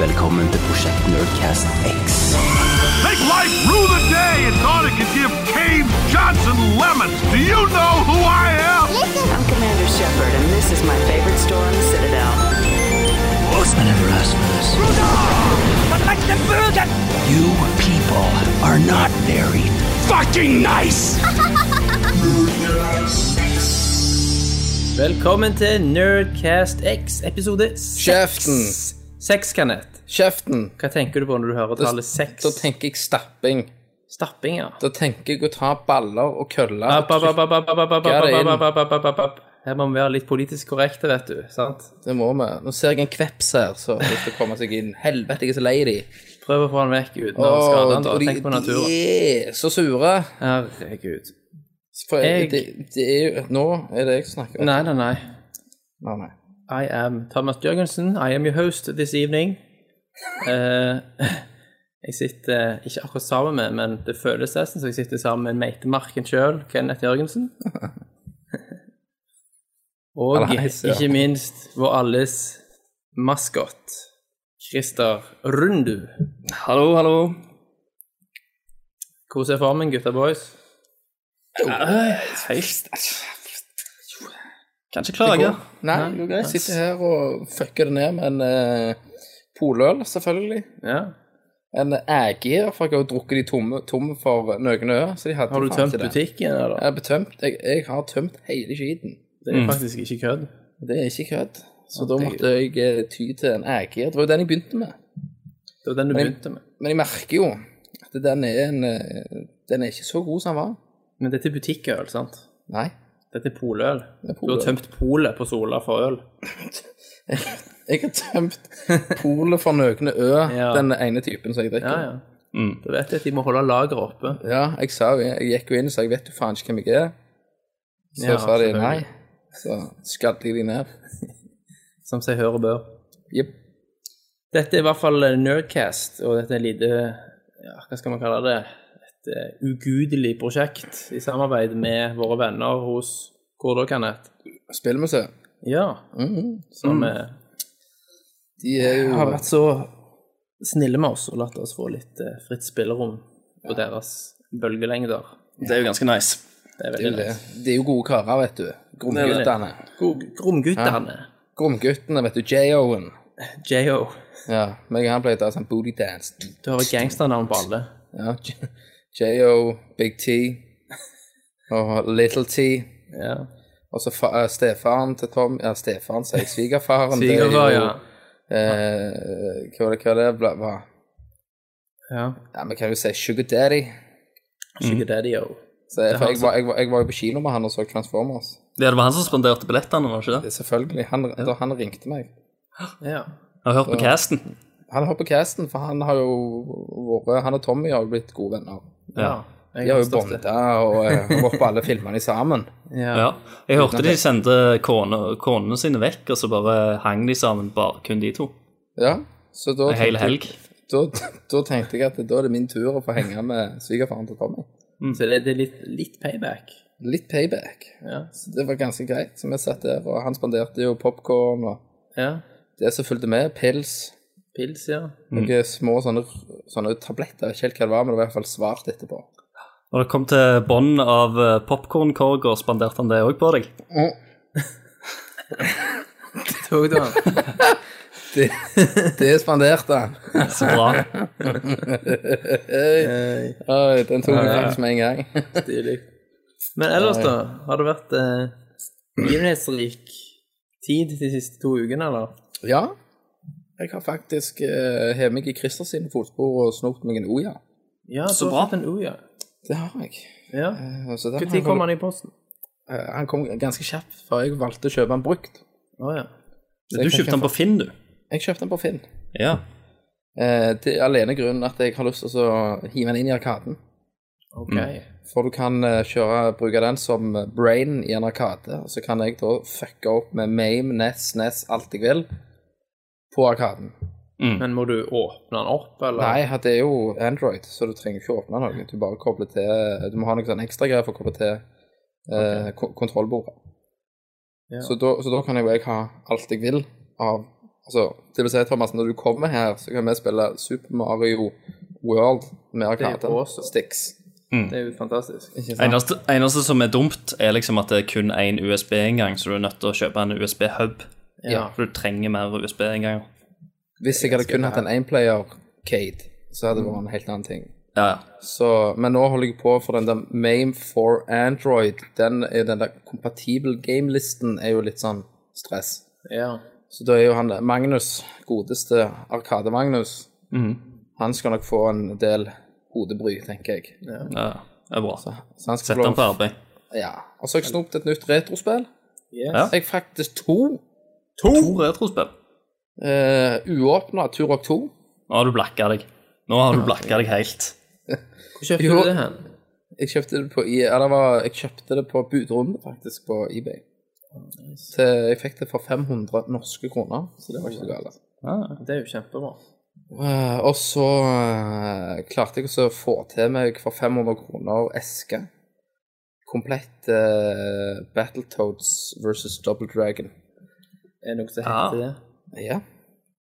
velkommen til Prosjekt Nerdcast X. Make life rue the day and thought it could give Cave Johnson lemons. Do you know who I am? I'm Commander Shepard, and this is my favorite store on the Citadel. I never asked for this. You people are not very fucking nice. Velkommen til Nerdcast X, episode Kjeften. Seks. Kenneth. Kjeften. Hva tenker du på når du hører tallet seks? da tenker jeg stapping. Stapping, ja. Da tenker jeg å ta baller og køller. og Trykker det inn. Her må vi være litt politisk korrekte, vet du. sant? Det må vi. Nå ser jeg en kveps her, så det kommer komme seg inn. Helvete, jeg er så lei de. Prøv å få han vekk uten å skade han, da. Tenk på naturen. de er så sure. Herregud. For Jeg- det, det er jo Nå er det jeg som snakker. Nei, nei, nei. Nei, nei. I am Thomas Jørgensen. I am your host this evening. Uh, jeg sitter ikke akkurat sammen med, men det føles nesten som jeg sitter sammen med meitemarken sjøl, Kenneth Jørgensen. Og ikke minst vår alles maskot, Christer Rundu. Hallo, hallo. Hvordan er formen, gutta boys? Kan ikke klage. Nei, Jo, greit. Sitter her og fucker det ned med en uh, poløl, selvfølgelig. Ja. En ægir, for jeg har jo drukket de tomme, tomme for noen øyer. Så de hadde Har du tømt det. butikken, eller? Jeg, betømt. Jeg, jeg har tømt hele skiten. Det er faktisk ikke kødd. Det er ikke kødd. Så da måtte jeg eh, ty til en ægir. Det var jo den jeg begynte med. Det var den du Men- begynte med. Men jeg merker jo at den er, en, eh, den er ikke så god som den var. Men dette er butikkøl, sant? Nei. Dette er poløl. Det Du har tømt polet på Sola for øl. Jeg har tømt polet for Nøgne Ø, Ja. den ene typen som jeg drikker. Ja, ja. Da vet jeg at de må holde lageret oppe. Ja, jeg sa jo, jeg gikk jo inn og sa jeg vet jo faen ikke hvem jeg er. Så Ja, sa de nei. Så skadde jeg de ned. Som seg hør og bør. Jepp. Dette er i hvert fall Nerdcast, og dette er lite ja, Hva skal man kalle det? Et eh, ugudelig prosjekt i samarbeid med våre venner hos Hvor da, Kenneth? Spillmuseet. Ja, Mhm. som eh, De er jo har vært så snille med oss og latt oss få litt eh, fritt spillerom på deres bølgelengder. Det er jo ganske nice. Det er det er nice. De er jo gode karer, vet du. Gromguttene. Gromguttene. Gromguttene, vet du. J.O.-en. J.O. Ja, meg og han pleide å ta sånn booty dance. Du har et gangsternavn på alle. Ja, J- J.O., Big T og Little T. Ja. Og så eh, stefaren til Tom Ja, stefaren sier svigerfaren. det er Svigerfar, ja. Eh, hva var det, hva det ble- var? ja. Ja, vi kan jo si Sugar Daddy. Sugar Daddy, yo. Så jeg, for jeg, var, jeg, var, jeg var jo på kino med han og så Transformers. Det var han som spanderte billettene, var det ikke Det det? selvfølgelig. Han, Da han ringte meg. Ja. Jeg har hørt på casten. Han har på casten, for han har jo vært Han og Tommy har jo blitt gode venner. ja. De har jo bonda og eh, vært på alle filmene sammen. Ja. Ja. Jeg hørte de sendte kone- konene sine vekk, og så bare hang de sammen, bare kun de to. Ja, så da En hel helg. Da, da tenkte jeg at da er det min tur å få henge med svigerfaren til Tommy. Så det, det er litt, litt payback. Litt payback. Ja. Så det var ganske greit. Så vi satt der, og han spanderte jo popkorn og ja. det som fulgte med, pils. Pils, ja. Noen små sånne, sånne tabletter. Jeg vet ikke helt hva det var, men det var i hvert fall svart etterpå. Når det kom til bånd av eh, popcornkorger, spanderte han det òg på deg? Det Tok du han. Det, det spanderte han. Så bra. Oi, den tok vi faktisk med en gang. Stilig. Men ellers, da? Har det vært eh, tid de siste to ukene, eller? Ja, jeg har faktisk uh, hevet meg i Christer sine fotspor og snokt meg en Oja. Ja, Så bra. en Oja. Det har jeg. Ja. Eh, så Når kom han i posten? Uh, han kom ganske kjapt, for jeg valgte å kjøpe han brukt. Å ja. Så Du kjøpte han på Finn, du. Jeg kjøpte han på Finn. Ja. Uh, det er alene grunnen at jeg har lyst til å hive den inn i arkaden. OK. For du kan kjøre, bruke den som brain i en arkade, og så kan jeg da fucke opp med Mame, Ness, Ness, alt jeg vil, på arkaden. Men må du åpne den opp, eller? Nei, det er jo Android, så du trenger ikke åpne noe. Du bare kobler til Du må ha noe sånn ekstra greier for å koble til eh, okay. kontrollbordet. Ja. Så, da, så da kan jo jeg ha alt jeg vil av Altså, det vil si, Thomas, når du kommer her, så kan vi spille Super Mario World med arkade sticks. Det er jo fantastisk. Eneste, eneste som er dumt, er liksom at det er kun én USB-inngang, så du er nødt til å kjøpe en USB-hub. Ja. For du trenger mer USB-innganger. Hvis jeg hadde kun hatt en aimplayer-cade, så hadde det vært en helt annen ting. Ja, ja. Så, men nå holder jeg på for den der Mame for Android. Den, den der compatible game-listen er jo litt sånn stress. Ja. Så da er jo han der Magnus, godeste Arkade-Magnus, Mhm. han skal nok få en del hodebry, tenker jeg. ja, det er bra. Så han skal Sett ham på arbeid. Ja. Og så har jeg snopt et nytt retrospill. Yes. Ja. Jeg faktisk to To retrospill. uh, uåpna Turok 2. Nå har du blakka deg. Nå har du blakka deg helt. Hvor kjøpte Jo. du det hen? Jeg kjøpte det på, I- ja, det var, jeg kjøpte det på budrunde, faktisk, på eBay. Så jeg fikk det for 500 norske kroner, så det var ikke så galt. Det er jo kjempebra. Uh, og så uh, klarte jeg også å få til meg for 500 kroner eske. Komplett uh, Battletoads versus Double Dragon. Er det noe som heter det? Ja.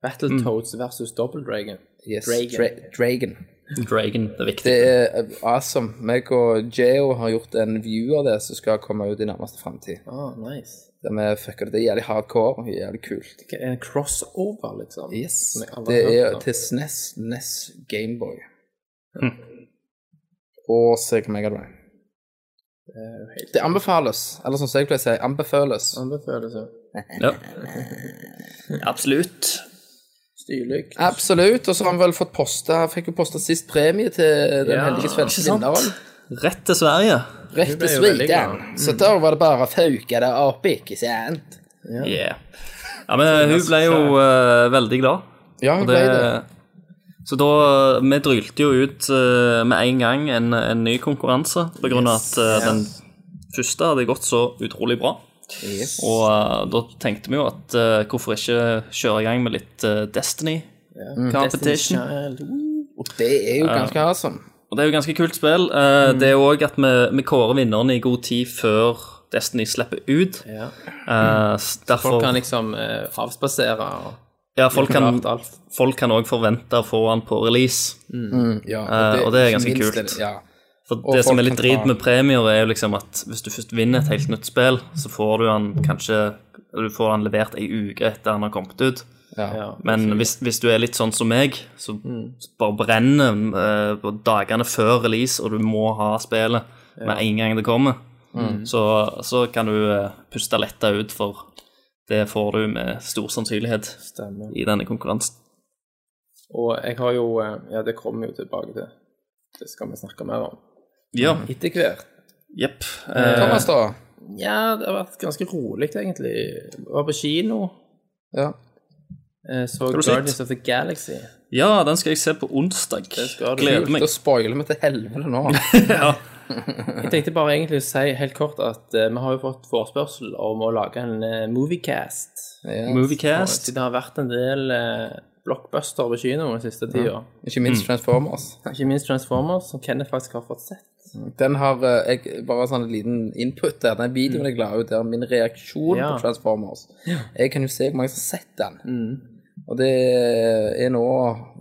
Battletoads versus Double Dragon. Yes. Dragon. Dra Dragon. Dragon, det er viktig. Det er eh, awesome. Meg og Geo har gjort en view av det som skal komme ut i nærmeste framtid. Ah, nice. Der vi fucker det. Det er jævlig hardcore og jævlig kult. Det er En crossover, liksom? Yes. Som jeg aldri Det er til SNES, NES, Gameboy. Og Sega Megadrive. Det Det anbefales, eller som jeg pleier å si, anbefales. anbefales. ja. Ja. Absolutt. Stilig. Absolutt. Og så har han vel fått posta Fikk jo posta sist premie til den Ja, heldige svenske vinneren. Rett til Sverige. Rett til Sverige. Mm. Så da var det bare å fauke det opp, ikke sant? Yeah. Ja, men hun ble jo uh, veldig glad. Ja, hun det, ble det. Så da Vi drylte jo ut uh, med en gang en, en ny konkurranse, på grunn av at eh, den første hadde gått så utrolig bra. Yes. Og uh, da tenkte vi jo at uh, hvorfor ikke kjøre i gang med litt uh, Destiny competition. Destiny Og det er jo ganske awesome. Og det er jo ganske kult spill. Mm. Det er òg at vi, vi kårer vinnerne i god tid før Destiny slipper ut. Ja. Eh, derfor Folk kan liksom eh, avspasere og Ja, folk kan folk kan også forvente å få den på release. Ja, Eh, og det er ganske kult. det- Ja. For Og det som er litt drit med premier, er jo liksom at hvis du først vinner et helt nytt spill, så får du den kanskje Du får den levert ei uke etter den har kommet ut. Ja. Men hvis, hvis du er litt sånn som meg, så bare brenner eh, på dagene før release, og du må ha spillet med en gang det kommer, så, så kan du eh, puste letta ut, for det får du med stor sannsynlighet Stemmer. i denne konkurransen. Og jeg har jo eh, Ja, det kommer jo tilbake til. Det skal vi snakke mer om. Ja, Etter hvert. jepp. Thomas, da? Ja, det har vært ganske rolig, egentlig. Jeg var på kino, Ja. eh, så? Guardians of the Galaxy. Ja, den skal jeg se på onsdag. Gleder meg. Da spoiler vi til helvete nå. Jeg tenkte bare egentlig å si helt kort at uh, vi har jo fått forespørsel om å lage en uh, moviecast. Yes. Moviecast. Det har vært en del uh, blockbuster på kino den siste tida. Ikke minst Transformers. Ikke minst Transformers, som Kenneth faktisk har fått sett. Den har eh, jeg bare sånn en liten input der. Den videoen jeg la ut der, min reaksjon Ja. på Transformers. Jeg kan jo se hvor mange som har sett den. Mm. Og det er nå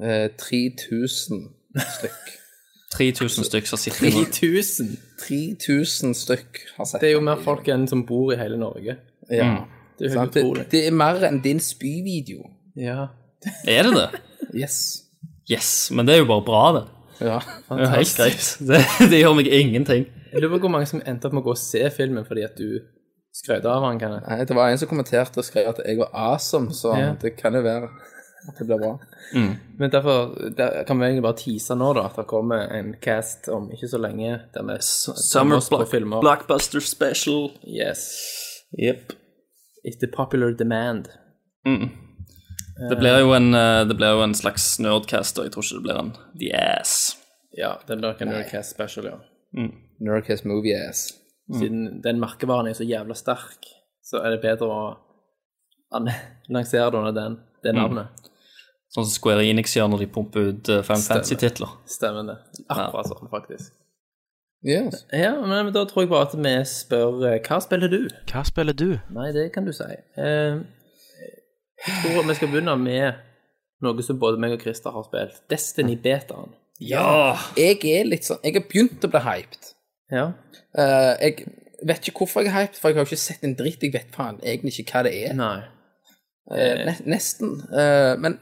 eh, 3000 stykk. 3000 stykk som sitter nå. 3000! 3000 stykk har sett Det er jo mer folk enn som bor i hele Norge. Ja. Det er Det, det er mer enn din spyvideo. Ja. Er det det? Yes. Yes, men det er jo bare bra, det. Ja. Fantastisk. er helt greit. Det, det gjør meg ingenting. Jeg lurer på hvor mange som endte opp med å gå og se filmen fordi at du skrøt av han, Kenneth. Nei, det var en som kommenterte og skrev at jeg var awesome, så Ja. det kan jo være at det blir bra. Men derfor der kan vi egentlig bare tease nå, da, at det kommer en cast om ikke så lenge der vi Summer oss på block, filmer. Blockbuster Special. Yes. Yep. It's the popular demand. Det blir jo en, eh, det blir jo en slags nerdcast, og jeg tror ikke det blir en The Ass. Ja, det blir ikke en Nerdcast special, ja. Nerdcast movie ass. Siden den merkevaren er så jævla sterk, så er det bedre å an- lansere det under den, det navnet. Sånn som Square Enix gjør når de pumper ut eh, Final Fantasy-titler. Stemmer det. Akkurat sånn, faktisk. Yes. Ja, men da tror jeg bare at vi spør eh, Hva spiller du? Hva spiller du? Nei, det kan du si. Eh, jeg tror vi skal begynne med noe som både meg og Christer har spilt. Destiny-betaen. Ja! Jeg er litt sånn Jeg har begynt å bli hyped. Ja. Eh, jeg vet ikke hvorfor jeg er hyped, for jeg har jo ikke sett en dritt. Jeg vet faen egentlig ikke hva det er. Nei. Eh, ne nesten. Eh, men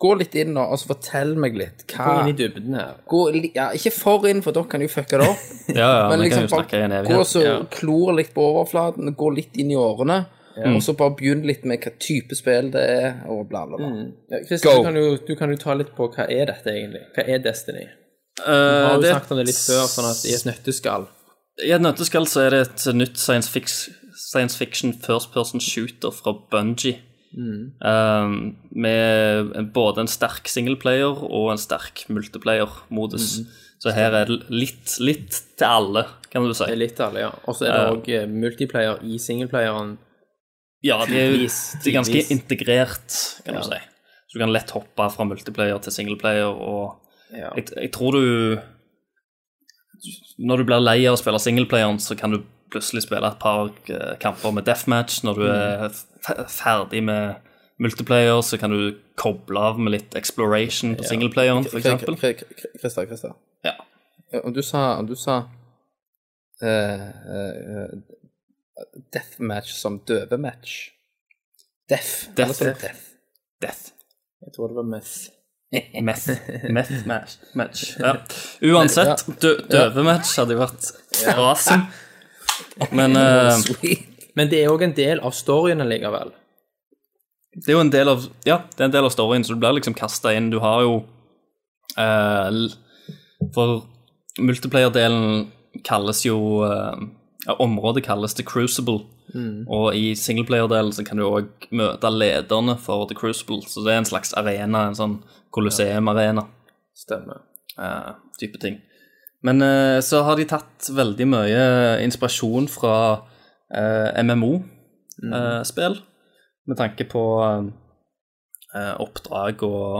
gå litt inn nå, og så fortell meg litt. Gå Hva inn i dybden her. gå, li- ja, Ikke for inn, for dere kan jo fucke det opp. Ja, ja, Men vi liksom kan jo snakke i en bare gå så Ja. klor litt på overflaten, gå litt inn i årene, og så bare begynn litt med hva type spill det er, og bla, bla, bla. Ja, Christer, Go. du kan, jo, du kan jo ta litt på hva er dette egentlig? Hva er Destiny? Uh, du har jo det, snakket om det litt før, sånn at i et nøtteskall. I et nøtteskall så er det et nytt science, fix, science fiction first person shooter fra Bungie. Um, med både en sterk singleplayer og en sterk multiplayer-modus. Så her er det litt, litt til alle, kan du si. Litt til alle, ja. Og så er det òg uh, multiplayer i singleplayeren. Ja, de er, de er ganske integrert, kan Ja. du si. Så du kan lett hoppe fra multiplayer til singleplayer, og Ja. jeg, jeg tror du Når du blir lei av å spille singleplayeren, så kan du plutselig spille et par eh, kamper med deathmatch. Når du er ferdig med multiplayer, så kan du koble av med litt exploration på singleplayeren, for eksempel. Christer, Christer. Ja. Ja, du sa, du sa eh, eh, deathmatch som døvematch. Death. Eller death. death. Death. Jeg tror det var meth. Meth, meth match. match. Ja. Uansett, dø døvematch hadde jo vært rasen. Men uh, Men det er òg en del av storyen likevel. det er jo en del av Ja, det er en del av storyen, så du blir liksom kasta inn. Du har jo uh, For multiplayer-delen kalles jo ja, Området kalles The Crucible. Og i singleplayer-delen så kan du òg møte lederne for The Crucible. Så det er en slags arena, en sånn Colosseum-arena. Stemmer. Uh, type ting. Men uh, så har de tatt veldig mye inspirasjon fra uh, MMO-spill, med tanke på eh, oppdrag og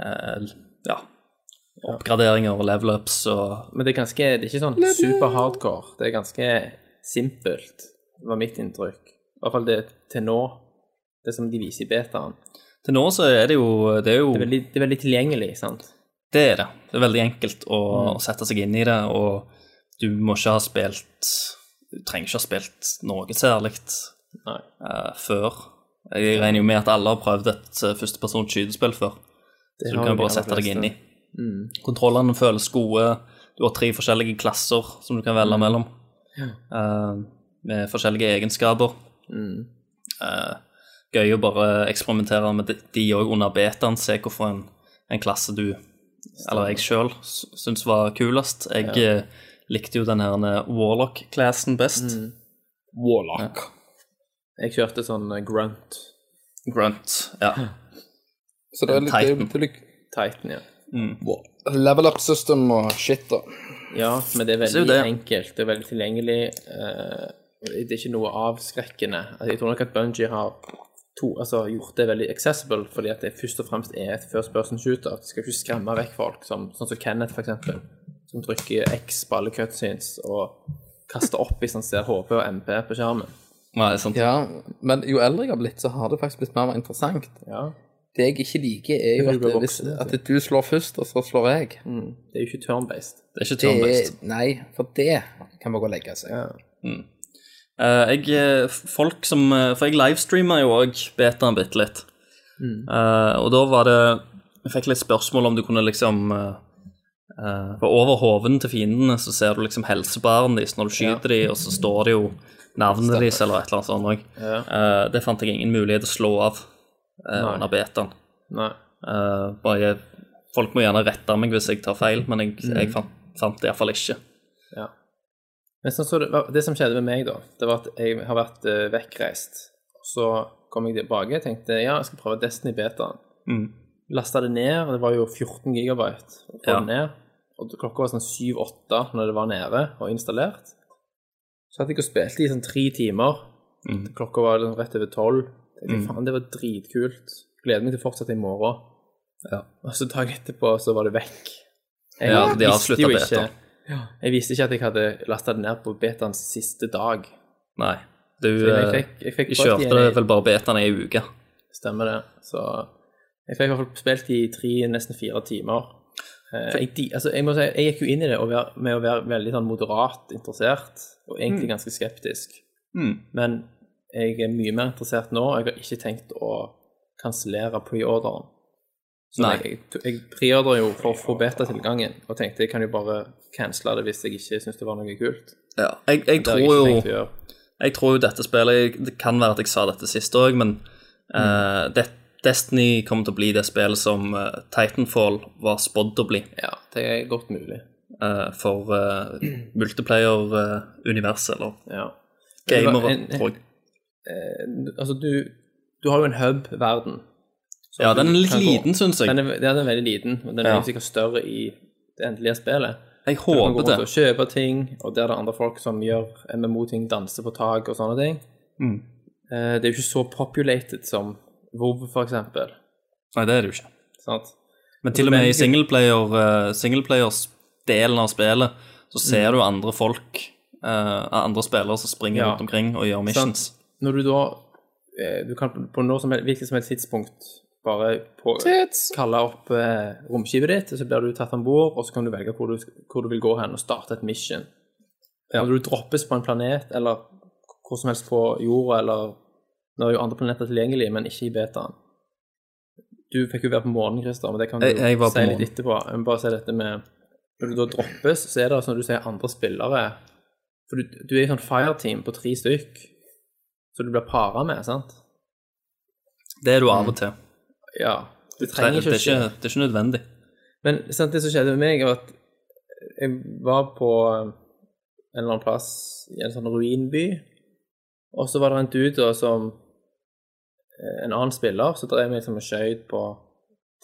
eh, ja, oppgraderinger og level-ups og Men det er ganske Det er ikke sånn super hardcore. Det er ganske simpelt, var mitt inntrykk. I hvert fall det til nå. Det som de viser i betaen. Til nå så er det jo Det er jo Det er veldig, det er veldig tilgjengelig, sant? Det er det. Det er veldig enkelt å, å sette seg inn i det, og du må ikke ha spilt Du trenger ikke ha spilt noe særlig Nei. eh, før. Jeg regner jo med at alle har prøvd et uh, førstepersons skytespill før. så du kan jo bare sette deg inn i. fleste. Kontrollene føles gode. Du har tre forskjellige klasser som du kan velge mellom. eh, med forskjellige egenskaper. Eh, gøy å bare eksperimentere med de- òg under betaen. Se hvorfor en, en klasse du, eller jeg sjøl, syns var kulest. Jeg eh, likte jo den her Warlock-klassen best. Warlock. Jeg kjørte sånn grunt Grunt. Ja. Så det er litt, det er, Titan. det er litt Titan, ja. Level up system og shit, da. Ja, men det er veldig det- enkelt. Det er veldig tilgjengelig. eh, det er ikke noe avskrekkende. Altså, jeg tror nok at Bungie har to, altså, gjort det veldig accessible, fordi at det først og fremst er et first person shooter. Det skal ikke skremme vekk folk, som, sånn som Kenneth, for eksempel, som trykker X på alle cutscenes og kaster opp hvis han ser HP og MP på skjermen. Nei, sant. Ja, men jo eldre jeg har blitt, så har det faktisk blitt mer interessant. Ja. Det jeg ikke liker, er jo at, hvis, at du slår først, og så slår jeg. Det er jo ikke turn-based. Det er ikke Det er, turn-based. nei, for det kan man gå og legge seg. Eh, jeg, eh, folk som, eh, for jeg livestreamer jo òg betaen bitte litt. Eh, og da var det Jeg fikk litt spørsmål om du kunne liksom uh, eh, For over hoven til fiendene så ser du liksom helsebaren deres når du skyter dem, og så står det jo navnet deres eller et eller annet sånt òg. Ja. det fant jeg ingen mulighet til å slå av eh, under betaen. Eh, bare Folk må gjerne rette meg hvis jeg tar feil, men jeg, jeg fant, fant det iallfall ikke. Ja. Men så, så det, det som skjedde med meg, da, det var at jeg har vært uh, vekkreist. Så kom jeg tilbake og tenkte ja, jeg skal prøve Destiny betaen. Mm. Lasta det ned, det var jo 14 gigabyte få Ja. det ned. Og klokka var sånn 7-8 når det var nede og installert. Så hadde jeg spilt i sånn tre timer. Mm. Klokka var liksom rett over 12. Tenkte, faen, det var dritkult. Gleder meg til å fortsette i morgen. Og så dagen etterpå så var det vekk. Jeg Ja, de visste jo beta. ikke- Jeg visste ikke at jeg hadde lasta det ned på betaens siste dag. Nei. Du jeg eh, fikk- jeg fikk de kjørte i vel bare betaen ei uke. Stemmer det. Så jeg fikk i hvert fall spilt i tre, nesten fire timer. Eh, Jeg, de- altså, jeg må si, jeg gikk jo inn i det med å være veldig sånn moderat interessert, og egentlig ganske skeptisk. Mm. Men jeg er mye mer interessert nå, og jeg har ikke tenkt å kansellere preorderen. Så Nei. jeg, jeg preordrer jo for å få beta-tilgangen, og tenkte jeg kan jo bare cancele det hvis jeg ikke syns det var noe kult. Ja. Jeg, jeg, tror jeg jo. Jeg tror jo dette spillet Det kan være at jeg sa dette sist òg, men eh, det, Destiny kommer til å bli det spillet som uh, Titanfall var spådd å bli Ja, det er godt mulig. Uh, for uh, multiplayer-universet, eller Ja. En- tror jeg. Altså, du, du har jo en hub-verden. Ja, den er litt liten, syns jeg. Den er, ja, den er veldig liten, og den er Ja. sikkert større i det endelige spillet. Jeg håper Du kan gå rundt det. og kjøpe ting, og der er det andre folk som gjør MMO-ting, danser på tak og sånne ting. Mm. Eh, Det er jo ikke så populated som WoW, for eksempel. Nei, det er det jo ikke. Sant? Men til og med i singleplayer, uh, singleplayers-delen av spillet, så Mm. ser du andre folk, eh, andre spillere som springer Ja. rundt omkring og gjør missions. Når du da eh, Du kan på noe som helst, hvilket som helst tidspunkt bare på, kalle opp eh, romskipet ditt, og så blir du tatt om bord, og så kan du velge hvor du, hvor du vil gå hen og starte et mission. Når du droppes på en planet, eller hvor som helst på jorda, eller Nå er jo andre planeter tilgjengelig, men ikke i betaen. Du fikk jo være på månen, Christer, men det kan du Jeg- jeg si litt etterpå. Jeg må bare si dette med Når du da droppes, så er det altså når du sier andre spillere For du, du er i sånn fireteam på tre stykk, så du blir para med, sant? Det er du av og til. Ja. Det trenger er ikke å skje. det er ikke nødvendig. Men sant, det som skjedde med meg, var at jeg var på en eller annen plass i en sånn ruinby, og så var det en dude da som eh, En annen spiller så drev med liksom og skjøt på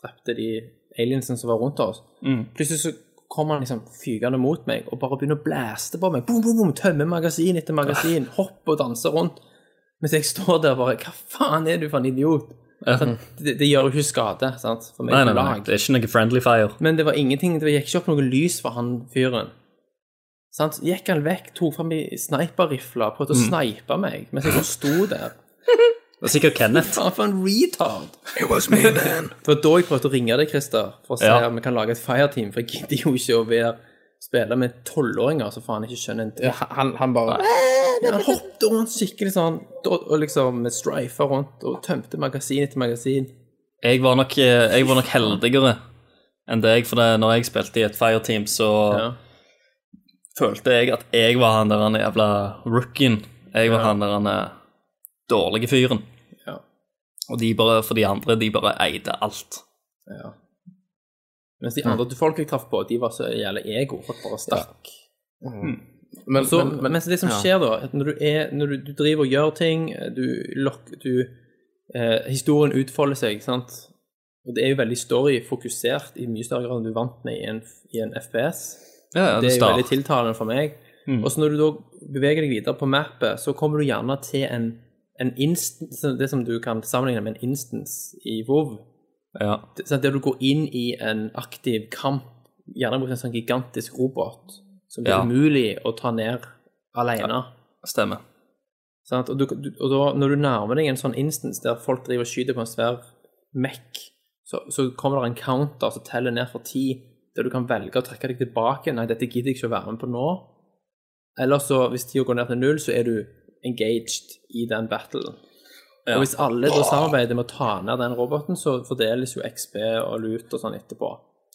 Drepte de aliensene som var rundt oss. Mm. Plutselig så kommer han liksom fygende mot meg og bare begynner å blæste på meg. Boom, boom, boom, Tømmer magasin etter magasin. hopper og danser rundt. Mens jeg står der bare Hva faen er du for en idiot? Sant? Det, det gjør jo ikke skade sant? for meg Nei, nei, nei, det er ikke noe friendly fire. Men det var ingenting, det gikk ikke opp noe lys for han fyren. Sant? Gikk han vekk, tok fram i sniperrifla, prøvde å snipe meg mens jeg sto der. Det var sikkert Kenneth. Faen for en retard! It was me man. Det var da jeg prøvde å ringe deg, Christer, for å se Ja. om vi kan lage et fireteam, for jeg gidder jo ikke å være spille med tolvåringer som faen ikke skjønner en dritt. Han, han bare Han hoppet rundt skikkelig sånn, og og liksom med strifer rundt, og tømte magasin etter magasin. Jeg var nok, eh, jeg var nok heldigere enn deg, for det, når jeg spilte i et fireteam, så Ja. følte jeg at jeg var han der han jævla rookien. Jeg var Ja. han der han eh, dårlige fyren. Ja. Og de bare, for de andre, de bare eide alt. Ja. Mens de andre folk jeg traff på, de var så jævlig ego for at bare stakk. Men, Så, men, men mens det som ja. skjer da, at når du, er, når du, du driver og gjør ting, du, lok, du eh, Historien utfolder seg, sant? Og det er jo veldig story-fokusert i mye større grad enn du vant med i en, i en FPS. Ja, ja, Det er jo veldig tiltalende for meg. Og så når du da beveger deg videre på mappet, så kommer du gjerne til en, en instance, det som du kan sammenligne med en instance i WoW. Ja. Sånn Der du går inn i en aktiv kamp, gjerne mot en sånn gigantisk robot, som det er Ja. umulig å ta ned alene. Stemmer. Sånn, Og, du, og da, når du nærmer deg en sånn instance der folk driver og skyter på en svær mekk, så, så kommer det en counter som teller ned for ti, der du kan velge å trekke deg tilbake. Nei, dette gidder jeg ikke å være med på nå. Eller så, hvis tida går ned til null, så er du engaged i den battlen. Ja. Og hvis alle da samarbeider med å ta ned den roboten, så fordeles jo XB og lut og sånn etterpå.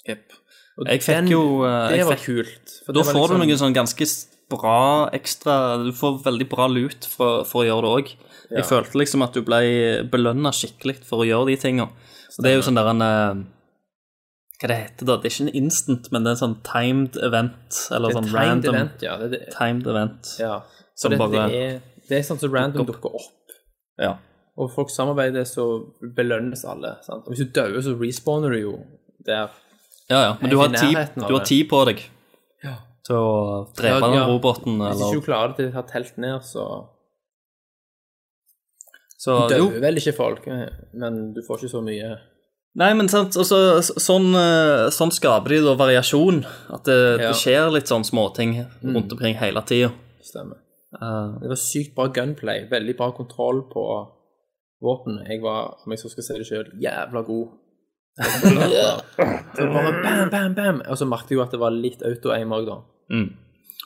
Yep. Og Jeg fikk den- jo eh, Det var fikk, kult. for Da det var får du liksom- noe sånn ganske bra ekstra Du får veldig bra lut for, for å gjøre det òg. Jeg følte liksom at du ble belønna skikkelig for å gjøre de tinga. Og det er jo sånn der en eh, Hva det heter da? Det er ikke en instant, men det er en sånn timed event. Eller er sånn timed random event, ja. Det, det, timed event. ja. Som Så det, bare- det, er, det er sånn som random dukker opp. Ja. Og folk samarbeider, så belønnes alle. Sant? Og hvis du dør, så respawner du jo der. Ja, ja, men du har ti, du har tid på deg til å drepe Ja, den ja. roboten, Hvis ikke eller du klarer det til å ha telt ned, så Så dør jo. vel ikke folk, men du får ikke så mye Nei, men sant, altså, sånn, eh, sånn skaper de da variasjon. At det, Ja. Mm. det skjer litt sånn småting rundt omkring hele tida. Stemmer. Uh, Det var sykt bra gunplay, veldig bra kontroll på våpen. Jeg var, om jeg så skal si det sjøl, jævla god. Så bare bam, bam, bam. Og så merket jeg jo at det var litt auto-aim òg, da.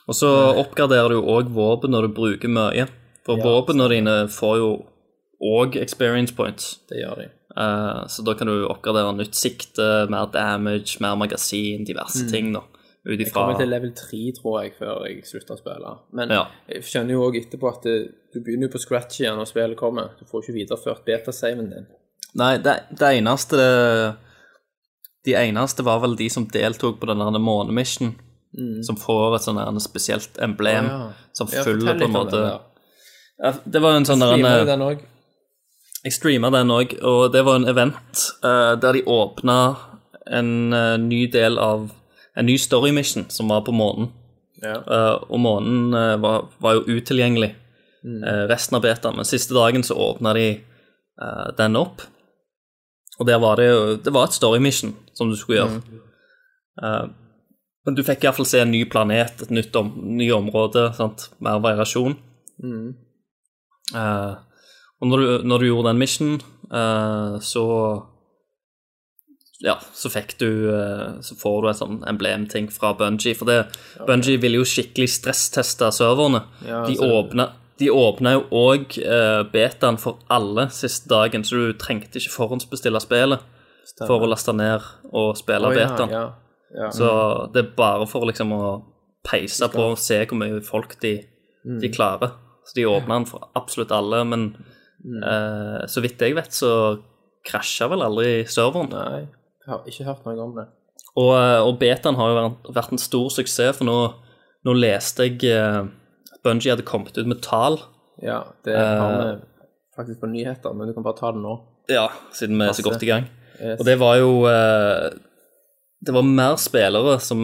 Og så oppgraderer du òg våpen når du bruker mye. For Ja, våpnene dine får jo òg experience points. Det gjør de. Uh, så da kan du oppgradere nytt sikte, mer damage, mer magasin, diverse ting, da. Ut Mm. Jeg kommer til level 3, tror jeg, før jeg slutter å spille. Men Ja. jeg skjønner jo òg etterpå at det, du begynner jo på scratch igjen når spillet kommer. Du får ikke videreført beta-saven din. Nei, det, det eneste De eneste var vel de som deltok på den månemission, mm. som får et sånn spesielt emblem ah, ja. som Ja, fyller på en måte Det var en sånn der Streamer du den òg? Jeg streama den òg, og det var en event uh, der de åpna en uh, ny del av En ny story mission som var på månen. Ja. Eh, og månen eh, var, var jo utilgjengelig Mm. eh, resten av betaen, men siste dagen så åpna de eh, den opp. Og der var det jo Det var et story mission som du skulle gjøre. Mm. Eh, men du fikk iallfall se en ny planet, et nytt om, ny område, sant? mer variasjon. Mm. Eh, og når du, når du gjorde den missionen, så Ja, så fikk du eh, Så får du et sånn emblemting fra Bungie. For det, Bungie ville jo skikkelig stressteste serverne. Ja, de åpna de åpna jo òg uh, betaen for alle siste dagen, så du trengte ikke forhåndsbestille spillet for å laste ned og spille oh, ja, betaen. ja, ja. Så det er bare for liksom å peise på og se hvor mye folk de, de klarer. Så de åpna den for absolutt alle, men eh, så vidt jeg vet, så krasja vel aldri serveren. Nei, jeg har ikke hørt noe om det. Og, eh, og betaen har jo vært, en stor suksess, for nå, nå leste jeg eh, at Bungie hadde kommet ut med tall. Ja, det har vi faktisk på nyheter, men du kan bare ta det nå. Ja, siden vi er så godt i gang. Yes. Og det var jo uh, Det var mer spillere som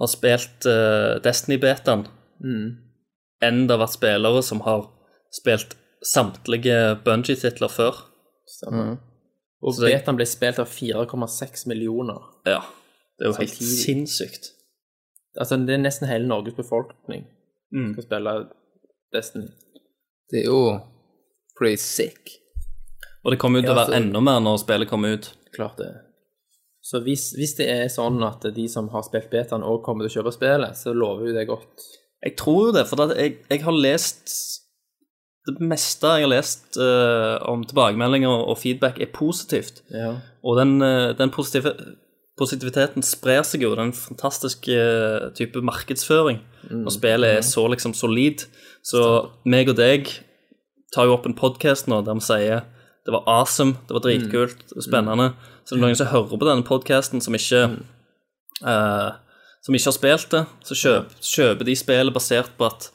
har spilt uh, Destiny-betaen, enn det har vært spillere som har spilt samtlige Bungie-titler før. Stemmer. Og Så betaen ble spilt av 4,6 millioner. Ja. Det er jo helt Samtidig. sinnssykt. Altså, det er nesten hele Norges befolkning Mm. skal spille Destiny. Det er jo pretty sick. Og det kommer jo til å Ja, være enda mer når spillet kommer ut. Klart det. Så hvis, hvis det er sånn at de som har spilt betaen òg kommer til å kjøpe spillet, så lover jo det godt. Jeg tror jo det, for at jeg, jeg har lest Det meste jeg har lest uh, om tilbakemeldinger og feedback, er positivt. Ja. Og den, eh, den positive, positiviteten sprer seg jo. Det er en fantastisk eh, type markedsføring når spillet er så liksom solid. Så meg og deg tar jo opp en podkast nå der vi sier det var awesome, det var dritkult, mm. spennende. Så det er noen som hører på denne podkasten som ikke uh, som ikke har spilt det, så kjøp, kjøper de spillet basert på at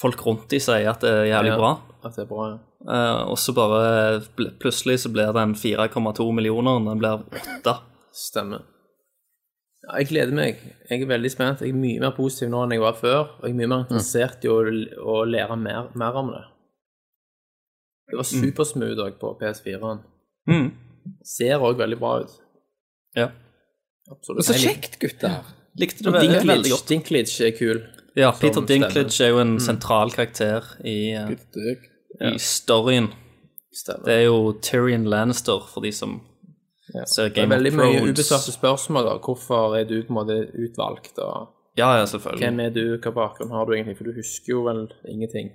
folk rundt de sier at det er jævlig Ja. bra. At det er bra, ja. Eh, og så bare ble- plutselig så blir den 4,2 millioner, den blir 8. Stemmer. Ja, jeg gleder meg. Jeg er veldig spent. Jeg er mye mer positiv nå enn jeg var før. Og jeg er mye mer interessert i å, å lære mer, mer om det. Det var supersmooth òg på PS4-en. Mm. Ser òg veldig bra ut. Ja. Absolutt. Så kjekt, gutter. Likte det veldig, veldig godt. Dinklage er kul. Ja, Peter Dinklage Dinklage er jo en sentral karakter i, uh, i storyen. Stemmer. Det er jo Tyrion Lannister, for de som ser Game of Thrones. Det er veldig mye ubesatte ubesvarte spørsmål. da. Hvorfor er du på en måte utvalgt? og Ja, ja, selvfølgelig. Hvem er du? Hva bakgrunn har du egentlig? For du husker jo vel ingenting.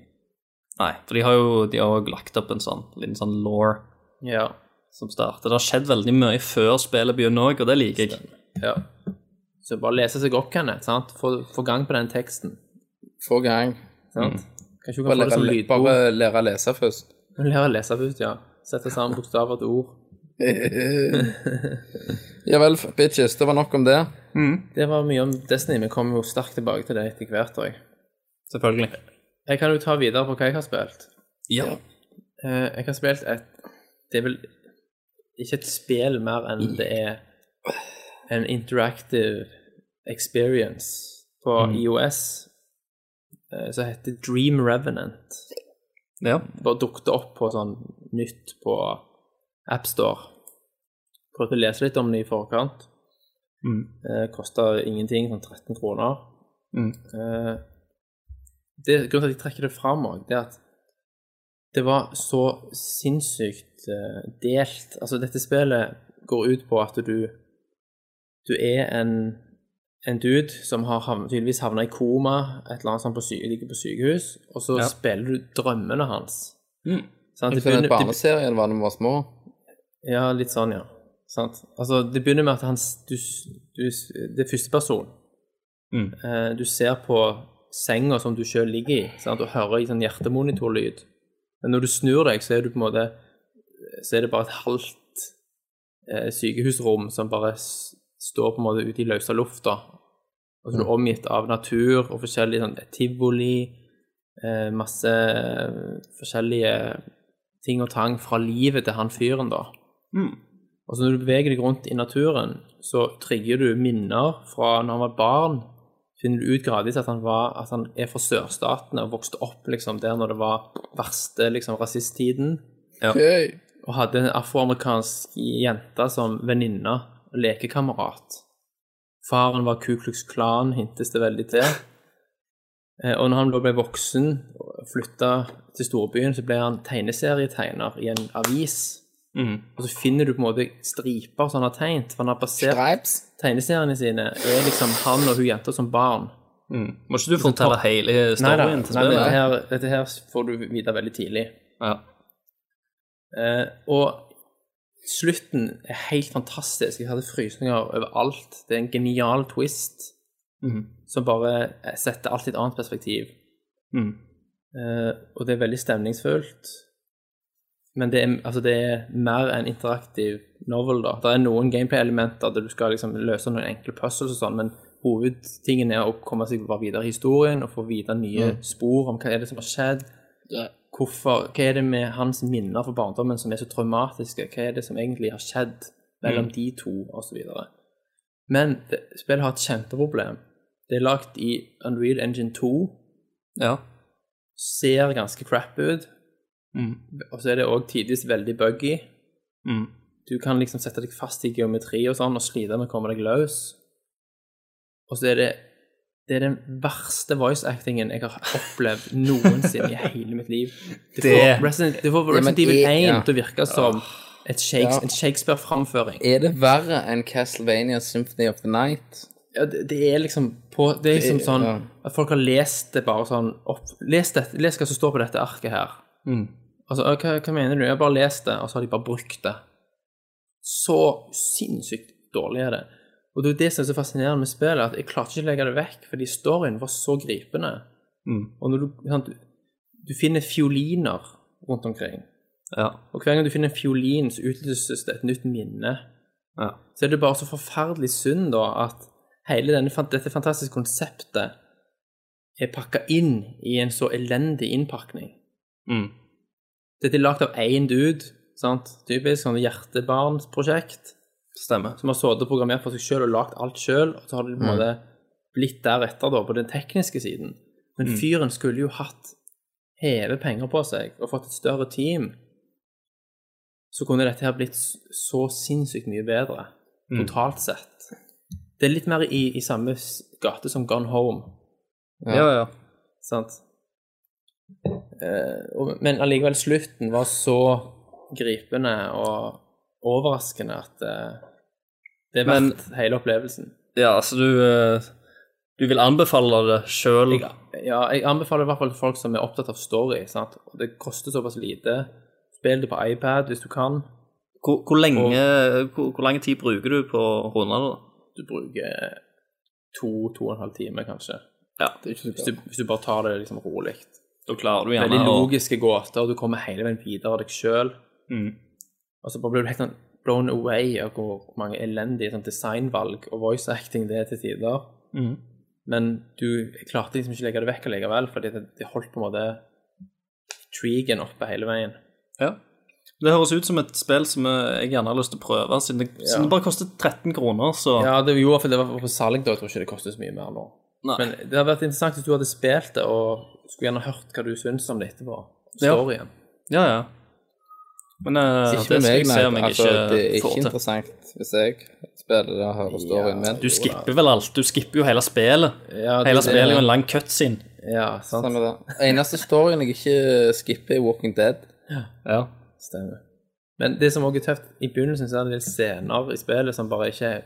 Nei, for de har jo de har lagt opp en sånn liten sånn law Ja. som starter. Det har skjedd veldig mye før spillet begynner òg, og det liker jeg. ja. Så bare lese seg opp, Kenneth. sant? Få, få gang på den teksten. Få gang. sant? Kanskje du Bare kan få det som lære, lydbok. bare lære å lese først. Lære å lese først, ja. Sette sammen bokstaver til ord. Ja vel, bitches. Det var nok om det. Det var mye om Destiny. Vi kommer jo sterkt tilbake til det etter hvert. jeg. Selvfølgelig. Jeg kan jo ta videre på hva jeg har spilt. Ja. Eh, Jeg har spilt et Det er vel ikke et spill mer enn det er en interactive experience på IOS eh, som heter Dream Revenant. Ja. Bare dukket opp på sånn nytt på AppStore. Prøvde å lese litt om det i forkant. Mm. Eh, Kosta ingenting, sånn 13 kroner. Mm. Eh, det, grunnen til at jeg trekker det fram det er at det var så sinnssykt eh, delt. Altså, dette spillet går ut på at du Du er en, en dude som har havnet, tydeligvis havna i koma, et eller annet sånt på sy ligger på sykehus, og så Ja. spiller du drømmene hans. Mm. Sant? Det er begynner- det- barneserie, eller var det da vi var små? ja, litt sånn, ja. Sant? Altså, det begynner med at han du, du, Det er første person. Mm. Eh, du ser på senga som du sjøl ligger i, sant? og hører i sånn hjertemonitorlyd. Men når du snur deg, så er du på en måte Så er det bare et halvt eh, sykehusrom som bare s står på en måte ute i løse lufta. Og så er du omgitt av natur og forskjellig sånn tivoli, eh, masse forskjellige ting og tang fra livet til han fyren, da. Og så når du beveger deg rundt i naturen, så trigger du minner fra når han var barn. Finner du ut gradvis at han, var, at han er fra sørstatene og vokste opp liksom der når det var verste liksom, rasisttiden. Hey. Og hadde en afroamerikansk jente som venninne lekekamerat. Faren var Ku Klux Klan, hintes det veldig til. Eh, Og når han da ble voksen og flytta til storbyen, så ble han tegneserietegner i en avis. Og så finner du på en måte striper som han har tegnet, for han har basert Stripes. tegneseriene sine er liksom han og hun jenta som barn. Må ikke du fortelle hele Nei da, storyen til nei, dette, her, dette her får du vite veldig tidlig. Ja. Eh, og slutten er helt fantastisk. Jeg hadde frysninger overalt. Det er en genial twist som bare setter alt i et annet perspektiv. Mm. Uh, og det er veldig stemningsfullt. Men det er, altså det er mer en interaktiv novel, da. Det er noen gameplay-elementer der du skal liksom løse noen enkle puzzles og sånn, men hovedtingen er å komme seg bare videre i historien og få vite nye spor om hva er det som har skjedd. Hvorfor, hva er det med hans minner fra barndommen som er så traumatiske? Hva er det som egentlig har skjedd mellom de to, osv. Men det, spillet har et kjempeproblem. Det er lagt i Unreal Engine 2, ja. ser ganske crap ut, og så er det òg tidvis veldig buggy. Mm. Du kan liksom sette deg fast i geometri og sånn, og slite med å komme deg løs. Og så er det det er den verste voice-actingen jeg har opplevd noensinne i hele mitt liv. Det får Resident, det får Resident ja, Evil jeg- 1 ja. til å virke som et Shakes, Ja. en Shakespeare-framføring. Er det verre enn Castlevania Symphony of the Night? Ja, det, det er liksom på Det er liksom Det- sånn at folk har lest det bare sånn opp Les, det, les hva som står på dette arket her. Altså, hva, hva mener du? Jeg har bare lest det, og så har de bare brukt det. Så sinnssykt dårlig er det. Og det er det som er så fascinerende med spillet, at jeg klarte ikke å legge det vekk, fordi storyen var så gripende. Og når du, sant, du, du finner fioliner rundt omkring, Ja. og hver gang du finner en fiolin, så utløses det et nytt minne. Ja. Så er det bare så forferdelig synd da at hele denne, dette fantastiske konseptet er pakka inn i en så elendig innpakning. Mm. Dette er lagd av én dude, sant? typisk sånn hjertebarnsprosjekt, Stemmer. som har sittet og programmert for seg sjøl og lagd alt sjøl, og så har det på en måte blitt deretter da, på den tekniske siden. Men fyren skulle jo hatt heve penger på seg og fått et større team. Så kunne dette her blitt så sinnssykt mye bedre, totalt sett. Det er litt mer i, i samme gate som Gone Home. Ja, ja. Sant? Eh, og, men allikevel, slutten var så gripende og overraskende at eh, det er Men- verdt hele opplevelsen. Ja, altså du eh, Du vil anbefale det sjøl? Ja, jeg anbefaler i hvert fall folk som er opptatt av story. Sant? Og det koster såpass lite. Spill det på iPad hvis du kan. Hvor, hvor, lenge, hvor, hvor lang tid bruker du på runder da? Du bruker to, to og en halv time, kanskje. Ja, Hvis du, hvis du bare tar det liksom rolig. Da klarer du gjerne Veldig logiske gåter, og du kommer hele veien videre av deg sjøl. Mm. Og så bare blir du helt sånn blown away av hvor mange elendige sånn designvalg og voice acting det er til tider. Mm. Men du klarte liksom ikke å legge det vekk likevel, fordi det, det holdt på en måte intrigen oppe hele veien. Ja. Det høres ut som et spill som jeg gjerne har lyst til å prøve, siden det, siden det bare koster 13 kroner, så Ja, det gjorde for det var på salg da. Jeg tror ikke det kostet så mye mer nå. Nei. Men det hadde vært interessant hvis du hadde spilt det og skulle gjerne hørt hva du syns om det etterpå. Ja. Storyen. Ja, ja. Men uh, det skal meg, jeg se om jeg Altså, det er ikke ikke får til. interessant hvis jeg spiller det og hører storyen min. Du skipper vel alt? Du skipper jo hele spillet. Ja, det- Hele det- spillet er jo en lang cutscene. Ja, sant. Stemmer det. Eneste storyen jeg ikke skipper, er Walking Dead. Ja. Stemmer. Men det som også er tøft, i begynnelsen så er det en del scener i spillet som bare ikke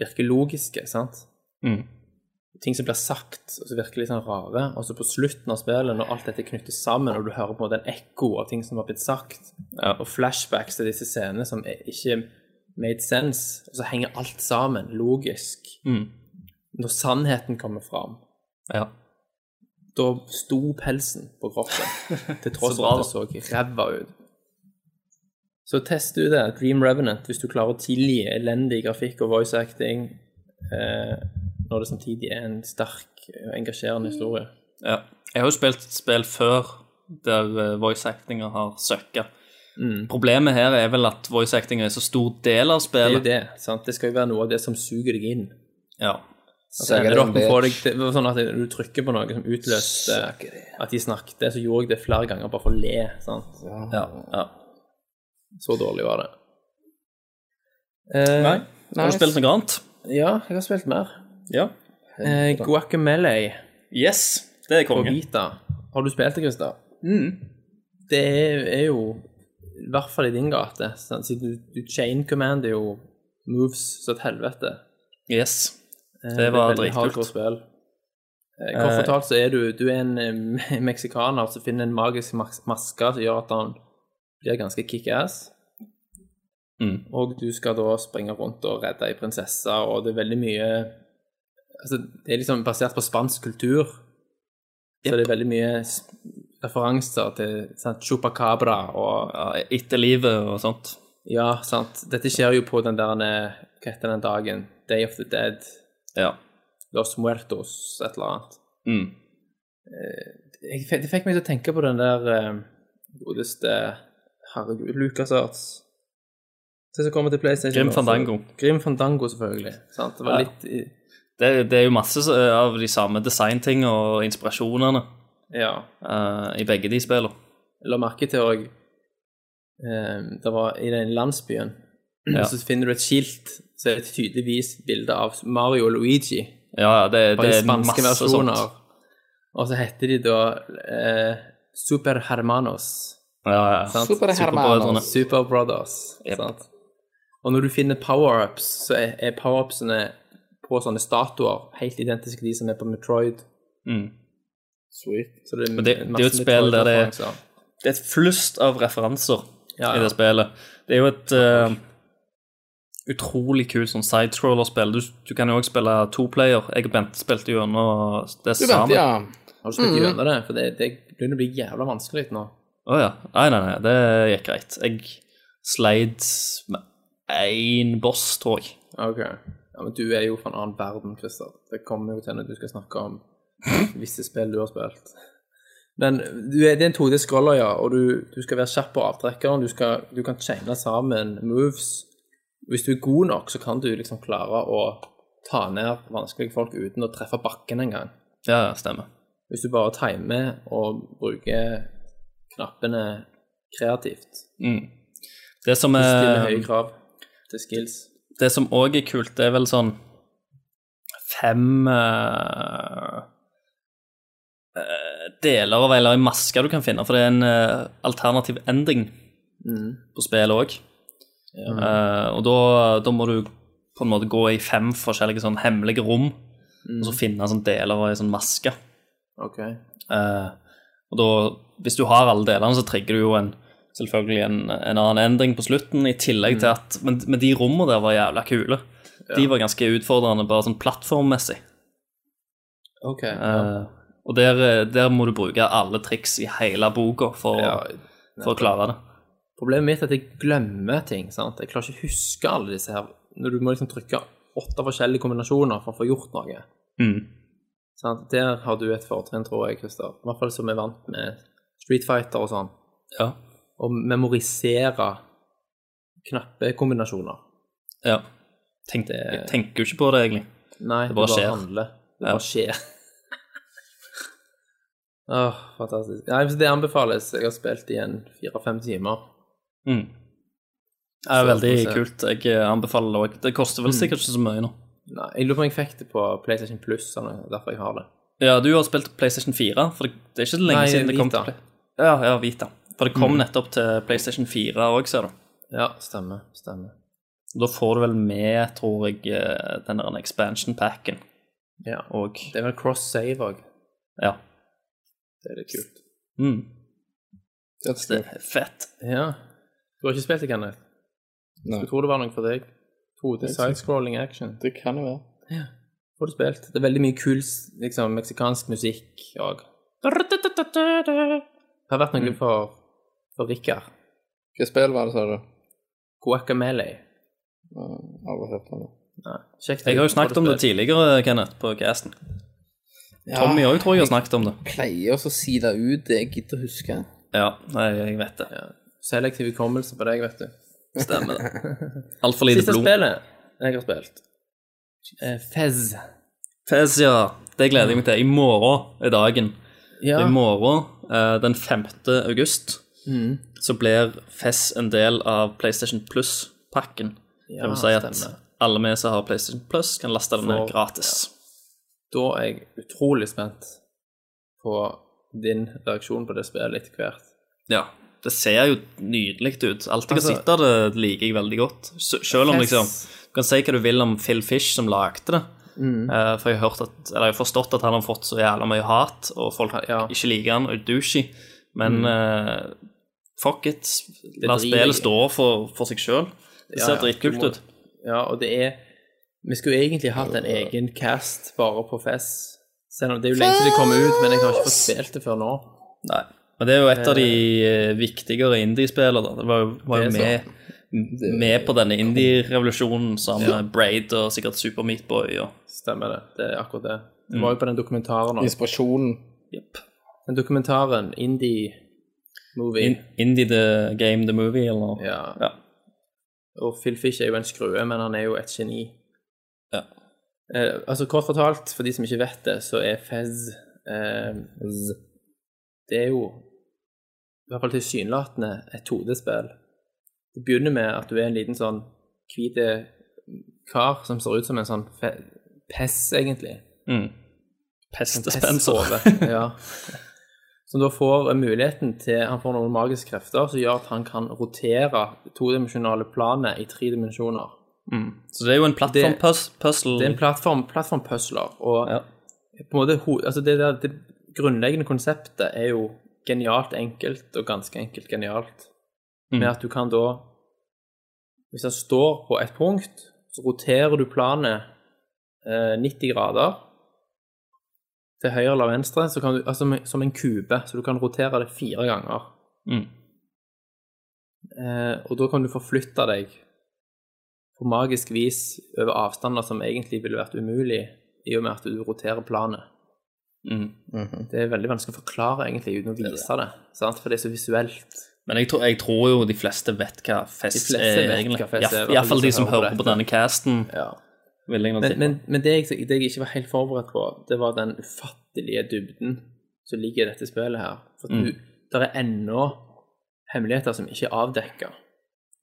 virker logiske, sant? Mm. Ting som blir sagt, og så virker litt sånn rare, og så på slutten av spillet, når alt dette knyttes sammen, og du hører på en ekko av ting som har blitt sagt, Ja. og flashbacks til disse scenene som ikke made sense, og så henger alt sammen, logisk. Mm. Når sannheten kommer fram, ja. da sto pelsen på kroppen, til tross for at det så ræva ut. Så test du det, Dream Revenant, hvis du klarer å tilgi elendig grafikk og voice acting, eh, når det samtidig er en sterk, og engasjerende historie. ja. Jeg har jo spilt spill før der eh, voice actinga har søkka. Problemet her er vel at voice acting er så stor del av spillet. Det er jo det, sant? Det skal jo være noe av det som suger deg inn. Ja. Så ender det opp med å få deg til, det var sånn at du trykker på noe som utløste at de snakket, så gjorde jeg det flere ganger bare for å le, sant? ja. ja. Så dårlig var det. Eh, Nei. Har du spilt noe annet? Ja, jeg har spilt mer. Ja. Eh, Guacamele Yes, det er på konge. Vita. Har du spilt det, Christer? Det er, er jo i hvert fall i din gate, sant? siden du, du chain commander jo moves så et helvete. Yes. Eh, Det var dritkult. Eh, Kort fortalt så er du, du er en eh, meksikaner som finner en magisk maske som gjør at han blir ganske kickass. Mm. Og du skal da springe rundt og redde ei prinsesse, og det er veldig mye Altså, det er liksom basert på spansk kultur. Så det er veldig mye referanser til sant, chupacabra og Ja, Etterlivet og sånt. Ja, sant. Dette skjer jo på den der eh, Hva heter den dagen? Day of the Dead. Ja. Los Muertos, et eller annet. Mm. Jeg, det fikk meg til å tenke på den der eh, godeste Herregud, LucasArts. Det som kommer til PlayStation. Grim Fandango. Grim Fandango, selvfølgelig. Sant? Det var litt i- Det, det er jo masse av de samme designting og inspirasjonene Ja. uh, i begge de spillene. La merke til òg Det var i den landsbyen Ja. Så finner du et skilt så er det tydeligvis bilde av Mario og Luigi. Ja, det, det er masse versjoner. sånt. Og så heter de da eh, Super Hermanos. Ja, ja. Super Hermanos. Super Brothers. Yep. Sant? Og når du finner power-ups, så er, er power-upsene på sånne statuer helt identiske de som er på Metroid. Mm. Sweet. Så det, er Men det- det er jo et spill der det- Det er et flust av referanser Ja, i det spillet. Det er jo et uh, utrolig kult sånn sidescroller-spill. Du, du kan jo også spille toplayer. Jeg og Bente spilte gjennom det Du sammen. ja. Har du spilt gjennom det? For det, det begynner å bli jævla vanskelig nå. Å ja. Nei, nei, nei, det gikk greit. Jeg sleit med én boss, tror jeg. Ok. Ja, men du er jo fra en annen verden, Christer. Det kommer jo til når du skal snakke om visse spill du har spilt. Men du er, det er en 2D-scroller, ja, og du, du skal være kjapp på avtrekkeren. Du, skal, du kan chaine sammen moves. Hvis du er god nok, så kan du liksom klare å ta ned vanskelige folk uten å treffe bakken engang. Ja, stemmer. Hvis du bare timer og bruker knappene kreativt. Mm. Det som Stiller er høye krav til skills. Det som òg er kult, det er vel sånn fem eh, deler av eller en maske du kan finne, for det er en uh, alternativ ending på spillet òg. og da, da må du på en måte gå i fem forskjellige sånn hemmelige rom, og så finne sånn deler av ei sånn maske. Okay. Og da, hvis du har alle delene, så trigger du jo en, selvfølgelig en, en annen endring på slutten, i tillegg til at Men, men de rommene der var jævla kule. De var ganske utfordrende, bare sånn plattformmessig. Ok. Eh, og der, der må du bruke alle triks i hele boka for, Ja, for å klare det. Problemet mitt er at jeg glemmer ting. sant? Jeg klarer ikke å huske alle disse her. Når du må liksom trykke åtte forskjellige kombinasjoner for å få gjort noe. Mm. Sant? Der har du et fortrinn, tror jeg, Christer. I hvert fall som er vant med Street Fighter og sånn. Ja. Å memorisere knappekombinasjoner. Ja. Tenk, jeg tenker jo ikke på det, egentlig. Nei, det bare bare, skjer. handler. Det Ja. bare skjer. Åh, fantastisk. Nei, så det anbefales. Jeg har spilt i en fire-fem timer. Mm. Det er veldig kult. Jeg eh, anbefaler det. Det koster vel sikkert ikke så mye nå. Nei, jeg lurer på om jeg fikk det på PlayStation Plus, eller derfor jeg har det. Ja, du har spilt PlayStation 4, for det, det er ikke så lenge Nei, siden det kom Vita. til Play- Ja, ja, Vita. For det kom nettopp til PlayStation 4 òg, ser du. Ja, stemmer. Stemmer. Da får du vel med, tror jeg, eh, den der expansion packen Ja. og Det er vel cross-save òg. Ja. Det er litt kult. Mm. Det Det er fett. Ja. Du har ikke spilt det, Kenneth? Nei. Jeg tror det var noe for deg. 2D sidescrolling action. Det kan det være. Ja. Får du spilt. Det er veldig mye kul liksom, meksikansk musikk òg. Det har vært noe for, for Rikard. Hvilket spill var det, sa du? Guacamele. Aldri hørt om det. Jeg har jo snakket om det tidligere, Kenneth, på casten. Tommy òg tror jeg har snakket om det. Jeg Pleier også å det ut det jeg gidder å huske. Ja, nei, jeg vet det. Selektiv hukommelse på deg, vet du. Stemmer det. Altfor lite Siste blod. spillet jeg har spilt. Eh, Fez. Fez, ja. Det gleder jeg meg til. I morgen er dagen. Ja. I morgen, eh, den 5. august, Mm. så blir FES en del av PlayStation Plus-pakken. Ja, Det vil si at stemmer. alle vi som har PlayStation Plus, kan laste den ned gratis. gratis. Da er jeg utrolig spent på din reaksjon på det spillet etter hvert. Ja. Det ser jo nydelig ut. Alt jeg Altså- har sett av det, liker jeg veldig godt. Selv om liksom Du kan si hva du vil om Phil Fish, som lagde det. Mm. Uh, for jeg har, at, eller jeg har forstått at han har fått så jævla mye hat, og folk Ja. Mm. ikke liker han, og er douchey. Men eh, fuck it. La spillet stå for, for seg sjøl. Det ser ja, dritkult ut. Ja, og det er Vi skulle egentlig hatt en egen cast bare på Fess. Selv om det er jo lenge siden det kom ut, men jeg har ikke fått spilt det før nå. Nei. Men det er jo et av de eh, viktigere indie-spillene. Det var jo, var jo Det med, med på denne indie-revolusjonen sammen med Braid og sikkert Super Meatboy og Stemmer det. Det er akkurat det. Det Mm. var jo på den dokumentaren òg. Inspirasjonen. Yep. Den dokumentaren, Indie-movie In, Indie the Game the Movie, eller. Ja. Ja. Og Phil Fish er jo en skrue, men han er jo et geni. Ja. Eh, altså Kort fortalt, for de som ikke vet det, så er Fez eh, Det er jo i hvert fall tilsynelatende et 2D-spill. Det begynner med at du er en liten sånn hvit kar som ser ut som en sånn pess, egentlig. Mm. Pestespenser. Ja. Som da får muligheten til Han får noen magiske krefter som gjør at han kan rotere todimensjonale planet i tre dimensjoner. Så det er jo en plattform-puzzle. Det er en plattform, plattformpuzzler, og Ja. på en måte altså det, der, det grunnleggende konseptet er jo genialt enkelt, og ganske enkelt genialt. Med at du kan da Hvis han står på et punkt, så roterer du planet eh, 90 grader til høyre eller venstre, så kan du, altså som- en kube, så du kan rotere det fire ganger. Mm. Eh, og da kan du forflytte deg på magisk vis over avstander som egentlig ville vært umulig, i og med at du roterer planet. Mm. Det er veldig vanskelig å forklare egentlig uten å vise det, sant? for det er så visuelt. Men jeg tror, jeg tror jo de fleste vet hva Fest De fleste er, vet egentlig. Iallfall de de som hører hører på på denne casten. Ja. Men, men, men det, jeg, det jeg ikke var helt forberedt på, det var den ufattelige dybden som ligger i dette spillet her. For Mm. det er ennå hemmeligheter som ikke er avdekka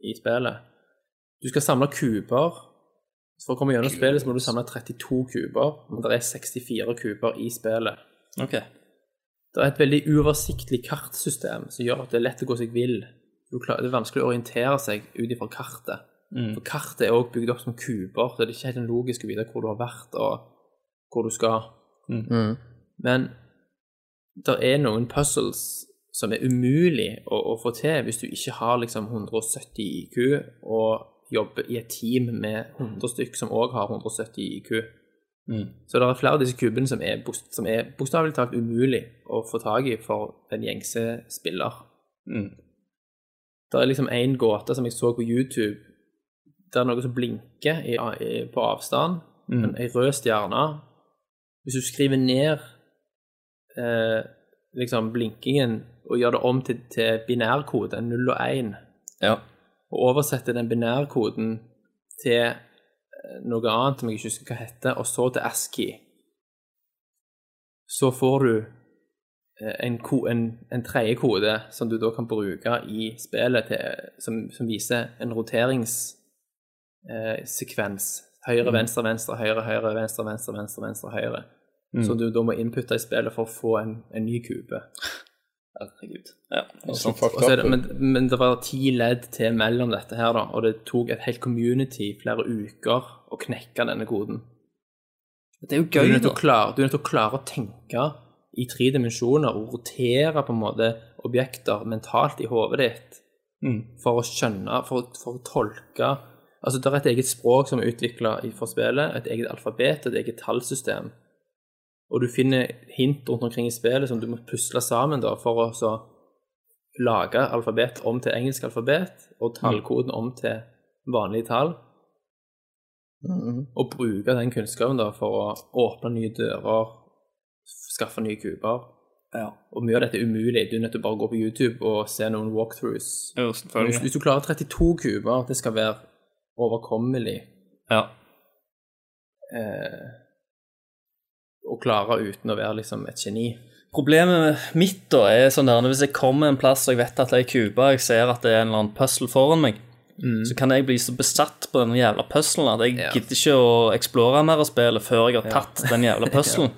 i spillet. Du skal samle kuber. For å komme gjennom spillet så må du samle 32 kuber, men det er 64 kuber i spillet. Ok. Det er et veldig uoversiktlig kartsystem som gjør at det er lett å gå seg vill. Det er vanskelig å orientere seg ut ifra kartet. For kartet er også bygd opp som kuber, så det er ikke helt logisk å vite hvor du har vært og hvor du skal. Men det er noen puzzles som er umulig å, å få til hvis du ikke har liksom 170 IQ og jobber i et team med 100 stykk som òg har 170 IQ. Så det er flere av disse kubene som er, som er bokstavelig talt umulig å få tak i for en gjengse spiller. Det er liksom én gåte som jeg så på YouTube. Det er noe som blinker i, i, på avstand. En, en rød stjerne. Hvis du skriver ned eh, liksom blinkingen og gjør det om til, til binærkode, 0 og 1, Ja. og oversetter den binærkoden til eh, noe annet som jeg ikke husker hva heter, og så til ASCII, så får du eh, en, en, en tredje kode som du da kan bruke i spillet til, som, som viser en roteringssekvens. Eh, sekvens. høyre, venstre, venstre, høyre, høyre, venstre, venstre, venstre, venstre, høyre. Som du da må inputte i spillet for å få en, en ny kube. Herregud. Ja, det Som sant. fucked Og så up. det, men, men det var ti ledd til mellom dette her, da, og det tok et helt community flere uker å knekke denne koden. Det er jo gøy, da. å du er nødt til å klare å tenke i tre dimensjoner og rotere på en måte objekter mentalt i hodet ditt Mm. for å skjønne, for, for å tolke Altså, det er et eget språk som er utvikla for spillet, et eget alfabet, et eget tallsystem. Og du finner hint rundt omkring i spillet som du må pusle sammen da, for å så lage alfabet om til engelsk alfabet, og tallkoden om til vanlige tall. Og bruke den kunnskapen da for å åpne nye dører, skaffe nye kuber. Ja. Og mye av dette er umulig. Du er nødt til å bare gå på YouTube og se noen walkthroughs. Ja, Hvis, hvis du klarer 32 kuber, det skal være overkommelig Ja. eh, å klare uten å være liksom et geni. Problemet mitt da er sånn der, hvis jeg kommer en plass og jeg vet at det er kuba, jeg ser at det er en eller annen puzzle foran meg, så kan jeg bli så besatt på den jævla puzzlen at jeg Ja. gidder ikke å eksplore mer av spillet før jeg har tatt den jævla puzzlen.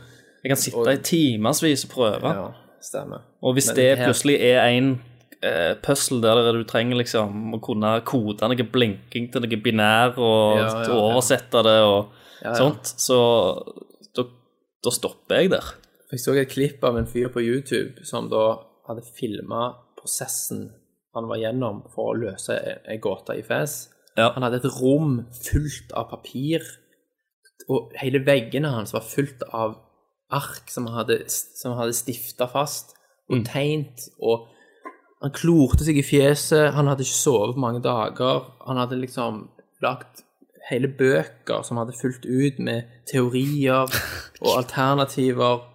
Jeg kan sitte i timevis og prøve. Ja, stemmer. Og hvis Men det her- plutselig er en eh, puzzle der du trenger liksom å kunne kode noe blinking til noe binær og Ja, ja, oversette det og sånt, så da, da stopper jeg der. Jeg så et klipp av en fyr på YouTube som da hadde filma prosessen han var gjennom for å løse ei gåte i FES. Han hadde et rom fullt av papir, og hele veggene hans var fullt av ark som han hadde, som hadde stifta fast og tegnet. Og han klorte seg i fjeset, han hadde ikke sovet på mange dager. Han hadde liksom lagt hele bøker som hadde fulgt ut med teorier og alternativer.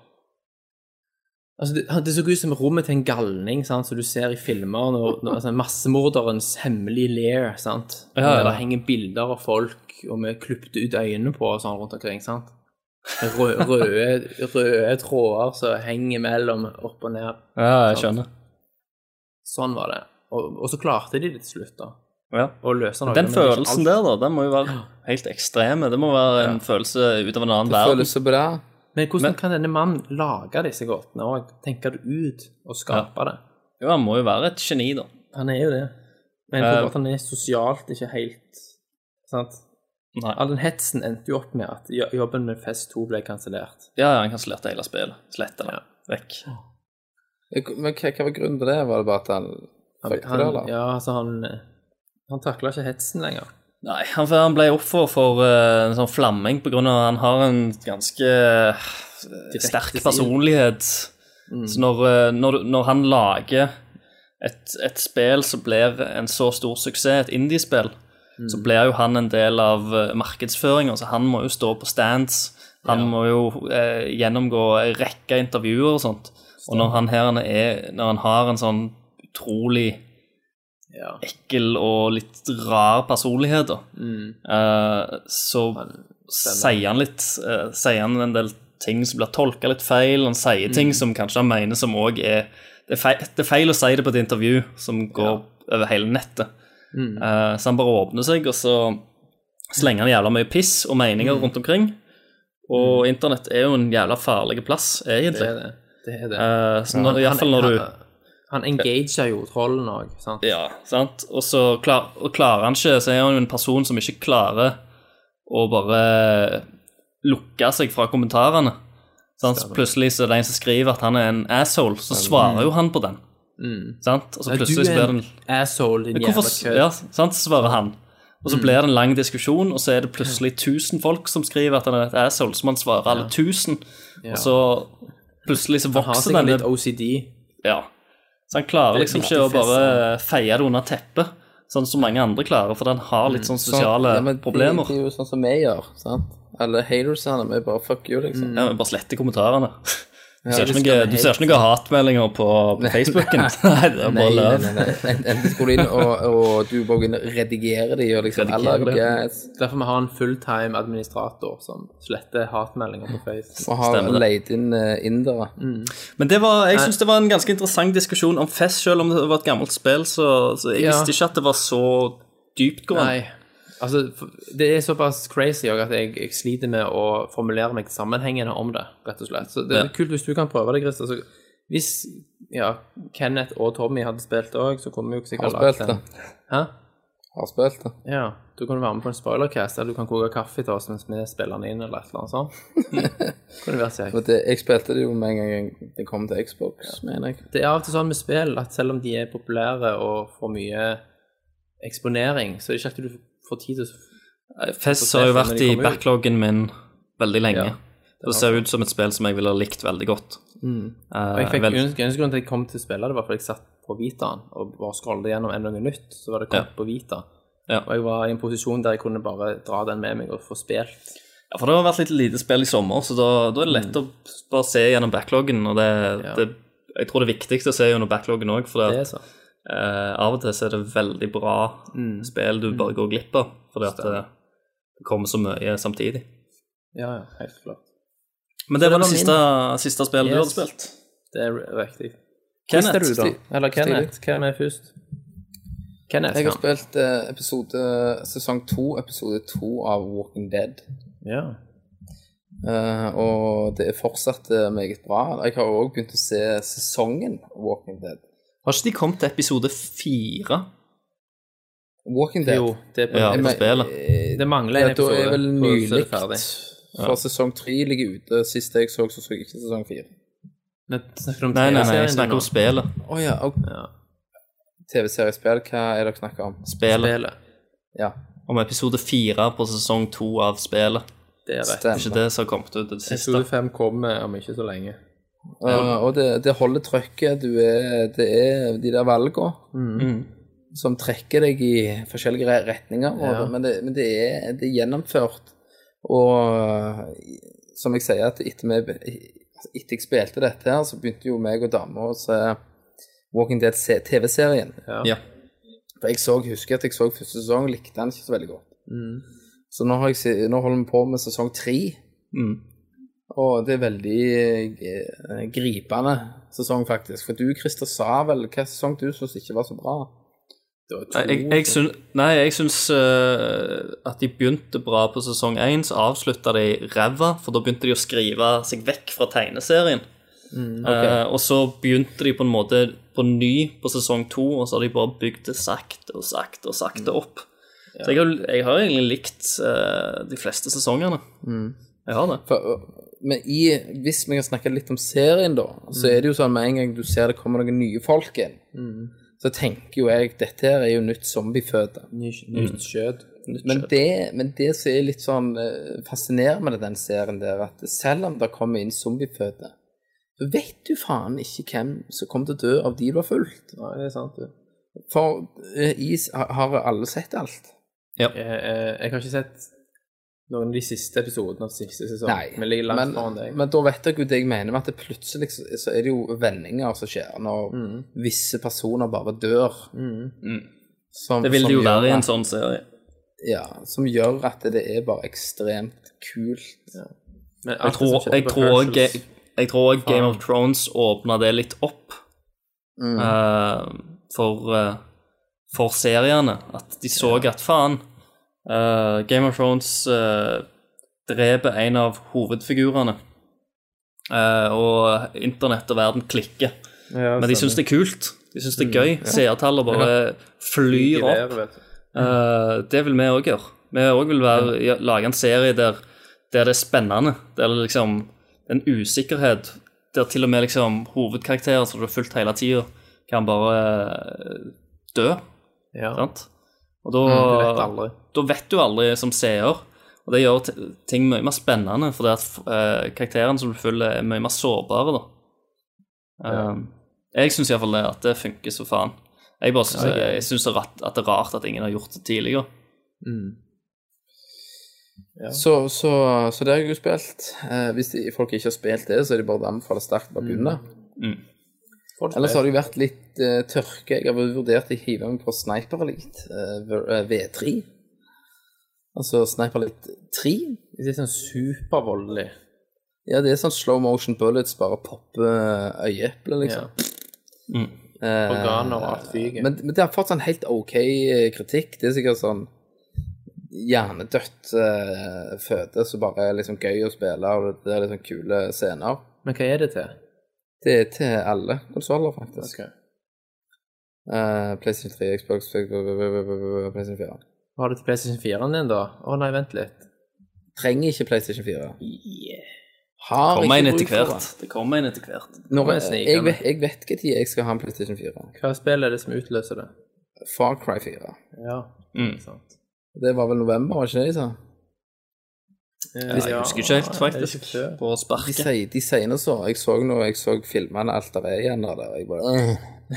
Altså, det, det så ut som rommet til en galning, sant, som du ser i filmer, når, når altså, massemorderens hemmelige lair, sant, Ja, ja. der henger bilder av folk, og vi klipte ut øynene på og sånn rundt omkring, sant. Røde, røde, røde tråder som henger mellom opp og ned. Ja, jeg skjønner. Sånn var det. Og, og så klarte de det til slutt, da. Ja. Å løse noe. Den følelsen alt. der, da, den må jo være helt ekstreme. Det må være en følelse ut av en annen verden. Det Føles så bra. Men hvordan Men- kan denne mannen lage disse gåtene og tenke det ut og skape det? Jo, han må jo være et geni, da. Han er jo det. Men jeg tror uh, at han er sosialt ikke helt sant? Nei. All den hetsen endte jo opp med at jobben med Fest 2 ble kansellert. Ja, ja, han kansellerte hele spillet. Sletta det. Vekk. Men hva, hva var grunnen til det? Var det bare at han fucket det, eller? ja, altså han Han takla ikke hetsen lenger. Nei, han, han ble offer for uh, en sånn flamming på grunn av at han har en ganske uh, sterk personlighet. personlighet. Så når, uh, når, når han lager et, et spill som blir en så stor suksess, et indiespill, så blir jo han en del av markedsføringa, så han må jo stå på stands. Han må jo gjennomgå en rekke intervjuer og sånt. Og når han her er Når han har en sånn utrolig Ja. ekkel og litt rar personlighet, da, eh, så sier han litt uh, Sier han en del ting som blir tolka litt feil. Han sier ting som kanskje han mener som òg er det er, feil, det er feil å si det på et intervju som går over hele nettet. Eh, så han bare åpner seg, og så slenger han jævla mye piss og meninger rundt omkring. Og internett er jo en jævla farlig plass, Det egentlig. er det. Det, er det. Eh, så når, når du han, han engager jo trollen òg, sant? Ja, sant? Og så klar, og klarer han ikke, så er han jo en person som ikke klarer å bare lukke seg fra kommentarene. Sant? Så plutselig så er det en som skriver at han er en asshole, så svarer jo han på den. Sant? Og så plutselig så du er en asshole, din Hvorfor, jævla kødd. ja, sant, så svarer han. Og så blir det en lang diskusjon, og så er det plutselig 1000 folk som skriver at han er et asshole, så man svarer alle 1000, og så plutselig så Han har vokser sikkert litt OCD. ja. Så han klarer er liksom ikke å bare feie det under teppet, sånn som mange andre klarer, for den har litt sånn sosiale ja, men problemer. Det, det er jo sånn som vi gjør, sant? Alle hatersene, vi bare fuck you, liksom. Ja, men bare sletter kommentarene. Du ser ikke noe, du ser ikke noe hatmeldinger på, på Facebooken? Nei, det er bare nei, løv. nei, nei. En- Enten skulle du inn og, og du bare inn og redigere de og liksom eller yes, Derfor vi har en fulltime administrator som sletter hatmeldinger på Face. og har leid inn uh, indere. Men det var, jeg syns det var en ganske interessant diskusjon om Fest, selv om det var et gammelt spill, så, så jeg Ja. visste ikke at det var så dyptgående. Altså, det er såpass crazy at jeg, jeg sliter med å formulere meg sammenhengende om det, rett og slett. Så det er Ja. kult hvis du kan prøve det, Christer. Altså, hvis ja, Kenneth og Tommy hadde spilt òg, så kunne vi jo sikkert lagd spilt lagt en det. Hæ? Har spilt det. Ja. Du kan være med på en spoilercast, eller du kan koke kaffe til oss mens vi spiller den inn, eller et eller annet sånt. kunne vært kjekt. Det, jeg spilte det jo med en gang det kom til Xbox, mener jeg. Det er av og til sånn med spill at selv om de er populære og får mye eksponering, så er det ikke alltid du får tid til Fest har jo vært i backloggen min veldig lenge. Ja, det ser ut som et spill som jeg ville ha likt veldig godt. Og Eh, jeg fikk vel- eneste eneste grunn til at jeg kom til å spille det, var fordi jeg satt på Vitaen og bare scrollet gjennom en noe nytt, så var det kommet Ja. på Vita. Ja. Og jeg var i en posisjon der jeg kunne bare dra den med meg og få spilt. Ja, for det har vært litt lite spill i sommer, så da, da er det lett å bare se gjennom backloggen. Og det, det, jeg tror det er viktig å se gjennom backloggen òg, for Det det, eh, av og til så er det veldig bra spill du bare går glipp av, fordi at det, det kommer så mye samtidig. Ja, ja, helt klart. Men det var det siste, siste spillet du hadde spilt. Det er riktig. Kenneth, du, da? Eller Kenneth? Hvem er først? Kenneth, Jeg har spilt eh, episode, sesong to, episode to av Walking Dead. ja. Uh, og det er fortsatt eh, meget bra. Jeg har òg begynt å se sesongen Walking Dead. Har ikke de kommet til episode fire? Walking Dead Jo, det er på Ja, på men- spillet. Det mangler ja, episode da episode. er vel er nylig det ferdig. For sesong tre ligger ute. Sist jeg så, så så jeg ikke sesong fire. Men snakker du om Nei, nei, nei, jeg TV-serien snakker nå? om spillet. Å ja. og Ja. TV-seriespill, hva er det dere snakker om? Spillet. Spillet. Ja, Om episode fire på sesong to av spillet. Det er rett. Det er ikke stemmer. det som har kommet ut det siste. Episode fem kommer om ikke så lenge. Eh, og det, det holder trøkket. Du er, det er de der valgene Mm. som trekker deg i forskjellige retninger. Ja. Det, Men, det, men det, er, det er gjennomført. Og som jeg sier, at etter, vi, etter jeg spilte dette her, så begynte jo meg og dama å se Walking Dead TV-serien. Ja. For jeg så, husker at jeg så første sesong, likte den ikke så veldig godt. Mm. Så nå, har jeg, nå holder vi på med sesong tre. Mm. Og det er veldig eh, gripende sesong, faktisk. For du, Christer, sa vel hva sesong du syntes ikke var så bra? Nei, jeg, jeg syns, nei, jeg syns uh, at de begynte bra på sesong én, så avslutta de ræva, for da begynte de å skrive seg vekk fra tegneserien. Eh, og så begynte de på en måte på ny på sesong to, og så har de bare bygd det sakte og sakte og sakte opp. Så jeg har, jeg har egentlig likt uh, de fleste sesongene. Jeg har det. For, men i, hvis vi kan snakke litt om serien, da, så er det jo sånn med en gang du ser det kommer noen nye folk inn, så tenker jo jeg dette her er jo nytt zombieføde. Ny- Nytt kjøtt. Men det, men det som er litt sånn eh, fascinerende med den serien der, at selv om det kommer inn zombieføde, så vet du faen ikke hvem som kommer til å dø av de du har fulgt. Nei, det er sant, du. For eh, is har alle sett alt. Jeg, jeg, jeg har ikke sett noen av de siste episodene av siste sesong. men ligger langt men, foran deg. men da vet dere jo det jeg mener med at det plutselig så, så er det jo vendinger som skjer når Mm. visse personer bare dør. Som, Det vil det jo være i en sånn serie. Ja, som gjør at det er bare ekstremt kult. Men Jeg tror, jeg tror, også, Herschels- jeg tror også Game of Thrones åpna det litt opp Mm. eh, for, uh, for seriene. At de så at faen eh, Game of Thrones uh, dreper en av hovedfigurene. Uh, og internett og verden klikker. Ja, Men de syns det er kult. De syns det er gøy. Seertallet bare flyr opp. været, vet du. Eh, det vil vi òg gjøre. Vi òg vil være, lage en serie der, der det er spennende. Der det liksom en usikkerhet. Der til og med liksom hovedkarakterer som du har fulgt hele tida, kan bare dø. Ja. Sant? Og da, Du vet da vet du aldri som seer. Og det gjør ting mye mer spennende, fordi at uh, karakterene som du følger, er mye mer sårbare. da. Eh, Jeg syns iallfall det, at det funker så faen. Jeg bare syns, jeg, synes det er rart, at det er rart at ingen har gjort det tidligere. Så, så, så det har jeg jo spilt. Eh, hvis de, folk ikke har spilt det, så er det bare å anbefale sterkt å begynne. Ellers har det jo vært litt uh, tørke. Jeg har vurdert å hive meg på Sniper Elite uh, eh, V3. Altså Sniper Elite 3. Det er sånn supervoldelig. Ja, det er sånn slow motion bullets, bare poppe eh, øyeeplet, liksom. Ja. Eh, Organer og alt fyker. Men, men det har fått sånn helt ok eh, kritikk. Det er sikkert sånn hjernedødt uh, føde som bare er liksom gøy å spille, og det er liksom kule scener. Men hva er det til? Det er til alle konsoller, faktisk. Ok. Uh, PlayStation 3, Xbox, PlayStation 4. Har du til PlayStation 4-en din, da? Å nei, vent litt. Trenger ikke PlayStation 4. Har Kommer en etter hvert. Det kommer en etter hvert. Når, jeg, jeg, vet- jeg vet ikke når jeg skal ha en PlayStation 4. Hva spill er det som utløser det? Far Cry 4. Ja, Mm. sant. Det var vel november, var ikke det de sa? Jeg husker ikke helt, faktisk. På sparket. de sier så. Jeg så nå, jeg så filmene alt av igjen der. Jeg bare.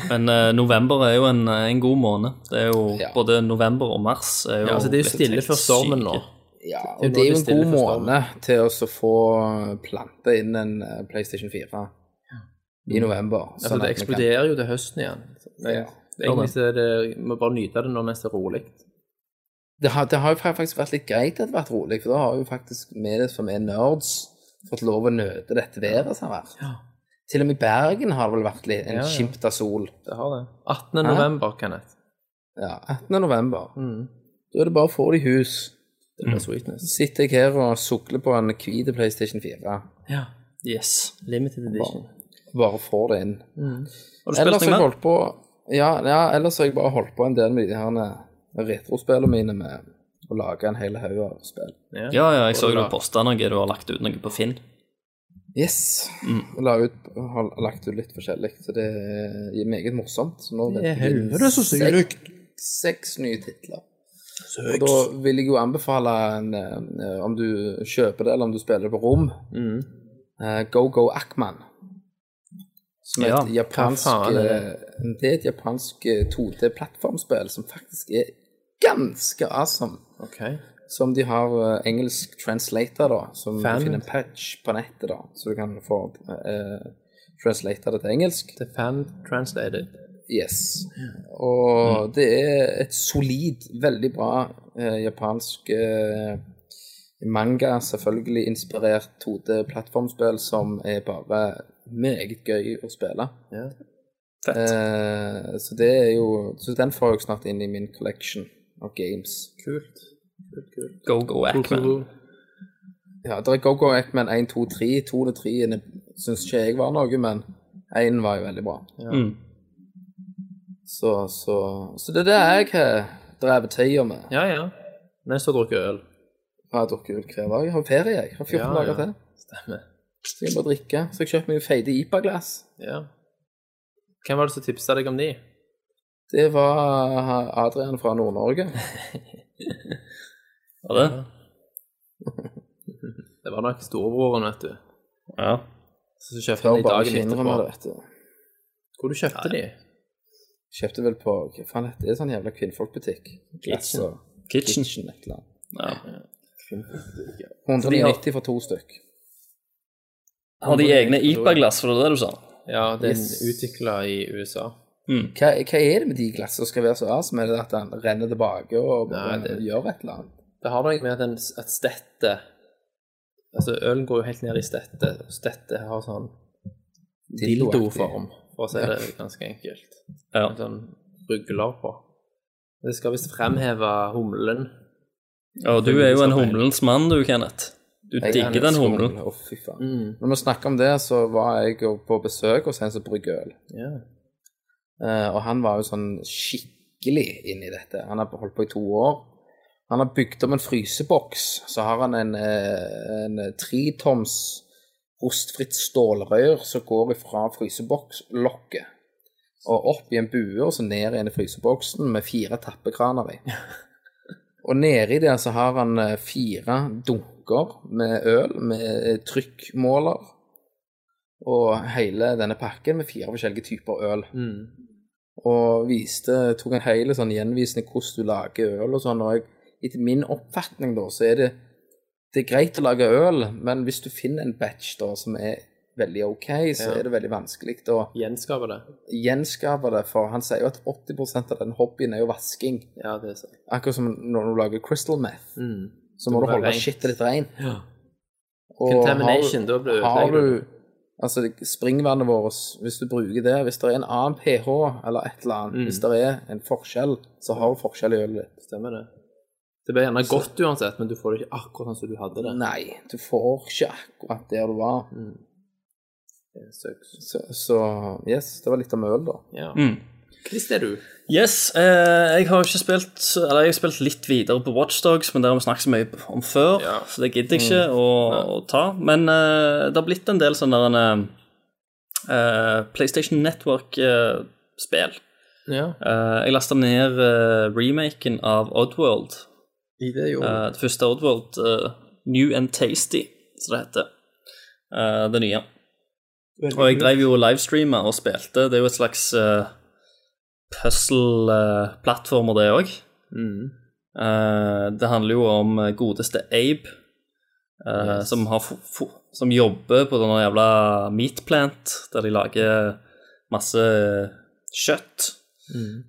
Men eh, november er jo en, en god måned. Det er jo Ja. både november og mars er jo Ja, altså, det er jo blitt stille helt før stormen nå. syke. Ja, Det er og det er jo en god måned til å så få plante inn en eh, PlayStation 4 i november. Altså, sånn det vi kan- eksploderer jo til høsten igjen. Det, Ja. egentlig så er det, vi må bare nyte det nå mens det er rolig. Det har, det har jo faktisk vært litt greit at det har vært rolig, for da har jo faktisk vi som er nerds, fått lov å nøte dette været som har vært. Til og med i Bergen har det vel vært litt, en Ja, ja. skimt av sol. Det har det. 18. november, Kenneth. Ja, 18. november. Mm. Da er det bare å få det i hus. Det blir sweetness. Så sitter jeg her og sukler på en hvit PlayStation 4. Ja. Yes. Limited edition. Bare får det inn. Har du spilt noe mer? ja, ja, ellers har jeg bare holdt på en del med de her eh, retrospillene mine med å lage en hel haug av spill. Ja, ja, jeg så du posta noe. Du har lagt ut noe på Finn. Yes. Jeg la ut, har lagt ut litt forskjellig, så det er meget morsomt. Så nå Det er helvete så seks, seks nye titler. Og da vil jeg jo anbefale en, eh, om du kjøper det, eller om du spiller det på rom, Mm. uh, Go Go Ackman. Som er Ja, et japansk det? eh, Det er et japansk eh, 2D-plattformspill som faktisk er ganske awesome. Okay. Som de har eh, engelsk translator, da. Som Fan. finner en patch på nettet, da. Så du kan få uh, translata det til engelsk. The fan translated. Yes. Og det er et solid, veldig bra eh, japansk eh, manga, selvfølgelig inspirert 2D-plattformspill som er bare meget gøy å spille. Ja. Eh, så det er jo Så den får jeg snart inn i min collection of games. Kult. Kult, kult. Go Go Ackman. Ja, det er Go-Go Eggman 1, 2, 3. 2 og 3 syns ikke jeg var noe, men 1 var jo veldig bra. Mm. Så, så, så det er det jeg har drevet tida med. Ja, ja. Mens du drikker øl. Jeg har drukket øl hver dag. Jeg har ferie, jeg. Jeg har 14 Ja, dager til. Stemmer. Så jeg må drikke. Så jeg kjøpte meg feite IPA-glass. Ja. Hvem var det som tipsa deg om de? Det var Adrian fra Nord-Norge. Var det? Det var nok storebroren, vet du. Ja. Så kjøpte han de dagen etterpå. det, vet du. Hvor du kjøpte de? Kjøpte vel på Hva faen heter det? Det er sånn jævla kvinnfolkbutikk. Kitchen. Kitchen. Kitchen, et eller annet. Ja. 190 for to stykk. Har de egne IPA-glass, for det er det du sa? Ja, det er Yes. utvikla i USA. Hva, hva er det med de glassene som skal være så awesome? Er det at den renner tilbake og Nei, det- gjør et eller annet? Det har noe med at, den, at stettet Altså, ølen går jo helt ned i stettet. og Stettet har sånn dildoform, for å si det ganske enkelt. Ja. En Sånn rugler på. Det skal visst fremheve humlen. Og du er jo en humlens mann, du, Kenneth. Du Jeg er digger den humlen. Å, fy faen. Når vi snakker om det, så var jeg jo på besøk hos en som brygger øl. Ja. Eh, og han var jo sånn skikkelig inne i dette. Han har holdt på i to år. Han har bygd om en fryseboks. Så har han en, eh, en tritoms rostfritt stålrør som går ifra frysebokslokket og opp i en bue og så ned i en fryseboksen med fire tappekraner i. Og nedi der så har han eh, fire dunker med øl med trykkmåler. Og hele denne pakken med fire forskjellige typer øl. Og viste, tok en hele sånn gjenvisning hvordan du lager øl og sånn. Og jeg, etter min oppfatning da, så er det Det er greit å lage øl, men hvis du finner en batch da som er veldig ok, så Ja. er det veldig vanskelig å Gjenskape det. gjenskape det, for han sier jo at 80% av den hobbyen er jo vasking. Ja, det er sant. Akkurat som når du lager crystal meth, Mm. så må du holde shitet litt rent. Ja. Og Contamination, har, da blir det du Altså, springvannet vårt, hvis du bruker det Hvis det er en annen pH eller et eller annet, Mm. hvis det er en forskjell, så har du forskjell i ølet ditt. Stemmer det. Det blir gjerne godt uansett, men du får det ikke akkurat sånn som du hadde det. Nei, du får ikke akkurat der du var. Mm. Så, så yes, det var litt om øl, da. Ja. Mm. Chris, det er du. Yes, eh, jeg har ikke spilt Eller jeg har spilt litt videre på Watchdogs, men det har vi snakket så mye om før, Ja. så det gidder jeg ikke å, å ta. Men eh, det har blitt en del sånne der, eh, PlayStation Network-spill. Ja. Eh, jeg lasta ned eh, remaken av Oddworld. I det jo. Eh, det første Oddworld, eh, New and Tasty, som det heter. Eh, det nye. Og jeg drev jo livestreama og spilte. Det er jo et slags puzzle-plattformer, det òg. Mm. det handler jo om eh, godeste Abe, yes. som, som jobber på denne jævla meat plant, der de lager masse kjøtt.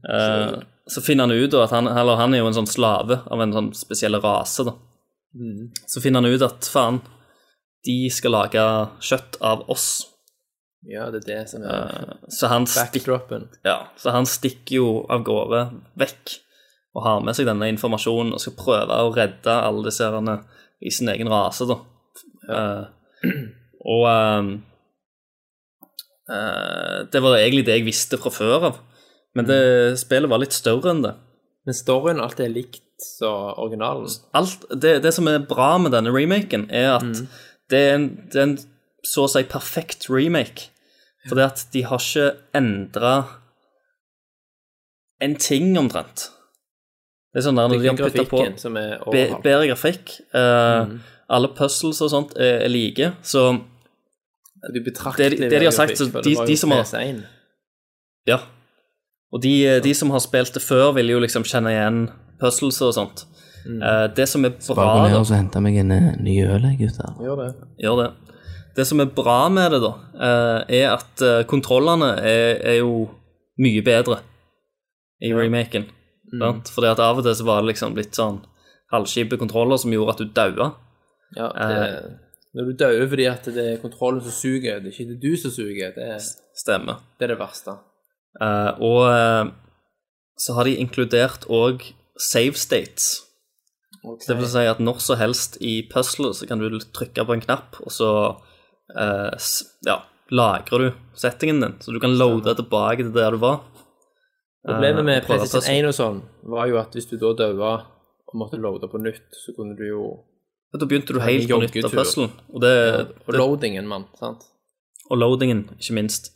Eh, så finner han ut at han, eller han er jo en sånn slave av en sånn spesiell rase. da. Så finner han ut at faen, de skal lage kjøtt av oss. Ja, det er det som er uh, så han backdropen. backdropen. ja, så han stikker jo av gårde vekk og har med seg denne informasjonen og skal prøve å redde alle disse herrene i sin egen rase, da. Eh, og eh, uh, det var egentlig det jeg visste fra før av. Men det spillet var litt større enn det. Men storyen alltid er likt som originalen. Alt, det, det som er bra med denne remaken, er at det, er en, det er en så å si perfekt remake. Fordi at de har ikke endra en ting, omtrent. Det er sånn der Det når de har putta på be, bedre grafikk. eh, Alle puzzles og sånt er, er like, så Du det- det de har sagt, grafikk, så de- de som har- ja. Og de, de som har spilt det før, vil jo liksom kjenne igjen puzzles og sånt. Eh, det som er bra Bare gå ned og så hente meg en eh, ny øl, gutter. Gjør det. Gjør det. Det som er bra med det, da, eh, er at eh, kontrollene er, er jo mye bedre i remaken. Mm. Fordi at av og til så var det liksom litt sånn halvskipe kontroller som gjorde at du daua. Ja, det, når du dauer fordi at det er kontrollen som suger, det er ikke du som suger, det er Stemmer. det, er det verste. Eh, og eh, så har de inkludert òg save states. Det vil si at når som helst i puzzlet så kan du trykke på en knapp, og så eh, ja, lagrer du settingen din, så du kan loade tilbake til der du var. Problemet med Eh, PlayStation 1 og sånn, var jo at hvis du da daua og måtte loade på nytt, så kunne du jo Da begynte du helt på nytt av puzzlen, og, det, Og det, loadingen, mann, sant? og loadingen, ikke minst.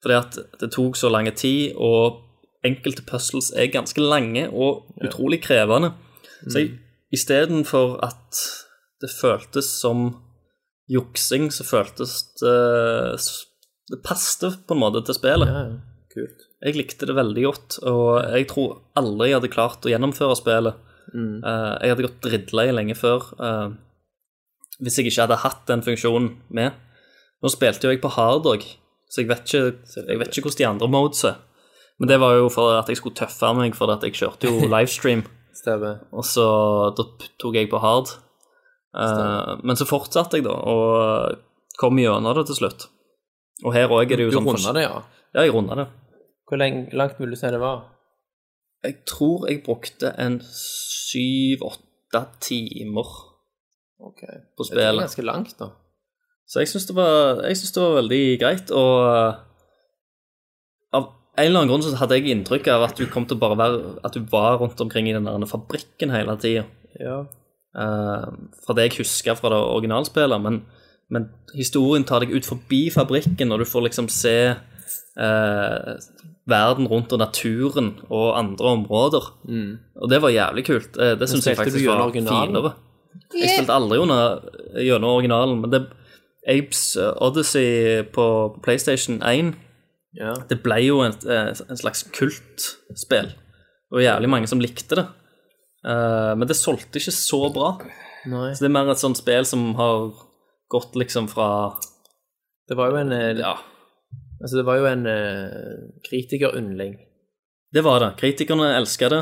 Fordi at det tok så lang tid, og enkelte puzzles er ganske lange og utrolig krevende. Så istedenfor at det føltes som juksing, så føltes det Det passte på en måte til spillet. Ja, ja. Kult. Jeg likte det veldig godt, og jeg tror aldri jeg hadde klart å gjennomføre spillet. Eh, jeg hadde gått drittlei lenge før uh, hvis jeg ikke hadde hatt den funksjonen med. Nå spilte jo jeg på hard òg, så jeg vet, ikke, jeg vet ikke hvordan de andre modes er. Men det var jo for at jeg skulle tøffe meg, for at jeg kjørte jo livestream, og så da tok jeg på hard. Eh, men så fortsatte jeg, da, og kom gjennom det til slutt. Og her òg er det jo Du sånn runda det, ja. Ja, jeg runda det. Hvor lenge, langt vil du si det var? Jeg tror jeg brukte en syv-åtte timer okay. på Det er ganske langt, da. Så jeg syns det, det var veldig greit, og uh, av en eller annen grunn så hadde jeg inntrykk av at du kom til å bare være At du var rundt omkring i den der fabrikken hele tida. Ja. Fra det jeg husker fra det originalspillet, men, men historien tar deg ut forbi fabrikken, og du får liksom se eh, verden rundt og naturen og andre områder. Og det var jævlig kult. Eh, Det syns jeg faktisk var originalen? finere. Jeg spilte aldri under, gjennom originalen, men det Apes Odyssey på PlayStation 1 ja. det ble jo en, en slags kultspill. Var jævlig mange som likte det. Eh, men det solgte ikke så bra. Nei. Så det er mer et sånt spill som har gått liksom fra Det var jo en eh, Ja, Altså, det var jo en uh, kritikeryndling. det var det. Kritikerne elska det.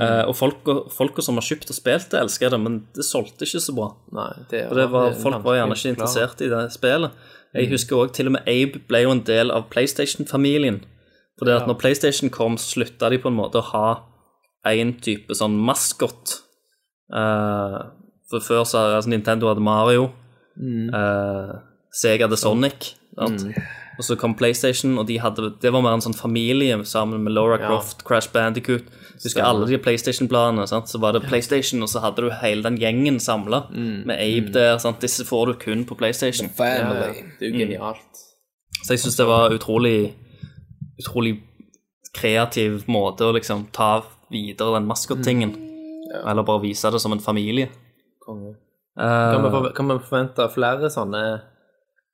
eh, og folka, folka som har kjøpt og spilt det, elska det, men det solgte ikke så bra. Nei, det, Og det var, er folk var gjerne vanskelig ikke å forklare. interessert i det spillet. Jeg husker òg til og med Abe ble jo en del av PlayStation-familien. For det at når PlayStation kom, slutta de på en måte å ha én type sånn maskot. Uh, for før så altså Nintendo hadde Mario, eh, Sega hadde Sonic. Mm. Og så kom PlayStation, og de hadde, det var mer en sånn familie sammen med Laura Croft, Crash Bandicoot. Husker alle de PlayStation-bladene. Så var det PlayStation, og så hadde du hele den gjengen samla, med Abe der. sant? Disse får du kun på PlayStation. Family. ja. Det er jo genialt. Så jeg syns det var utrolig Utrolig kreativ måte å liksom ta videre den maskottingen. Eller bare vise det som en familie. Konge. Eh, Kan vi, kan vi forvente flere sånne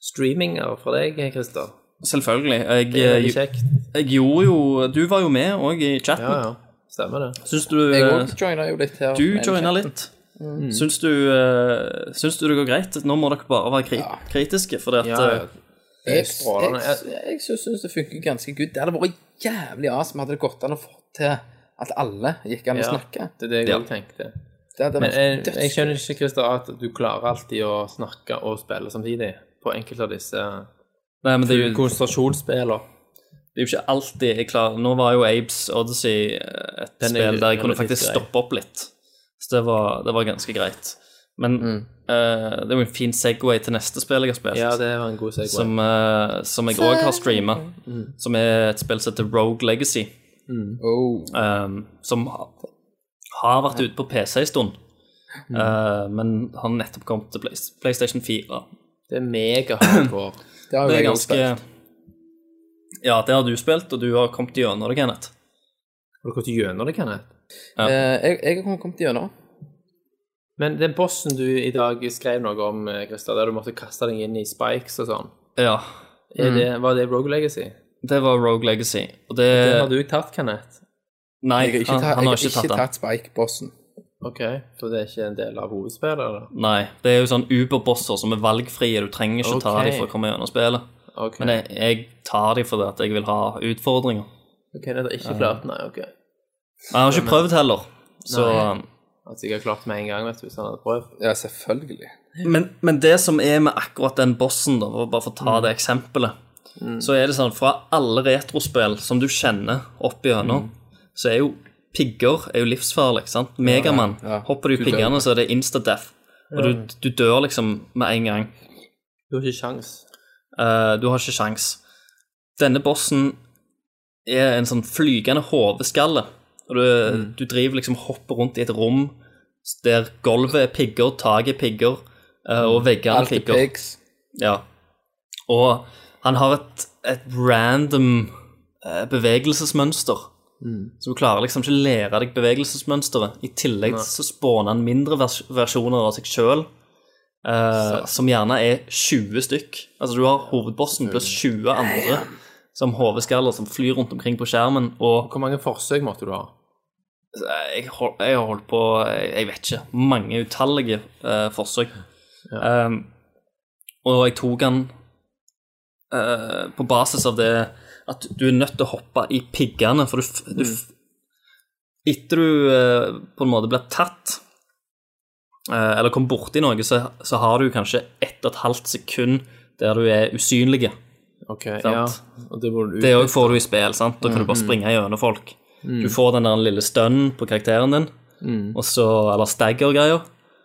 streaminger fra deg, Christer? selvfølgelig. Jeg, Det er veldig kjekt. jeg gjorde jo Du var jo med òg i chatten. Ja, ja. Stemmer det. Syns du Jeg eh, òg joina jo litt her. Du joina litt. litt. Syns du, eh, syns du det går greit? Nå må dere bare være kri kritiske, for det at Ja, ja. Jeg, Jeg, jeg, jeg syns det funker ganske good. Det hadde vært jævlig awesome hadde det gått an å få til at alle gikk an å Ja, snakke. Det er det jeg Ja. også tenkte. Det hadde Men vært jeg, jeg skjønner ikke, Christer, at du klarer alltid å snakke og spille samtidig på enkelte av disse Nei, men det er jo konsentrasjonsspillene. Det er jo ikke alltid jeg klarer Nå var jo Abes Odyssey eh, et Den spill der jeg kunne faktisk grei. stoppe opp litt. Så det var, det var ganske greit. Men Mm. uh, det er jo en fin Segway til neste spill jeg har spilt, Ja, det var en god segway. som, uh, som jeg òg har streama. Mm. Som er et spill som heter Rogue Legacy. Oh. Um, som har vært ute på PC en stund, Mm. uh, men har nettopp kommet til Play- PlayStation 4. Det er mega hardcore. Det har jo jeg også ganske spilt. Ja, det har du spilt, og du har kommet gjennom det, Kenneth. Har du kommet gjennom det, Kenneth? Eh, jeg, jeg har kommet gjennom. Men den bossen du i dag skrev noe om, eh, Christer, der du måtte kaste deg inn i spikes og sånn, Ja, er det, var det Rogue Legacy? Det var Rogue Legacy. Og det Den har du tatt, Kenneth? Nei, Jeg har ikke, han, tatt- han jeg har har ikke tatt den. tatt Spike-bossen. Ok, For det er ikke en del av hovedspillet, eller? Nei, det er jo sånn Uber-bosser som er valgfrie. Du trenger ikke ta dem for å komme gjennom spillet. Okay. Men jeg, jeg tar dem fordi at jeg vil ha utfordringer. ok, det er ikke klart, nei, ok. Men jeg har ikke prøvd heller. Så, Nei. jeg har klart med en gang, vet du, hvis han hadde prøvd. Ja, selvfølgelig. men, men det som er med akkurat den bossen, da, for bare for å Mm. ta det eksempelet, så er det sånn fra alle retrospill som du kjenner opp igjennom, Mm. så er jo pigger er jo livsfarlig, sant? Megamann. ja. Hopper du i piggene, så er det insta-death. Og du, du dør liksom med en gang. Du har ikke sjans. Uh, du har ikke sjans. Denne bossen er en sånn flygende hodeskalle. Og du, du driver liksom hopper rundt i et rom der gulvet er pigger, taket er pigger, uh, og veggene er Alt er pigger. pigs. Ja. Og han har et, et random eh, bevegelsesmønster. Så du klarer liksom ikke å lære deg bevegelsesmønsteret. I tillegg så spåner han mindre vers versjoner av seg sjøl, som gjerne er 20 stykk. Altså du har hovedbossen pluss 20 andre som hodeskaller som flyr rundt omkring på skjermen, og Hvor mange forsøk måtte du ha? jeg, hold, jeg har holdt på jeg, vet ikke, mange utallige eh, forsøk. Um, og jeg tok den eh, på basis av det at du er nødt til å hoppe i piggene, for du, du mm. Etter du uh, på en måte blir tatt, uh, eller kommer borti noe, så, så har du kanskje ett og et halvt sekund der du er usynlig. Ok, Sant. ja. Og det du Det også får du i spill, sant? Da kan du bare springe gjennom folk. Du får den der lille stønnen på karakteren din, og så, eller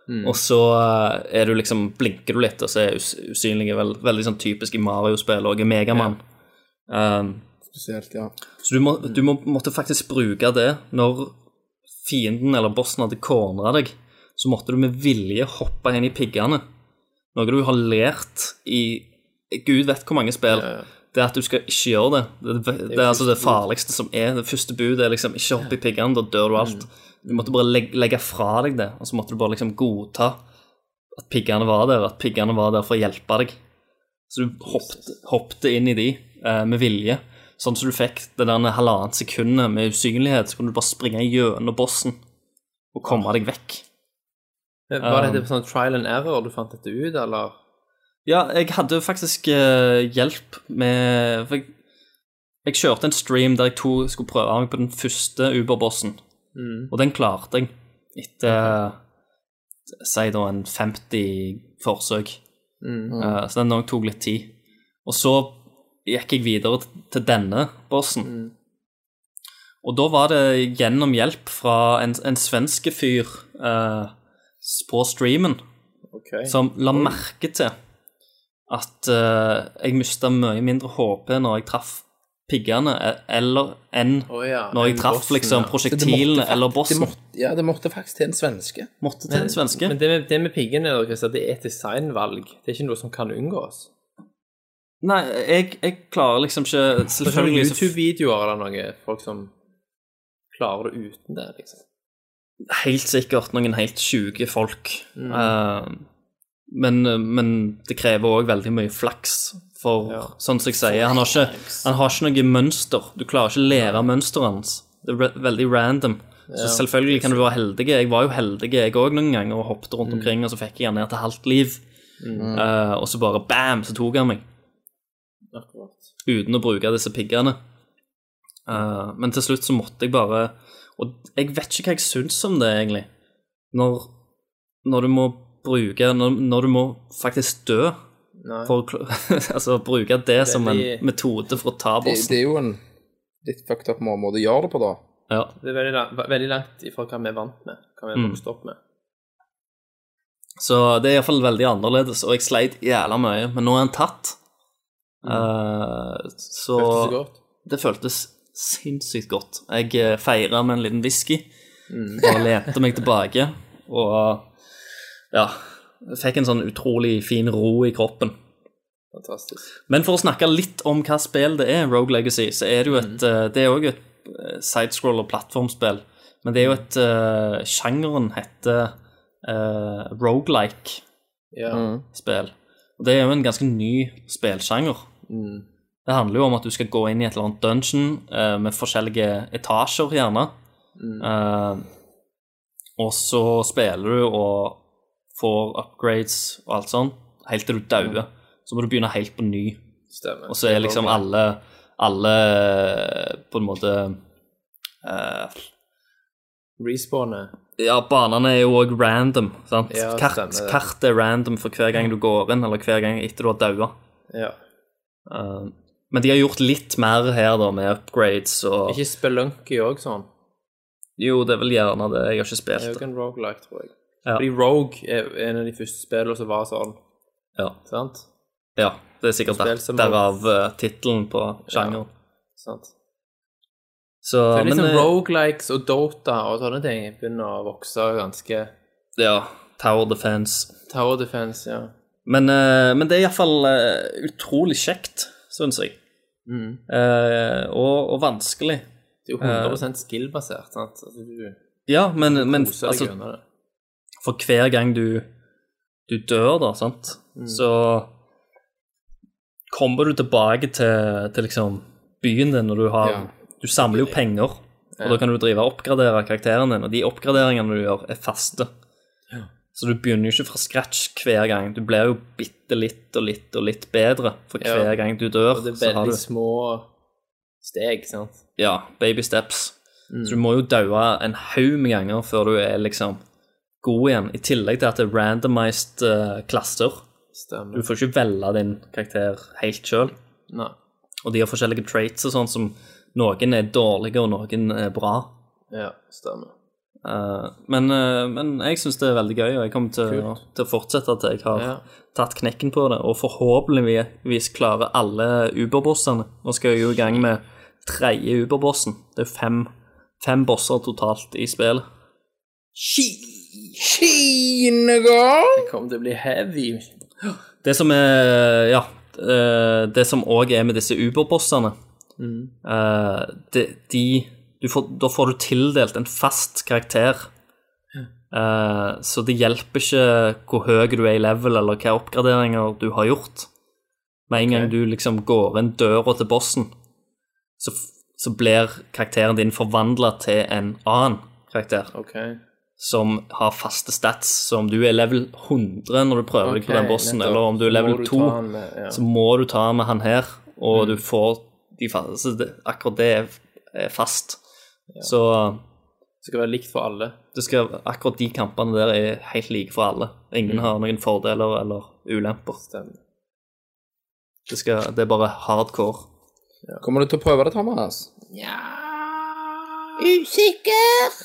stagger-greier, og så eh, er du liksom, blinker du litt, og så er us usynlig vel, veldig sånn typisk i Mario-spill og i Megaman. Um, Spesielt, ja. så du, må, du må, måtte faktisk bruke det når fienden eller bossen hadde cornera deg, så måtte du med vilje hoppe inn i piggene. Noe du har lært i Gud vet hvor mange spill. Det er at du skal ikke gjøre det. Det, det, det er altså det farligste som er. Det første budet er liksom ikke hoppe i piggene, da dør du alt. Du måtte bare legge, legge fra deg det, og så måtte du bare liksom godta at piggene var der, at piggene var der for å hjelpe deg. Så du hoppet inn i de eh, med vilje. Sånn som du fikk det der halvannet sekundet med usynlighet, så kunne du bare springe gjennom bossen og komme deg vekk. Men Var dette sånn trial and error du fant dette ut, eller? Ja, jeg hadde faktisk eh, hjelp med For jeg, jeg kjørte en stream der jeg to skulle prøve meg på den første Uber-bossen. Og den klarte jeg etter Si da en 50 forsøk. Eh, så den òg tok litt tid. Og så gikk jeg videre til denne bossen. Og da var det gjennom hjelp fra en, en svenske fyr uh, på streamen okay. som la merke til at uh, jeg mista mye mindre HP når jeg traff piggene, eller enn oh, ja, når jeg en traff bossen, liksom ja. prosjektilene eller eller det måtte, ja, det måtte faktisk til en svenske. Måtte til en svenske. Men det med, det med piggene det er et designvalg. Det er ikke noe som kan unngås. Nei, jeg, jeg klarer liksom ikke Selvfølgelig YouTube-videoer eller noe, folk som klarer det uten det, liksom. helt sikkert noen helt sjuke folk. Mm. Uh, men, men det krever òg veldig mye flaks. For Ja. sånn som jeg sier, han har, ikke, han har ikke noe mønster. Du klarer ikke å lære mønsteret hans. Det er veldig random. Så selvfølgelig kan du være heldig. Jeg var jo heldig jeg òg noen ganger og hoppet rundt Mm. omkring, og så fikk jeg han ned til halvt liv. Eh, og så bare bam, så tok han meg. Akkurat. uten å bruke disse piggene. Uh, men til slutt så måtte jeg bare Og jeg vet ikke hva jeg syns om det, egentlig. Når, når du må bruke når, når du må faktisk dø Nei. for å Altså bruke det som en metode for å ta Det, bossen. det er jo en litt fucked up måte å gjøre det på, da. Ja. Det er veldig, langt, veldig langt ifra hva vi er vant med, hva vi er Mm. vokst opp med. Så det er iallfall veldig annerledes, og jeg sleit jævla mye. Men nå er han tatt. Eh, så Mm. Føltes det godt? Det føltes sinnssykt godt. Jeg eh, feira med en liten whisky Mm. og lente meg tilbake. Og ja, fikk en sånn utrolig fin ro i kroppen. Fantastisk. Men for å snakke litt om hva spill det er, Rogue Legacy, så er det jo et mm. Det er òg et eh, sidescroller plattformspill. Men det er jo et uh, Sjangeren heter uh, rogelike Ja. spill. Og det er jo en ganske ny spillsjanger. Det handler jo om at du skal gå inn i et eller annet dungeon uh, med forskjellige etasjer, gjerne. Eh, og så spiller du og får upgrades og alt sånn, helt til du dauer. Så må du begynne helt på ny. Stemmer. Og så er liksom alle, alle på en måte uh, Respawnet. Ja, banene er jo òg random. sant? Ja, Kart, kart, er random for hver gang du går inn, eller hver gang etter du har daua. Ja. Uh, men de har gjort litt mer her, da, med upgrades og Ikke Spelunky òg sånn? Jo, det er vel gjerne det. Jeg har ikke spilt Det er spilt jo ikke en roguelike, tror jeg. Ja. Fordi Rogue er en av de første spillene som var sånn, Ja. sant? ja, det er sikkert der, derav uh, tittelen på sjangeren. sant? Så, Så er liksom Rogue-likes og Dota og sånne ting begynner å vokse ganske Ja, Tower Defense. Tower Defense, ja. Men, uh, men det er iallfall uh, utrolig kjekt, syns jeg. Mm. Uh, og, og vanskelig. Det er jo 100 skill-basert, sant? Altså, du Ja, men, men altså, det. For hver gang du, du dør, da, sant, så kommer du tilbake til, til liksom byen din, og du har Ja. Du samler jo penger, og da kan du drive og oppgradere karakteren din, og de oppgraderingene du gjør, er faste. Så du begynner jo ikke fra scratch hver gang. Du blir jo bitte litt og litt og litt bedre for Ja. hver gang du dør. Og det er så har veldig du, små steg, sant? ja, baby steps. Mm. Så du må jo daue en haug med ganger før du er liksom god igjen, i tillegg til at det er randomized uh, klasser. Du får ikke velge din karakter helt sjøl. Og de har forskjellige traits og sånn som noen er dårlige, og noen er bra. Ja, stemmer. Uh, men, uh, men jeg syns det er veldig gøy, og jeg kommer til, å- til å fortsette til jeg har Ja. tatt knekken på det, og forhåpentligvis klarer alle Uber-bossene. Nå skal jeg jo i gang med tredje Uber-bossen. Det er fem, fem bosser totalt i spillet. Skinegar! Det kommer til å bli heavy. Det som er Ja, eh, det som òg er med disse Uber-bossene mm. de, de, får, Da får du tildelt en fast karakter. Eh, så det hjelper ikke hvor høy du er i level, eller hva oppgraderinger du har gjort. Med en gang du liksom går inn døra til bossen, så, så blir karakteren din forvandla til en annen karakter. OK. Som har faste stats. Så om du er level 100 når du prøver deg på den bossen, nettopp. eller om du er level du 2, med, ja. så må du ta med han her, og du får de faste så det, Akkurat det er, er fast. Så Det skal være likt for alle. det skal, akkurat de kampene der er helt like for alle. Ingen har noen fordeler eller ulemper. Stemmer. Det, skal, det er bare hardcore. Kommer du til å prøve det, Thomas?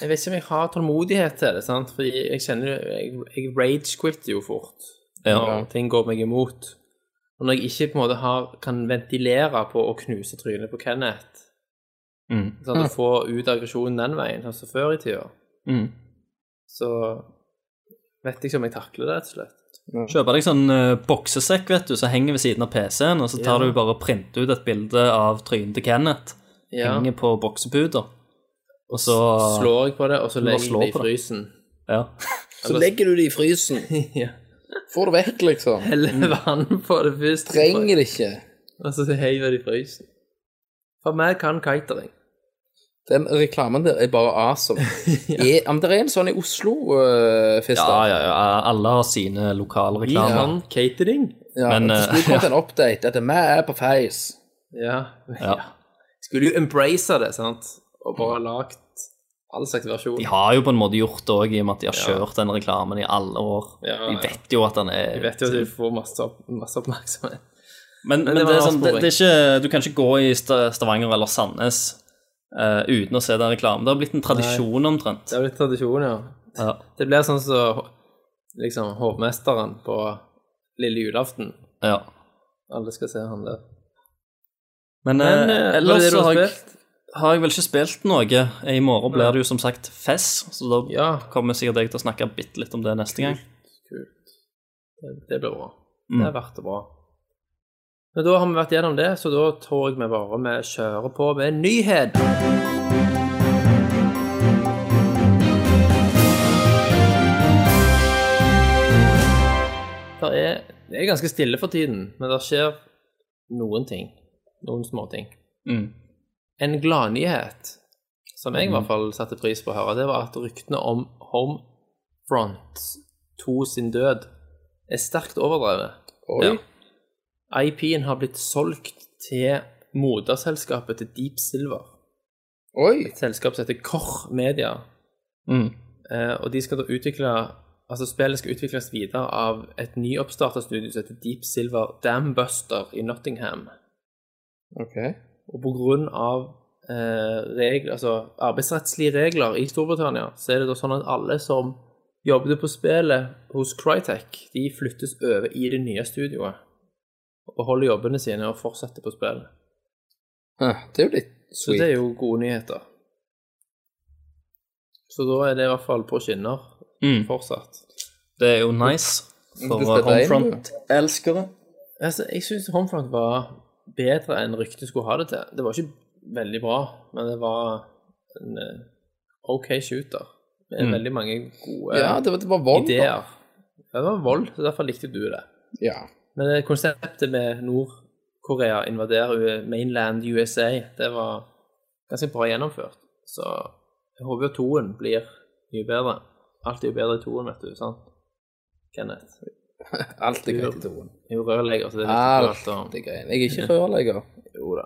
Jeg vet ikke om jeg har tålmodighet til det, sant? Fordi jeg kjenner jo Jeg, jeg rage-quitter jo fort. Ja. Når ting går meg imot. Og når jeg ikke på en måte har, kan ventilere på å knuse trynet på Kenneth Mm. Sånn at du får ut aggresjonen den veien, sånn som før i tida, Mm. så vet jeg ikke om jeg takler det, rett og slett. Kjøper deg sånn uh, boksesekk, vet du, som henger ved siden av PC-en, og så tar Ja. du bare og printer ut et bilde av trynet til Kenneth. Ja. Henger på bokseputer. Og så Slår jeg på det, og så legger jeg det i det. frysen. Ja. Så legger du det i frysen. ja. Får det vekk, liksom. Heller vann på det først. Trenger det ikke. Og så heiver det i frysen. For meg kan catering. Den reklamen der er bare awesome. er, men det er en sånn i Oslo, uh, Fister. ja, ja, ja. Alle har sine lokale Vi kan catering. Ja, Men, det eh, skulle kommet en update at vi er på Face. Ja. Ja. Skulle jo embrace det, sant? Og bare lagt all slags versjon. De har jo på en måte gjort det òg, i og med at de har kjørt den reklamen i alle år. Ja, De vet jo at den er De vet jo at de får masse, masse oppmerksomhet. Men, men det det, er sånn, det, det er ikke, du kan ikke gå i Stavanger eller Sandnes uh, uten å se den reklamen. Det har blitt en tradisjon omtrent. Det har blitt tradisjon, ja. Ja. Det blir sånn som liksom hovmesteren på lille julaften. ja. Alle skal se han der. Men, Men, eh, eh, det ellers det så har jeg? Har jeg vel ikke spilt noe. I morgen blir det jo som sagt Fess, så da Ja. kommer sikkert jeg til å snakke bitte litt om det neste gang. Kult. Det, det blir bra. Mm. Det er verdt det bra. Men da har vi vært gjennom det, så da tror jeg vi bare vi kjører på med en nyhet. Det er, det er ganske stille for tiden, men det skjer noen ting. Noen småting. Mm. En gladnyhet som jeg i hvert fall satte pris på å høre, det var at ryktene om Homefront 2 sin død er sterkt overdrevet. Oi. Ja. IP-en har blitt solgt til moderselskapet til Deep Silver. Oi. Et selskap som heter Kor Media. Mm. Eh, og de skal da utvikle Altså, spillet skal utvikles videre av et nyoppstarta studio som heter Deep Silver Dambuster i Nottingham. Ok. Og av eh, regler, altså arbeidsrettslige regler i Storbritannia, så er det da sånn at alle som jobbet på spillet hos Crytek, de flyttes over i det nye studioet. Og beholder jobbene sine og fortsetter på spillet. Det er jo litt sweet. Så det er jo gode nyheter. Så da er det i hvert fall på skinner Mm. fortsatt. Det er jo nice for Homefront-elskere. Altså, jeg syns Homefront var bedre enn ryktet skulle ha det til. Det var ikke veldig bra, men det var en eh, OK shooter. Med veldig mange gode Ja, det var, det var vold, ideer. Ja, det var vold, så derfor likte du det. Ja. Men konseptet med Nord-Korea invaderer mainland USA, det var ganske bra gjennomført. Så jeg håper jo toen blir mye bedre. Alt er jo bedre i toen, vet du, sant? Kenneth. Alt er greit i toen. Jo rørlegger, så det er viktig Alt er greit. Jeg er ikke rørlegger. Jo da.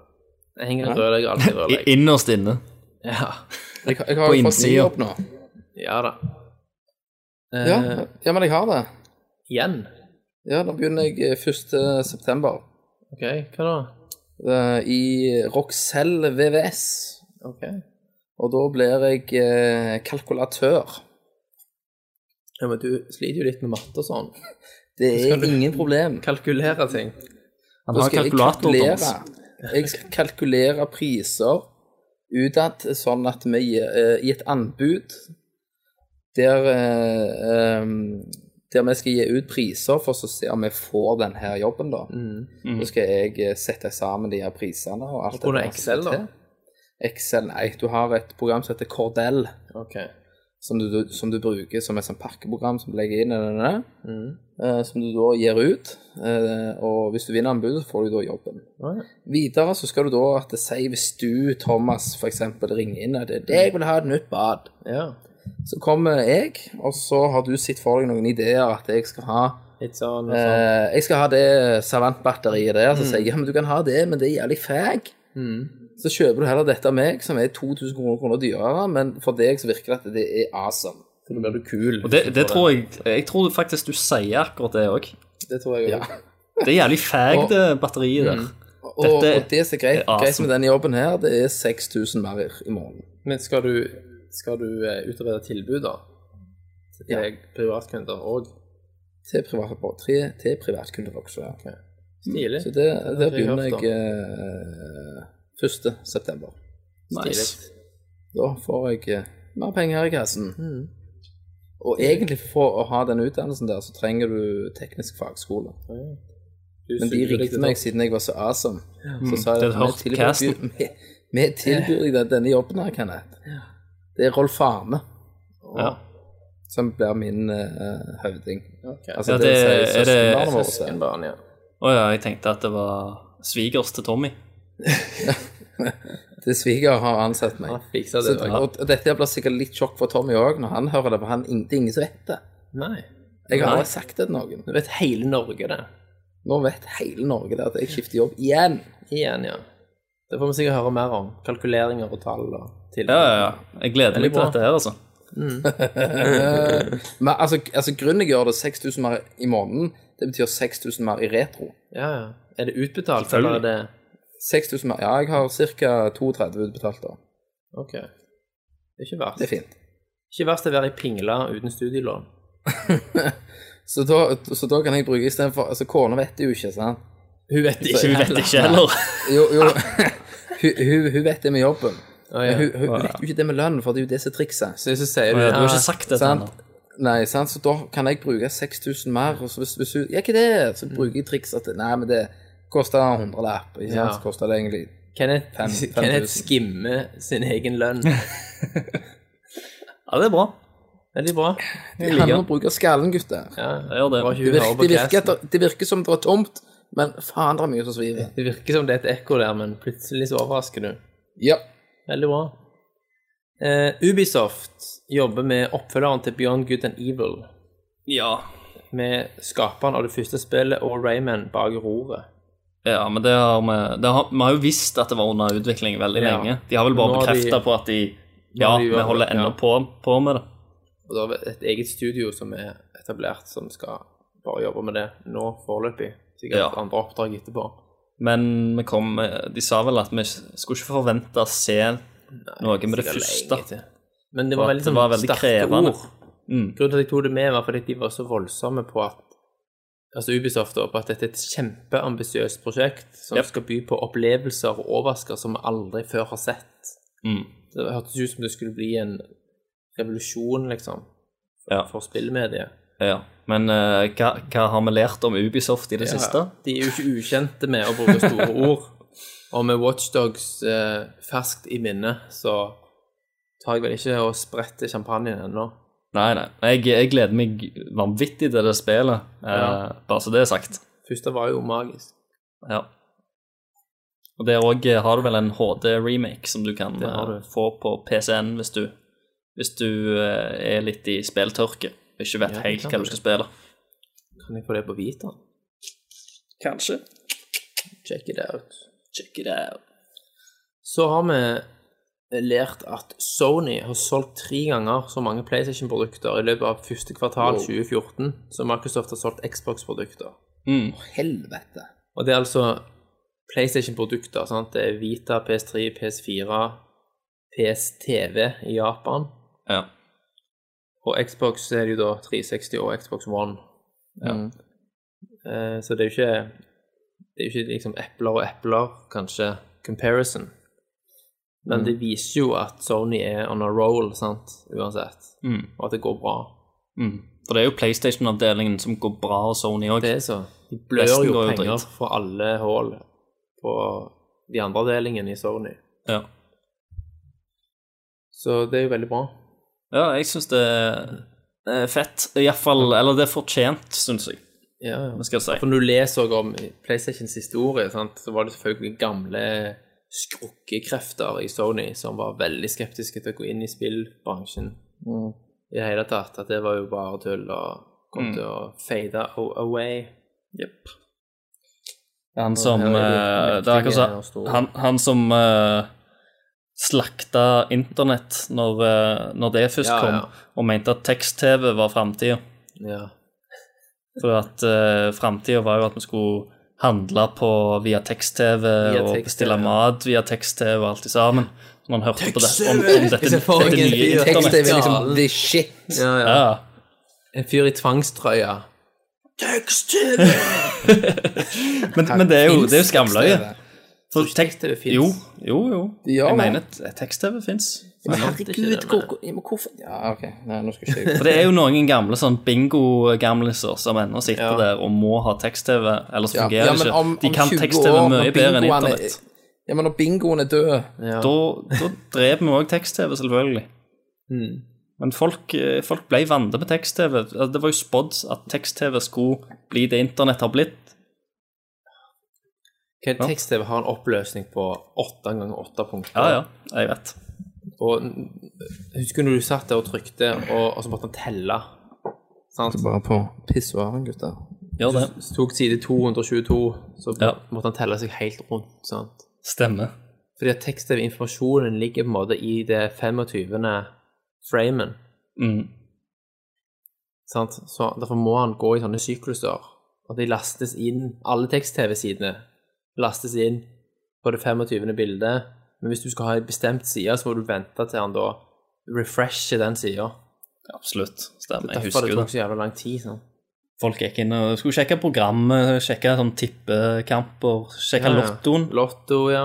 Jeg henger en rørlegger, alltid I- rørlegger. Innerst inne. Ja. Jeg, jeg har På jo fått ny innsida. jobb nå. ja da. Eh, Ja, ja, men jeg har det. Igjen? Ja, da begynner jeg eh, 1. september. OK, hva da? eh, I Roxell VVS. OK. Og da blir jeg eh, kalkulatør. Ja, men du sliter jo litt med matte og sånn. Det er ingen problem. Kalkulere ting. Han har skal jeg kalkulator, kalkulere. Jeg skal kalkulere priser utad, sånn at vi eh, i et anbud der, eh, em, der vi skal gi ut priser for å se om vi får denne jobben, da. Mm. Så skal jeg eh, sette sammen de her prisene og alt er det der Excel, da? Excel, nei. Du har et program som heter Cordell, OK. Som du, som du bruker som et sånt pakkeprogram som du legger inn i denne, Mm. eh, som du da gir ut. eh, og hvis du vinner anbudet, så får du da jobben. Okay. Videre så skal du da at det sier hvis du, Thomas, eksempel, ringer inn at jeg vil ha et nytt bad, ja. Så kommer jeg, og så har du sett for deg noen ideer at jeg skal ha sånn sånn. eh, Jeg skal ha det Savant-batteriet der. Så sier jeg ja, men du kan ha det, men det er jævlig fag. Så kjøper du heller dette av meg, som er 2000 kroner, kroner dyrere, men for deg så virker det at det er awesome. For nå blir du kul. Og det, det tror jeg Jeg tror faktisk du sier akkurat det òg. Det tror jeg Ja. Det er jævlig fag, det batteriet der. Og, Dette og det som er greit, er awesome. greit med denne jobben her, det er 6000 mer i- morgen. Men skal du, skal du eh, utrede tilbud, da? Til Ja. privatkunder òg? Til, privat, til privatkunder også. Ja. Stilig. Så det, der jeg begynner hørt jeg eh, 1. september. Nice. Da får jeg eh, mer penger i kassen. Mm. Og egentlig for å ha den utdannelsen der, så trenger du teknisk fagskole. Ja. Men de ringte meg siden jeg var så awesome. Så sa jeg at vi tilbyr, deg denne jobben her, Kenneth. Det er Rolf Arne Ja. som blir min uh, høvding. Okay. Altså, Ja, det, det- er det- søskenbarnet vårt. Ja. Å ja, jeg tenkte at det var svigers til Tommy. Det sviger har ansatt meg. Han fiksa Så, og, og dette blir sikkert litt sjokk for Tommy òg, når han hører det, for han, det er ingen som vet det. Nei. Jeg har Nei. aldri sagt det til noen. Nå vet hele Norge det. Nå vet hele Norge det at jeg skifter jobb igjen. Igjen, ja. Det får vi sikkert høre mer om. Kalkuleringer og tall og tilbud. Ja, ja, ja. Jeg gleder meg til dette her, altså. Men altså, altså grunnen jeg gjør det 6000 mer i måneden, det betyr 6000 mer i retro. Ja, ja. Er det utbetalt, eller er det 6000 mer, ja, jeg har ca. 32 utbetalt da. OK. Det er ikke verst. Det er fint. Ikke verst å være i pingla uten studielån. Så da, så da kan jeg bruke istedenfor Altså, kona vet det jo ikke, sant? Hun vet ikke. Hun vet ikke heller. Jo, jo. hun, hun, hun vet det med jobben. Oh, ja. Hun, hun vet jo ikke det med lønn, for det er jo det som er trikset. Så, så sier du Å ja, Du har ikke sagt Sant? ennå. Nei, sant? så da kan jeg bruke 6000 mer, og så hvis, hvis hun Ja, hva er det? Så bruker jeg trikset til Nei, men det koster en hundrelapp, ikke sant? Ja. Så koster det egentlig Kenneth, Fem- fem Kenneth tusen. skimmer sin egen lønn. Ja, det er bra. Veldig bra. Det handler om å bruke skallen, gutter. Ja, Jeg gjør det. Det virker, det, virker det virker som det er tomt, men faen, det er mye som sviver. Det virker som det er et ekko der, men plutselig så overrasker du. Ja. Veldig bra. Uh, Ubisoft jobber med oppfølgeren til Beyond Good and Evil. Ja. Med skaperen av det første spillet og Rayman bak roret. Ja, men det har vi det har, Vi har jo visst at det var under utvikling veldig Ja. lenge. De har vel bare bekrefta på at de Ja, de vi holder ennå ja. på, på med det. Og det er et eget studio som er etablert, som skal bare jobbe med det nå foreløpig. Sikkert Ja. andre oppdrag etterpå. Men vi kom, de sa vel at vi skulle ikke forvente å se noe med det første. Men det var veldig, det sånn var veldig sterke krevende. ord. Mm. Grunnen til at jeg tok det med, var fordi de var så voldsomme på at Altså Ubisoft da, på at dette er et kjempeambisiøst prosjekt som Yep. skal by på opplevelser og overrasker som vi aldri før har sett. Mm. Det hørtes ut som det skulle bli en revolusjon, liksom, Ja. for spillmediet. ja. Men uh, hva, hva har vi lært om Ubisoft i det siste? De er jo ikke ukjente med å bruke store ord. Og med Watchdogs uh, ferskt i minne, så tar jeg vel ikke og spretter champagnen ennå. Nei, nei. Jeg, jeg gleder meg vanvittig til det spillet, eh, Ja. bare så det er sagt. Første var jo magisk. Ja. Og der òg har du vel en HD-remake som du kan Det har eh, du. få på PC-en hvis du, hvis du eh, er litt i spilltørke og ikke vet Ja, det helt kan hva du. du skal spille. Kan jeg få det på Vita? Kanskje. Check it out. Check it out. Så har vi lært at Sony har solgt tre ganger så mange PlayStation-produkter i løpet av første kvartal 2014 som Microsoft har solgt Xbox-produkter. Mm. Helvete. Og det er altså PlayStation-produkter. sant? Det er Vita, PS3, PS4, PSTV i Japan. Ja. Og Xbox er det jo da 360 og Xbox One. Ja. Eh, så det er jo ikke Det er jo ikke liksom epler og epler, kanskje, comparison. Men det viser jo at Sony er on a roll, sant, uansett. Mm. Og at det går bra. Mm. For det er jo PlayStation-avdelingen som går bra og Sony òg. Det er så. De blør Resten jo penger dritt. fra alle hull på de andre avdelingene i Sony. Ja. Så det er jo veldig bra. ja, jeg syns det er fett. Iallfall Eller det er fortjent, syns jeg. Ja, ja. Skal jeg si. For når du leser om PlayStations historie, sant, så var det selvfølgelig gamle skrukkekrefter i Sony som var veldig skeptiske til å gå inn i spillbransjen i hele tatt. At det var jo bare tull og kom til å fade away. Jepp. Han som eh, Det er akkurat mektige og så store. han, han som uh, slakta internett når, uh, når det først Ja, kom, ja. og mente at tekst-TV var framtida. Ja. For at uh, framtida var jo at vi skulle handle på via tekst-TV og tekst-TV, bestille ja. mat via tekst-TV og alt i sammen. Man hørte på det om, om dette, dette nye. Tekst-TV internett. er liksom the shit. Ja, ja. Ja. En fyr i tvangstrøya. Men, men det er jo, det er jo skamløye. Tekst-TV. fins. Jo, jo, jo. Jeg mener tekst-TV fins. Men herregud, hvor, men- hvor, hvorfor Ja, OK. Nei, nå skal ikke jeg For det er jo noen gamle sånn bingo-gamliser som ennå sitter Ja. der og må ha tekst-TV, ellers Ja, fungerer det ja, ikke. om- De kan tekst-TV mye bedre enn er- internett. Ja, men når bingoen er død Ja. Da, da dreper vi òg tekst-TV, selvfølgelig. Mm. Men folk, eh, folk ble vant med tekst-TV. Det var jo spådd at tekst-TV skulle bli det internett har blitt. Hva er Tekst-TV har en oppløsning på åtte ganger åtte punkter. Ja, ja, jeg vet. Og husker når du satt der og trykte, og, og så måtte han telle. Sant? Bare på pissoaren, gutter. Gjør det. Så tok side 222, så Ja. måtte han telle seg helt rundt. Sant? Stemmer. Fordi at tekst-TV-informasjonen ligger på en måte i det 25. framen. Mm. Sant? Så derfor må han gå i sånne sykluser. At de lastes inn, alle tekst-TV-sidene lastes inn på det 25. bildet. Men hvis du skal ha ei bestemt side, så må du vente til han da refresher den sida. Absolutt. Stemmer. Jeg Derfor det husker tok det. så jævla lang tid. Sånn. Folk gikk inn og skulle sjekke programmet, sjekke sånn tippekamper, sjekke Ja, ja. lottoen. Lotto, ja.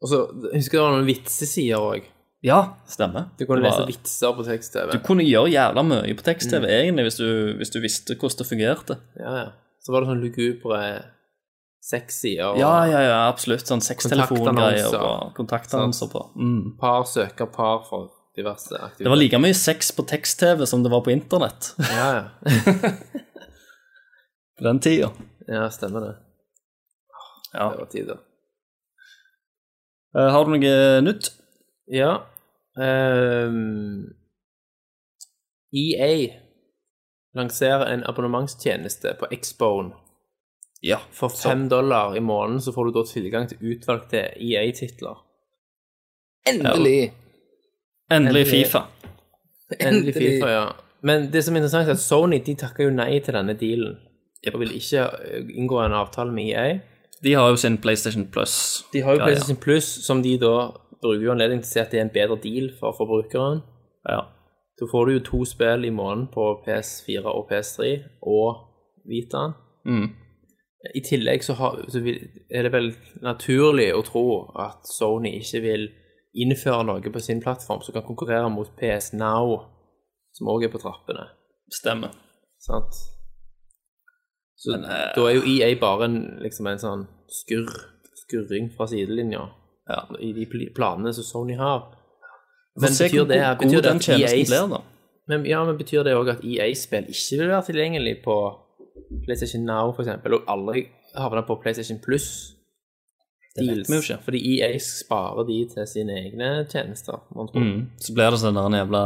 Og så jeg du det var noen vitsesider òg. Ja, stemmer. Du kunne lese vitser på tekst-TV. Du kunne gjøre jævla mye på tekst-TV, Mm. egentlig, hvis du, hvis du visste hvordan det fungerte. Ja, ja. Så var det sånn lugubre sexsider og Ja, ja, ja, absolutt. Sånn sextelefongreier og kontaktannonser på. Mm. par søker par for diverse aktiviteter. Det var like mye sex på tekst-TV som det var på internett Ja, ja. på den tida. ja, stemmer det. Ja. Det var tida. Uh, Har du noe nytt? Ja. Um, EA lanserer en abonnementstjeneste på Xbone. Ja. For fem dollar i måneden så får du da tilgang til utvalgte EA-titler. Endelig! Endelig Endelig. Fifa. Endelig Fifa, ja. Men det som er interessant, er at Sony de takker jo nei til denne dealen. Og vil ikke eh, inngå en avtale med EA. De har jo sin PlayStation Plus. De har jo Ja, ja. PlayStation Plus, som de da bruker jo anledning til å si at det er en bedre deal for forbrukeren. Ja. Da får du jo to spill i måneden på PS4 og PS3 og Vitaen. Mm. I tillegg så, har, så vil, er det vel naturlig å tro at Sony ikke vil innføre noe på sin plattform som kan konkurrere mot PS Now, som òg er på trappene. Stemmer. Sant? Så Men, eh, da er jo EA bare en, liksom en sånn skurr, skurring fra sidelinja Ja. i de planene som Sony har. Men betyr hvor det, god betyr det at EA blir, men, ja, men betyr det òg at EA-spill ikke vil være tilgjengelig på PlayStation Now, for eksempel, og aldri havna på PlayStation Plus? Det vet vi jo ikke. Fordi EA sparer de til sine egne tjenester, man. Mm. Så blir det sånn en jævla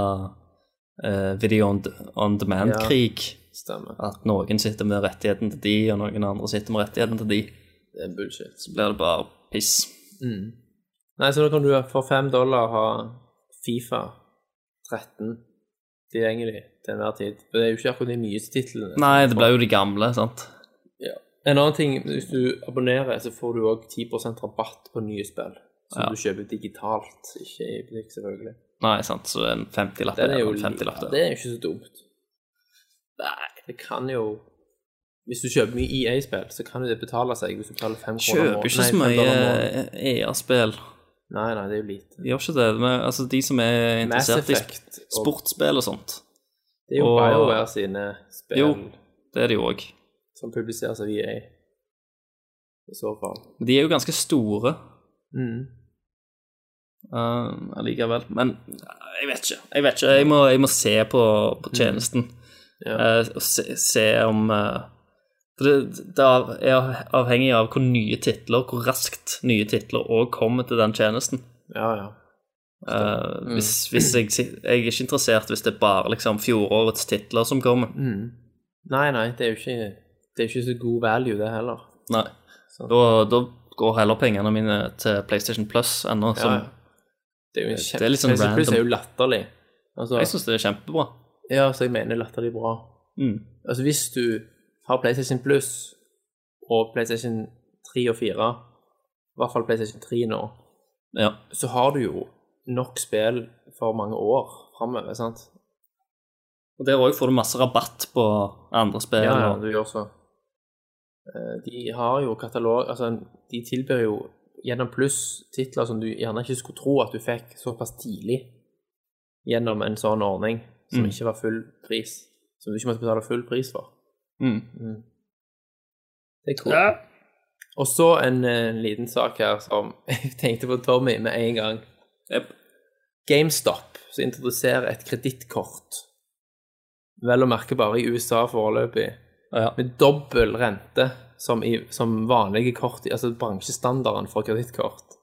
uh, video on, on demand-krig. Stemmer. At noen sitter med rettigheten til de, og noen andre sitter med rettigheten til de. Det er bullshit. Så blir det bare piss. Nei, så da kan du for fem dollar ha Fifa 13 tilgjengelig til enhver tid. For det er jo ikke akkurat de nyeste titlene. Nei, det blir jo de gamle, sant. Ja. En annen ting, hvis du abonnerer, så får du òg 10% rabatt på nye spill. Som Ja. du kjøper digitalt, ikke i butikk, selvfølgelig. Nei, sant, så en 50-lapp Den er jo en 50-lapp ja. Det er jo ikke så dumt. Nei, det kan jo Hvis du kjøper mye EA-spill, så kan jo det betale seg hvis du betaler fem kroner Kjøper ikke så mye EA-spill. Nei, nei, det er jo lite. Gjør ikke det. Men, altså, de som er interessert i Effect sportsspill og sånt, Det er jo og- BioWare sine spill Jo. det er de òg. som publiseres av EA. I så fall. De er jo ganske store Mm. uh, allikevel. Men jeg vet ikke. Jeg vet ikke. Jeg må, jeg må se på, på tjenesten. Ja. Uh, og se, se om For det, det er avhengig av hvor nye titler, hvor raskt nye titler òg kommer til den tjenesten. Ja, ja. Eh, hvis, hvis jeg, jeg er ikke interessert hvis det er bare liksom fjorårets titler som kommer. Nei, nei, det er jo ikke, det er ikke så god value, det heller. Nei. Da, da går heller pengene mine til PlayStation Plus ennå. Ja, ja. Det er jo en Det kjempe... er litt sånn PlayStation Plus er jo latterlig. Altså, Jeg syns det er kjempebra. ja, så jeg mener latterlig bra. Mm. Altså, hvis du har PlayStation Plus og PlayStation 3 og 4, i hvert fall PlayStation 3 nå, Ja. så har du jo nok spill for mange år framover, sant? Og der òg får du masse rabatt på andre spill. Ja, ja, du gjør så. Eh, De har jo katalog Altså, de tilbyr jo gjennom pluss titler som du gjerne ikke skulle tro at du fikk såpass tidlig gjennom en sånn ordning som Mm. ikke var full pris. Som du ikke måtte betale full pris for. Mm. Det er cool. Og så en, en, liten sak her som jeg tenkte på Tommy med en gang. Yep. GameStop som introduserer et kredittkort, vel å merke bare i USA foreløpig, Ja. med dobbel rente som, i, som vanlige kort, altså bransjestandarden for kredittkort.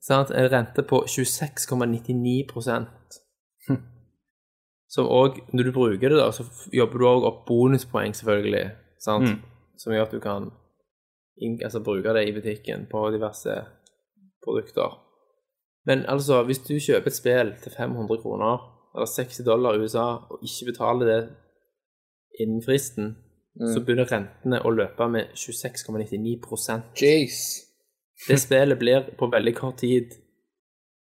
Sant? En rente på 26,99 Som òg, når du bruker det, da, så jobber du òg opp bonuspoeng, selvfølgelig, sant? Mm. som gjør at du kan altså, bruke det i butikken på diverse produkter. Men altså, hvis du kjøper et spill til 500 kroner, eller 60 dollar i USA, og ikke betaler det innen fristen, så begynner rentene å løpe med 26,99% Jeez. Det spillet blir på veldig kort tid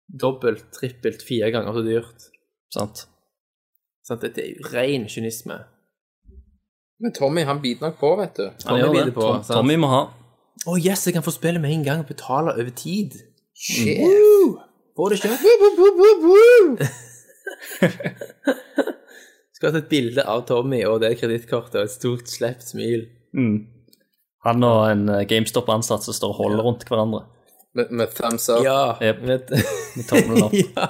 dobbelt, trippelt, fire ganger så dyrt. Sant? Sant? Det er jo ren kynisme. Men Tommy, han biter nok på, vet du. Han gjør biter på, Tom, sant? Tommy må ha. Å yes, jeg kan få spille med en gang og betale over tid. Sjef. Få det kjøpt. Skulle hatt et bilde av Tommy og det kredittkortet og et stort slept smil. Han og en eh, GameStop-ansatt som står og holder rundt hverandre. Med, med thumbs up. Ja, Yep. Med, Med tommelen opp. ja.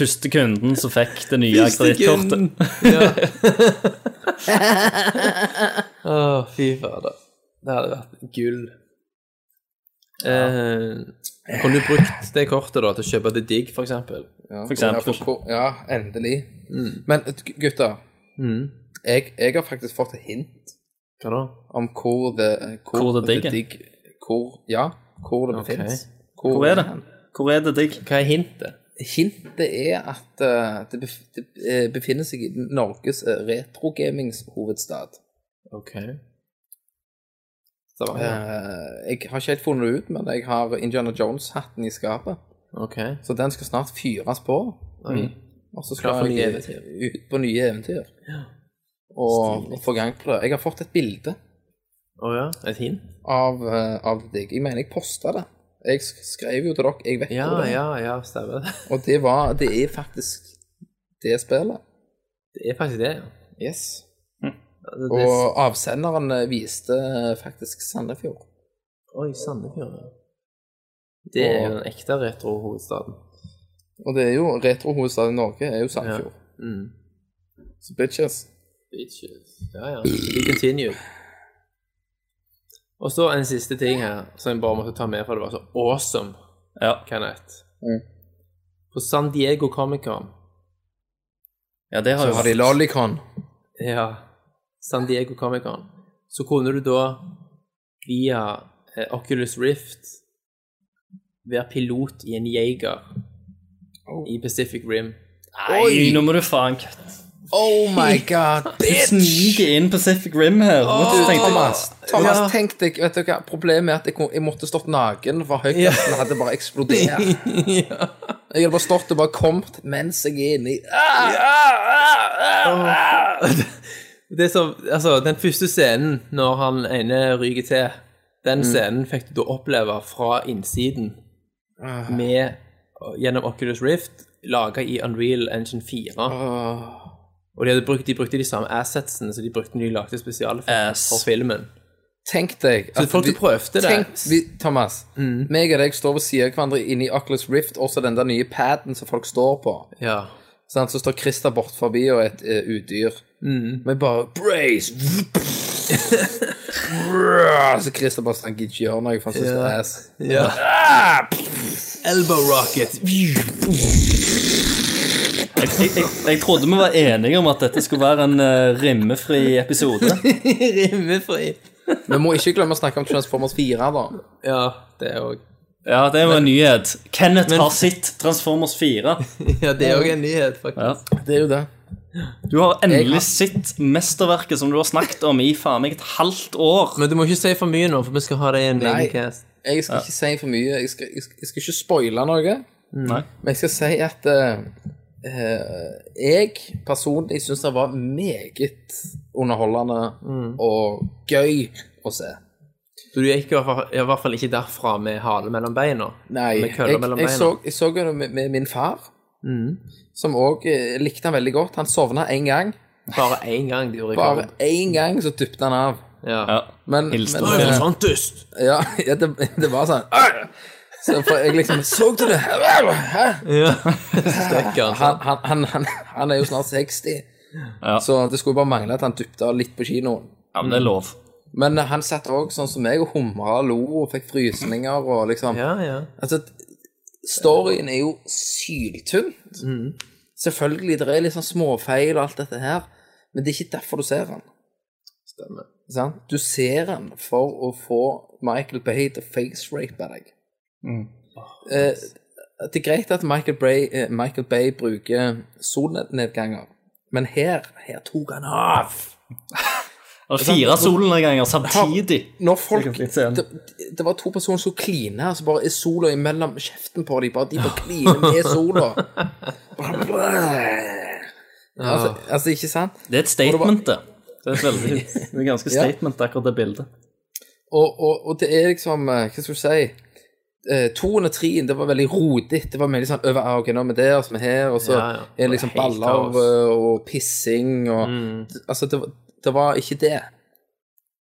Første kunden som fikk det nye kredittkortet. Ja. Å, fy fader. Det hadde vært gull. Eh, kunne du brukt det kortet da til å kjøpe The Dig, for eksempel? Ja, For eksempel. For- ja endelig. Men gutter, mm. jeg, jeg har faktisk fått et hint Hva da? om hvor det Hvor det digger. digg- Hvor, ja, hvor det okay. befinnes. Hvor er det? Hvor er det digg? Hva er hintet? Hintet er at eh, det, eh, befinner seg i Norges uh, retrogamings-hovedstad. Ok. Stavanger. Eh, jeg har ikke helt funnet det ut, men jeg har Indiana Jones-hatten i skapet. Ok. Så den skal snart fyres på. Mm. Og så skal jeg ut på nye eventyr. Og, og få gang på det. Jeg har fått et bilde Oh ja, et hint? av, eh, av deg. Jeg mener jeg posta det. Jeg skrev jo til dere, jeg vet Ja, jo det. ja, ja, stemmer det. Og det var Det er faktisk det spillet. Det er faktisk det, ja. Yes. Mm. det, Og avsenderen eh, viste eh, faktisk Sandefjord. Oi, Sandefjord, ja. Det er jo den ekte retro-hovedstaden. Og det er jo retrohovedstaden i Norge, er jo Sandefjord. Mm. Så bitches. Bitches. Ja, ja. We be continued. Og så en siste ting her, som jeg bare måtte ta med, for det var så awesome, Ja. Kenneth. Mm. På San Diego Comic-Con, ja, det har Så jo har de Lollicon. ja, San Diego Comic-Con, så kunne du da via eh, Oculus Rift være pilot i en Jaeger i Pacific Rim. Nei, nå må du faen kutte. Oh my god, Du bitch! sniker inn Pacific Rim her. Hva Du, du? Thomas, Thomas Ja. tenk deg, vet du hva, problemet er at jeg, kom- jeg måtte stått naken, for høyttasten hadde bare eksplodert. Jeg hadde bare stått og bare kommet mens jeg er inni. Det som, altså, den første scenen når han ene ryker til, den scenen fikk du da oppleve fra innsiden med, gjennom Oculus Rift, laget i Unreal Engine 4. Og de, hadde brukt, de brukte de samme assetsene som de brukte når de lagde spesialeffekter Ass. for filmen. Tenk deg Så folk vi- prøvde det. Tenk, vi, Thomas, meg og deg står ved siden av hverandre inni Oculus Rift, også den der nye paden som folk står på. Ja. Sånn, Så står Christer bort forbi og et uh, udyr. Vi bare Brace! så Christer bare sånn, Han gidder ikke gjøre noe, for han syns det er ass. ja. elbow rocket. Jeg, jeg, jeg, jeg trodde vi var enige om at dette skulle være en uh, rimmefri episode. Rimmefri. Vi må ikke glemme å snakke om Transformers 4, da. Ja, det er også. Ja, det var en nyhet. Kenneth har sitt Transformers 4. Ja, det er òg en nyhet, faktisk. Ja. Det er jo det. Du har endelig har- sett mesterverket som du har snakket om i faen meg et halvt år. Men du må ikke si for mye nå, for vi skal ha det i en Nei. egen cast. Jeg skal ikke si for mye. Jeg skal, jeg skal, jeg skal ikke spoile noe. Nei. Men jeg skal si at eh, jeg personlig syns det var meget underholdende og gøy å se. Så du gikk i hvert fall, i hvert fall ikke derfra med hale mellom beina? Nei, Med jeg, mellom jeg, beina? så, jeg så det med, med min far, som òg likte han veldig godt. Han sovna én gang. Bare én gang de gjorde Bare én gang så dypte han av. Ja. Ja. Men, Hilste men på eh, ja, ja, det, det var sånn! Så for jeg liksom Så du det? Hæ? Ja. Stekker Han, han, han, han, han er jo snart 60, Ja. så det skulle bare mangle at han dypta litt på kinoen. Ja, men det er lov. Men han satt òg sånn som meg og humra og lo og fikk frysninger og liksom Ja, ja. Altså, storyen er jo syltynt. Selvfølgelig, det er litt sånn småfeil og alt dette her, men det er ikke derfor du ser han. Stemmer. Sant? Du ser han for å få Michael Bay til å face-rape deg. Eh, det er greit at Michael Bay, eh, Michael Bay bruker solnedganger, men her, her tok han av. Og fire solnedganger samtidig. Når folk, det, det var to personer som klina, så bare er sola imellom kjeften på dem. Bare de bare kliner med sola. altså, altså, ikke sant? Det er et statement, det. Det er, et veldig, det er ganske statement, akkurat det bildet. Og, og, og det er liksom eh, Hva skal du si? Eh, toen og treen, det var veldig rodig. Det var veldig sånn over ah, Ok, nå er vi der, så er vi her, og så Ja, ja. er det liksom Det baller eh, og pissing og Altså, det, det var ikke det.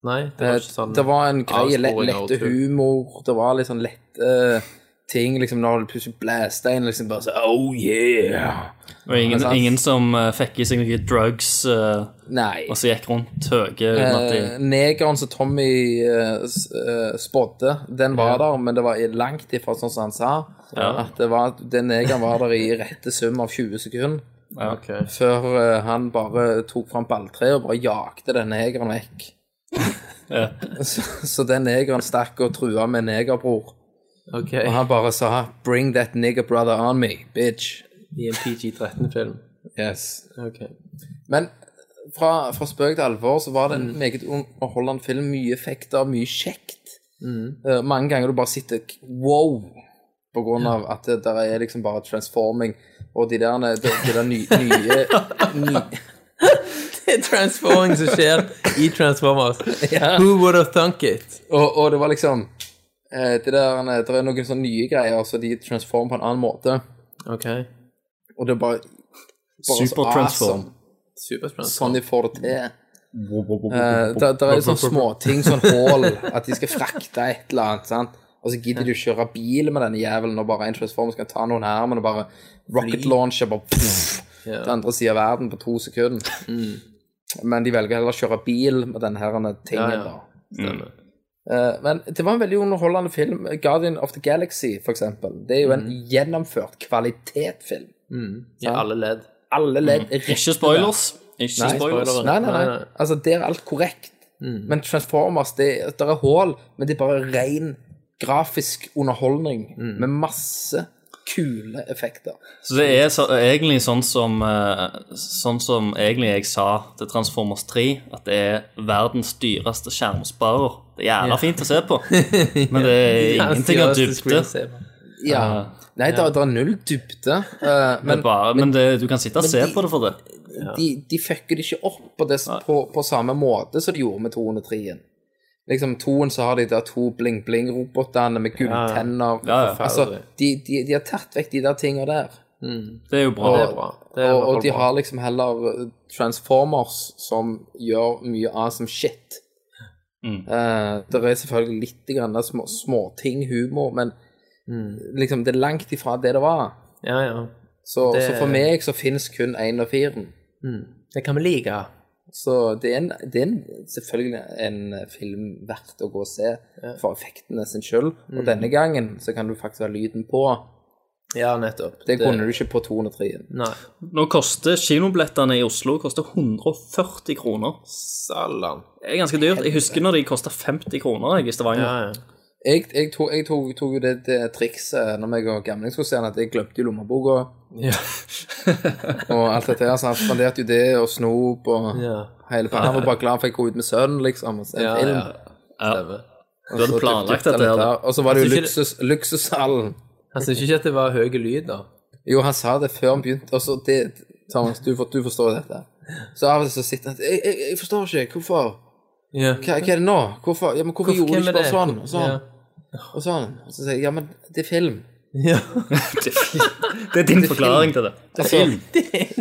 Nei, det var ikke sånn Det var en grei, lett, lette tull. humor. Det var litt sånn lette ting, liksom, når du plutselig blæste en, liksom bare så Oh yeah! Og ingen, ingen som uh, fikk i seg noen drugs uh, Nei. og så gikk rundt høye de Eh, negeren som Tommy uh, spådde, den var der, men det var langt ifra sånn som han sa. At det var, den negeren var der i rette sum av 20 sekunder. Ok. Før eh, han bare tok fram balltreet og bare jakte den negeren vekk. Så, så den negeren stakk og trua med negerbror. Okay. Og han bare sa 'Bring that nigger brother on me, bitch'. I en PG-13-film. Yes. Ok. Men fra, fra spøk til alvor så var det en meget underholdende film. Mye effekter, mye kjekt. Eh, mange ganger du bare sitter wow på grunn av at det der er liksom bare transforming. Og de der, de, de der nye, nye, Det er transforming som skjer i Transformers. Who would have thunk it? og, og det var liksom eh, det der, Det er noen sånne nye greier, så de transformer på en annen måte. Ok. Og det er bare, bare Supertransform. awesome. Supertransform. Sånn de får det til. Uh, er jo er sånne småting, sånn hål, at de skal frakte et eller annet, sant? Og så gidder de å kjøre bil med denne jævelen, og bare en transformer skal ta noen her, men det bare rocket launcher bare pff, Ja. til andre siden av verden på to sekunder. Men de velger heller å kjøre bil med denne her tingen, Ja, ja. da. Mm. Uh, men det var en veldig underholdende film. Guardian of the Galaxy, for eksempel. Det er jo en gjennomført kvalitetsfilm. I alle ledd. Alle ledd mm. Ikke spoilers. Ikke Nei, spoilers. Nei, nei, nei. Altså, det er alt korrekt. Men Transformers, det, det er hull, men det er bare ren grafisk underholdning med masse kule effekter. Så det er så, egentlig sånn som eh, Sånn som egentlig jeg sa til Transformers 3, at det er verdens dyreste skjermsparer. Det er jævla fint å se på, men det er ingenting av dybde. Ja. Nei, det, er- det er null dybde, Uh, Men, men bare, men det, du kan sitte og se de- på det for det. de, de fucker det ikke opp på, det, på, på samme måte som de gjorde med 203-en. Liksom, toen så har de der to bling-bling-robotene med gulltenner. Ja, ja. Altså, de, de, de har tatt vekk de der tinga der. Det er jo bra. Det er bra. Det er og, og de bra. har liksom heller uh, Transformers som gjør mye awesome shit. Mm. Uh, det er selvfølgelig litt grann små, småting, humor, men liksom det er langt ifra det det var. Ja, ja. Så, Det- så for meg så finnes kun én og firen. Det kan vi like. Så det er, en, det er en, selvfølgelig en film verdt å gå og se for effektene sin skyld. Mm. Og denne gangen så kan du faktisk ha lyden på. Ja, nettopp. Det kunne du ikke på 203. Nei. Nå koster kinobillettene i Oslo koster 140 kroner. Salam. Det er ganske dyrt. Jeg husker når de kosta 50 kroner jeg, i Stavanger. Ja, ja. Jeg, jeg, tok, jeg tok, tok jo det, det trikset når jeg og gamling skulle se den, at jeg glemte jo lommeboka Ja. og alt dette her. Så han spanderte jo det og snop og Ja. hele faen. Han var bare glad for jeg kom ut med sønnen, liksom, og se Ja, film. ja. Stemmer. Du hadde planlagt dette her. Og så var det jo luksus, det... luksushallen. Han syntes ikke at det var høy lyd, da. Jo, han sa det før han begynte, og så det Thomas, du, for- du forstår dette. Så av og til så sitter han jeg, jeg, jeg forstår ikke, hvorfor? Ja. Hva, hva er det nå? Hvorfor, ja, men hvorfor, gjorde du ikke er bare sånn og sånn? Ja. Og sånn. Og så sier jeg, ja, men det er film. Ja. Det er din forklaring til det. Altså, En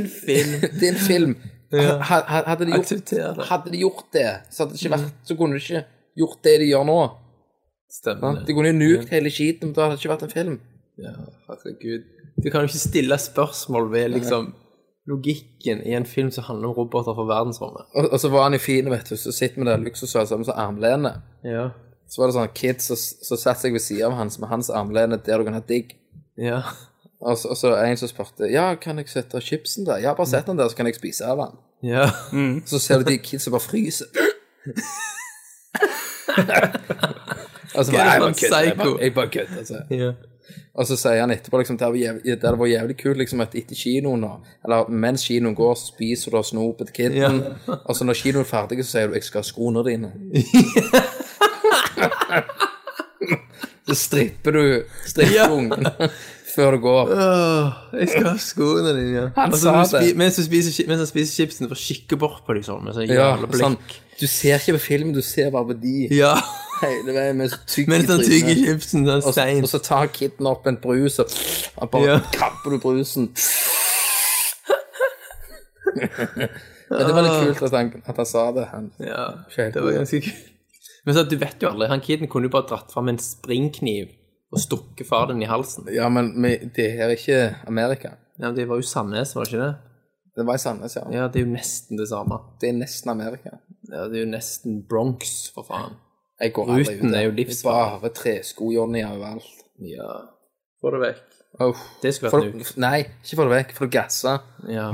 film. det er en film. Ha- ha- Hadde de, gjort, det. hadde de gjort det, så hadde det ikke vært Så kunne de ikke gjort det de gjør nå. Stemmer? De kunne jo nukt hele skiten, men da hadde det ikke vært en film. Ja, herregud. Du kan jo ikke stille spørsmål ved liksom logikken i en film som handler om roboter fra verdensrommet. Og, og så var han jo fin, vet du. Så sitter vi der luksushuset sammen med armlene. Ja. Så var det sånn kids som som satte seg ved siden av hans med hans armlene der du kan ha digg. Ja. Og så, og så en som spurte ja, kan jeg sette chipsen der. Ja, bare sett den der, så kan jeg spise av den. Ja. Så ser du de kidsa bare fryser. og så er bare, jeg bare kødder. Jeg bare kødder, altså. ja. Og så sier han etterpå liksom, det hadde vært jævlig, kult liksom, at etter kinoen, nå, eller mens kinoen går, spiser du og snoper til kiden. Og så når kinoen er ferdig, så sier du 'jeg skal ha skoene dine'. så stripper du stripper ungen før du går. Åh, jeg skal ha skoene dine, ja. Han Altså, sa det. mens, du spiser, mens han spiser chipsen, får kikke bort på dem sånn, med sånn Ja, jævla blikk. sånn, du ser ikke på film, du ser bare på de Ja. Hele veien med tygg i Mens han trynet. tygger chipsen, Og så, stein. og så tar kiden opp en brus, og, og bare Ja. kapper du brusen. Men det var litt kult at han, at han sa det. Han. Ja, Skjønt. det var ganske kult. Men så, du vet jo aldri, han kiden kunne jo bare dratt fram en springkniv og stukket far din i halsen. Ja, men vi- det her er ikke Amerika. Ja, men det var jo Sandnes, var det ikke det? Det var i Sandnes, ja. Ja, det er jo nesten det samme. Det er nesten Amerika. Ja, det er jo nesten Bronx, for faen. Jeg går aldri Ruten er jo livsfarlig. Bare tresko-Johnny overalt. Ja. Få det vekk. Oh. Det skulle vært nuke. nei, ikke få det vekk, for du gasse. Ja.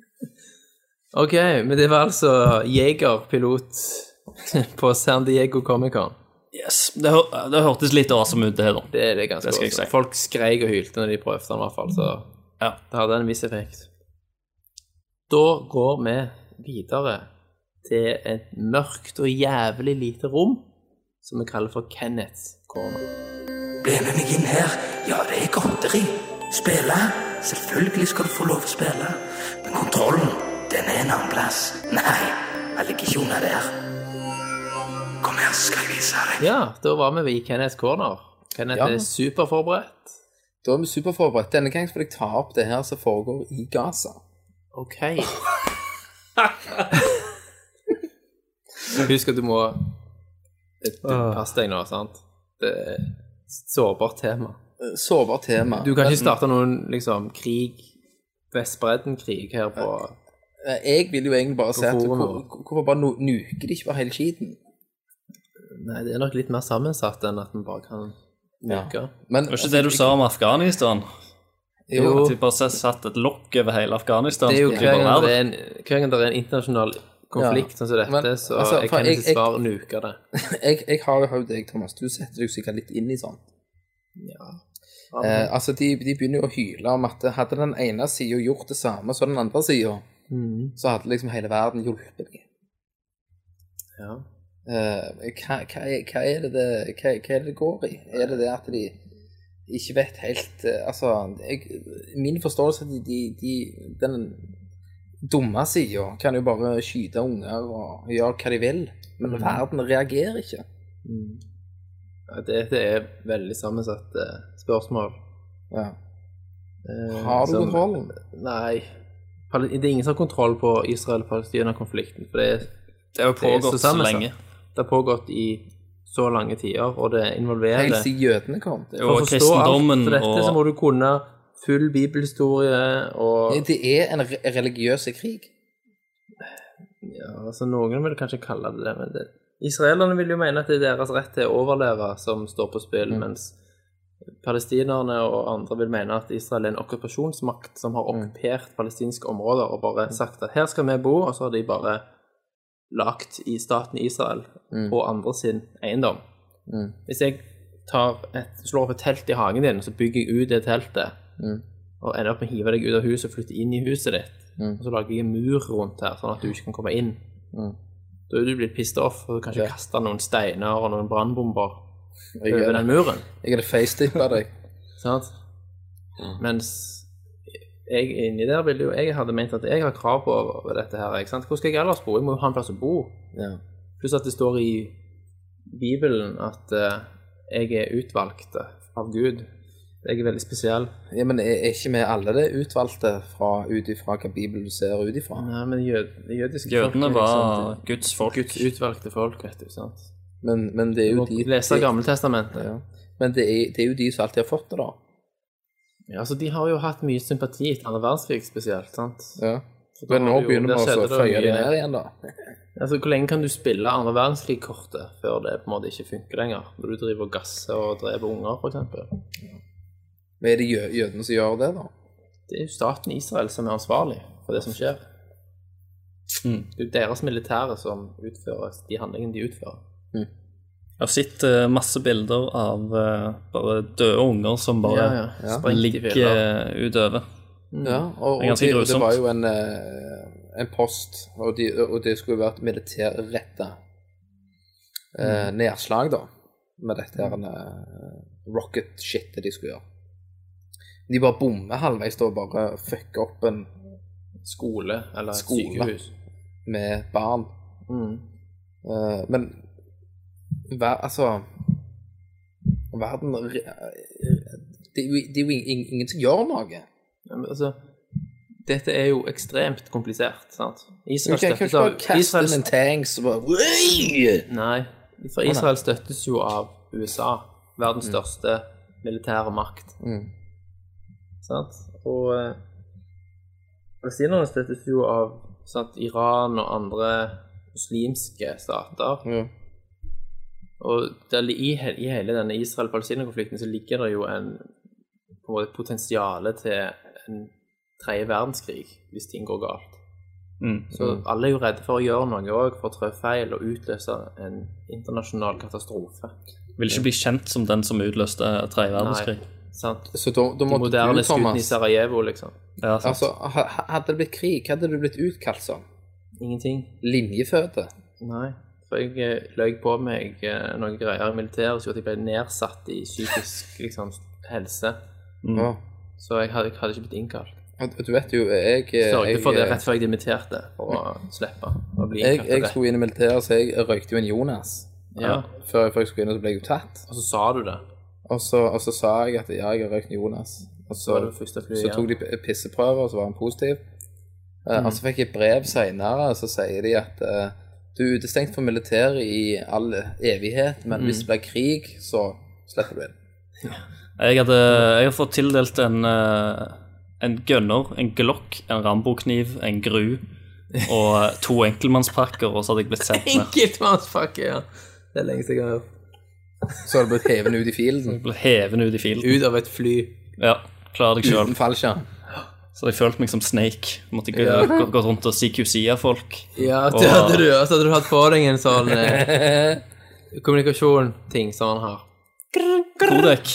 ok, men det var altså jegerpilot på San Diego Comic-Con. Yes, det, hør, det hørtes litt awesome ut, det her, da. Det er det ganske Det skal awesome. Folk skreik og hylte når de prøvde den, i hvert fall, så Ja. det hadde en viss effekt. Da går vi videre til et mørkt og jævlig lite rom, som vi kaller for Kenneths corner. Bli med meg inn her. Ja, det er godteri. Spille? Selvfølgelig skal du få lov å spille. Men kontrollen, den er en annen plass. Nei, jeg ligger ikke under der. Kom her, skal jeg vise deg. Ja, da var vi i Kenneths corner. Kenneth Ja. er superforberedt. Da er vi superforberedt. Denne gangen skal jeg ta opp det her som foregår i Gaza. Ok. Husk at du må passe deg nå, sant? Det er et sårbart tema. Sårbart tema. Du kan ikke starte noen liksom krig, Vestbredden-krig her på Eh, Jeg vil jo egentlig bare si at hvor- hvorfor bare nu- nuker de ikke bare hele skiten? Nei, det er nok litt mer sammensatt enn at vi bare kan nuke. Men Det var ikke det du sa om Afghanistan? Jo, At de bare satt et lokk over hele Afghanistan? Det er jo så de hver bare gang det der. er en, hver gang det er en internasjonal konflikt sånn som dette, Men, så altså, jeg kan ikke svare nuke det. jeg, jeg har jo hørt deg, Thomas. Du setter deg sikkert litt inn i sånt. Ja. Eh, altså, de, de begynner jo å hyle om at hadde den ene sida gjort det samme som den andre sida, mm. så hadde liksom hele verden hjulpet dem. ja. Eh, hva, hva, er, hva, er det det, hva, hva er det det går i? Er det det at de ikke vet helt eh, Altså, jeg, min forståelse er at de, de, de den dumme sida kan jo bare skyte unger og gjøre hva de vil, men verden reagerer ikke. Ja, det, det er veldig sammensatt eh, spørsmål. Ja. Eh, Har du som- kontrollen? Nei. Det er ingen som har kontroll på Israel-Palestina-konflikten. For det, er- Det har pågått så sammensatt. lenge. Det har pågått i så lange tider, og det involverer Helt siden jødene kom. Jo, For å forstå alt for dette, og så må du kunne full bibelhistorie og Det er en re religiøs krig. Ja, altså Noen vil kanskje kalle det det, men det, israelerne vil jo mene at det er deres rett til å overleve som står på spill, mens palestinerne og andre vil mene at Israel er en okkupasjonsmakt som har okkupert palestinske områder og bare sagt at her skal vi bo, og så har de bare lagt i staten Israel og andre sin eiendom. Hvis jeg tar et, slår opp et telt i hagen din, og så bygger jeg ut det teltet, og ender opp med å hive deg ut av huset og flytte inn i huset ditt, og så lager jeg en mur rundt her, sånn at du ikke kan komme inn, da er du blitt pissed off, og kanskje Ja. kaste noen steiner og noen brannbomber over er, den muren. jeg hadde facetippa deg. Sant? Mens jeg inni der ville jo Jeg hadde ment at jeg har krav på dette her. Ikke sant? Hvor skal jeg ellers bo? Jeg må jo ha en plass å bo. Ja. Pluss at det står i Bibelen at uh, jeg er utvalgt av Gud. Jeg er veldig spesiell. ja, men er, er ikke vi alle det utvalgte fra, ut ifra hva Bibelen ser ut ifra? Nei, men jød, jødiske Jødene folket, var liksom, Guds folk. Guds utvalgte folk, vet du. sant? Men, men det er Du jo må de lese de- Gammeltestamentet. Ja. Men det er, det er jo de som alltid har fått det, da. Ja, så De har jo hatt mye sympati etter andre verdenskrig spesielt. sant? Ja. da Men nå har det jo- begynner vi også skjedde å det føye det mye- ned igjen, da. Altså, Hvor lenge kan du spille andre verdenskrig-kortet før det på en måte ikke funker lenger? Når du driver og gasser og dreper unger, f.eks. Men er det jø jødene som gjør det, da? Det er jo staten Israel som er ansvarlig for det som skjer. Mm. Det er jo deres militære som utfører de handlingene de utfører. Jeg har sett eh, masse bilder av eh, bare døde unger som bare Ja, ja. Sprengt i ligger filler. eh, utover. Ja, og, Det er og ganske det, det grusomt. var jo en, eh, en post, og, de, og det skulle vært militærretta eh, nedslag, da, med dette her eh, rocket-shitet de skulle gjøre. De bare bommer halvveis og bare fucker opp en Skole eller Skole. sykehus. med barn. Mm. Uh, men ver, altså Verden Det er jo, det er jo ing- ingen som gjør noe. Ja, men altså, dette er jo ekstremt komplisert, sant? Israel ikke støttes av Israel, en tanks og bare Nei, for Israel støttes jo av USA, verdens største militære makt. Mm. Sant? Og eh, palestinerne støttes jo av sant, Iran og andre muslimske stater. Ja. Og der, i, i hele denne Israel-Palestina-konflikten så ligger det jo en måte potensial til en tredje verdenskrig hvis ting går galt. Mm. Så alle er jo redde for å gjøre noe òg, for å trå feil og utløse en internasjonal katastrofe. Vil ikke bli kjent som den som utløste tredje verdenskrig. Sant? Så da, da De måtte moderne du, skutene i Sarajevo, liksom. Ja, sant. Altså, ha- ha- hadde det blitt krig, hva hadde du blitt utkalt som? Ingenting. Linjeføde? Nei. For jeg eh, løy på meg eh, noen greier i militæret som gjorde at jeg ble nedsatt i psykisk liksom, helse. Ja. Så jeg hadde, jeg hadde ikke blitt innkalt. Du vet jo, jeg Sørget for det rett før jeg dimitterte, for å slippe å bli jeg, innkalt. jeg jeg skulle inn i militæret, så jeg røykte jo en Jonas. Ja. Før, før jeg skulle inn, så ble jeg jo tatt. Og så sa du det. Og så, og så sa jeg at ja, jeg har røykt Jonas. Og så, det så igjen. tok de pisseprøver, og så var han positiv. Eh, Mm. Og så fikk jeg brev og så sier de at uh, du er utestengt fra militæret i all evighet, men Mm. hvis det blir krig, så slipper du inn. Jeg hadde, jeg har fått tildelt en, eh, en gunner, en glock, en rambokniv, en gru og to enkeltmannspakker, og så hadde jeg blitt sendt ned. Enkeltmannspakke, ja. Det er lenge siden jeg har hørt. Så har du blitt hevende ut i fielden Ble hevet ut i fielden. Ut av et fly. Ja, klar deg sjøl. uten fallskjerm. Så jeg følt meg som Snake. Måtte gå, gå, gått rundt og CQC-a folk. Ja, det Og- hadde du. Og så hadde du hatt på deg en sånn eh, kommunikasjon-ting som han har. Kodek.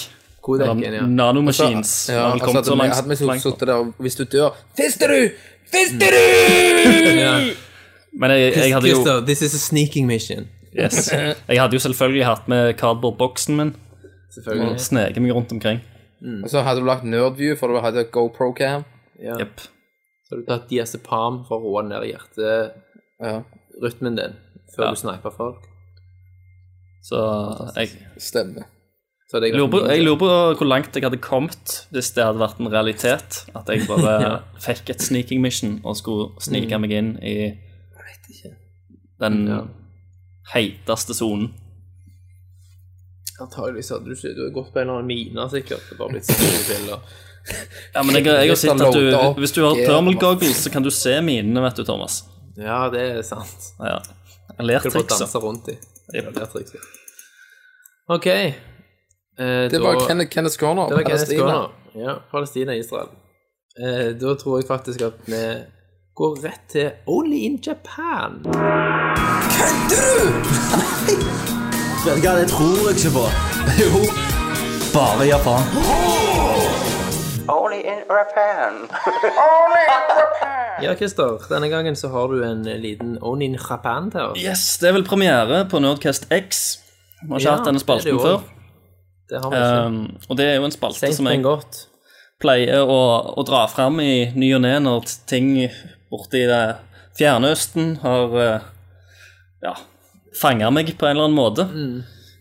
Kodekken, ja. Nanomachines. Ja, har vel altså, kommet hadde så vi, langt. hadde vi langt. sittet der, og hvis du dør Fister du! Fister du! ja. Men jeg, jeg hadde jo Christer, this is a sneaking mission. Yes. Jeg hadde jo selvfølgelig hatt med cardboard-boksen min Selvfølgelig. og sneket meg rundt omkring. Og så hadde du lagt Nerdview, for du hadde GoPro-cam. Ja. Jepp. Så har du tatt diazepam for å roe ned hjerterytmen Ja, din før Ja. du sniper folk. Så jeg, stemmer. Så hadde jeg, lurer på, jeg lurer på hvor langt jeg hadde kommet hvis det hadde vært en realitet. At jeg bare fikk et sneaking mission og skulle snike meg inn i den Ja. Heiteste sonen. Antakeligvis hadde du ikke Du har gått på en eller annen mine, sikkert. Det bare blitt spillbilder. Ja, men jeg, jeg har sett at du Hvis du har thermal goggles, så kan du se minene, vet du, Thomas. Ja, det er sant. Ja. Lertrikset. danse rundt i. OK. Eh, Det var Kenneth, Kenneth Corner. Det var Palestina. Corner. Ja, Palestina, Israel. Eh, da tror jeg faktisk at vi går rett til Only in Japan. Vet du hva, det tror jeg ikke på. Jo, bare Japan. Only in Japan. Only in Japan. Ja, Christer, denne gangen så har du en liten Only in Japan til oss. Yes, det er vel premiere på Nerdcast X. Vi har ikke Ja, hatt denne det er spalten det jo før. Det har vi ikke. Um, og det er jo en spalte Seint, som jeg godt. pleier å, å dra fram i ny og ne når ting borte i det fjerne Østen har uh, ja, fanga meg på en eller annen måte. Mm.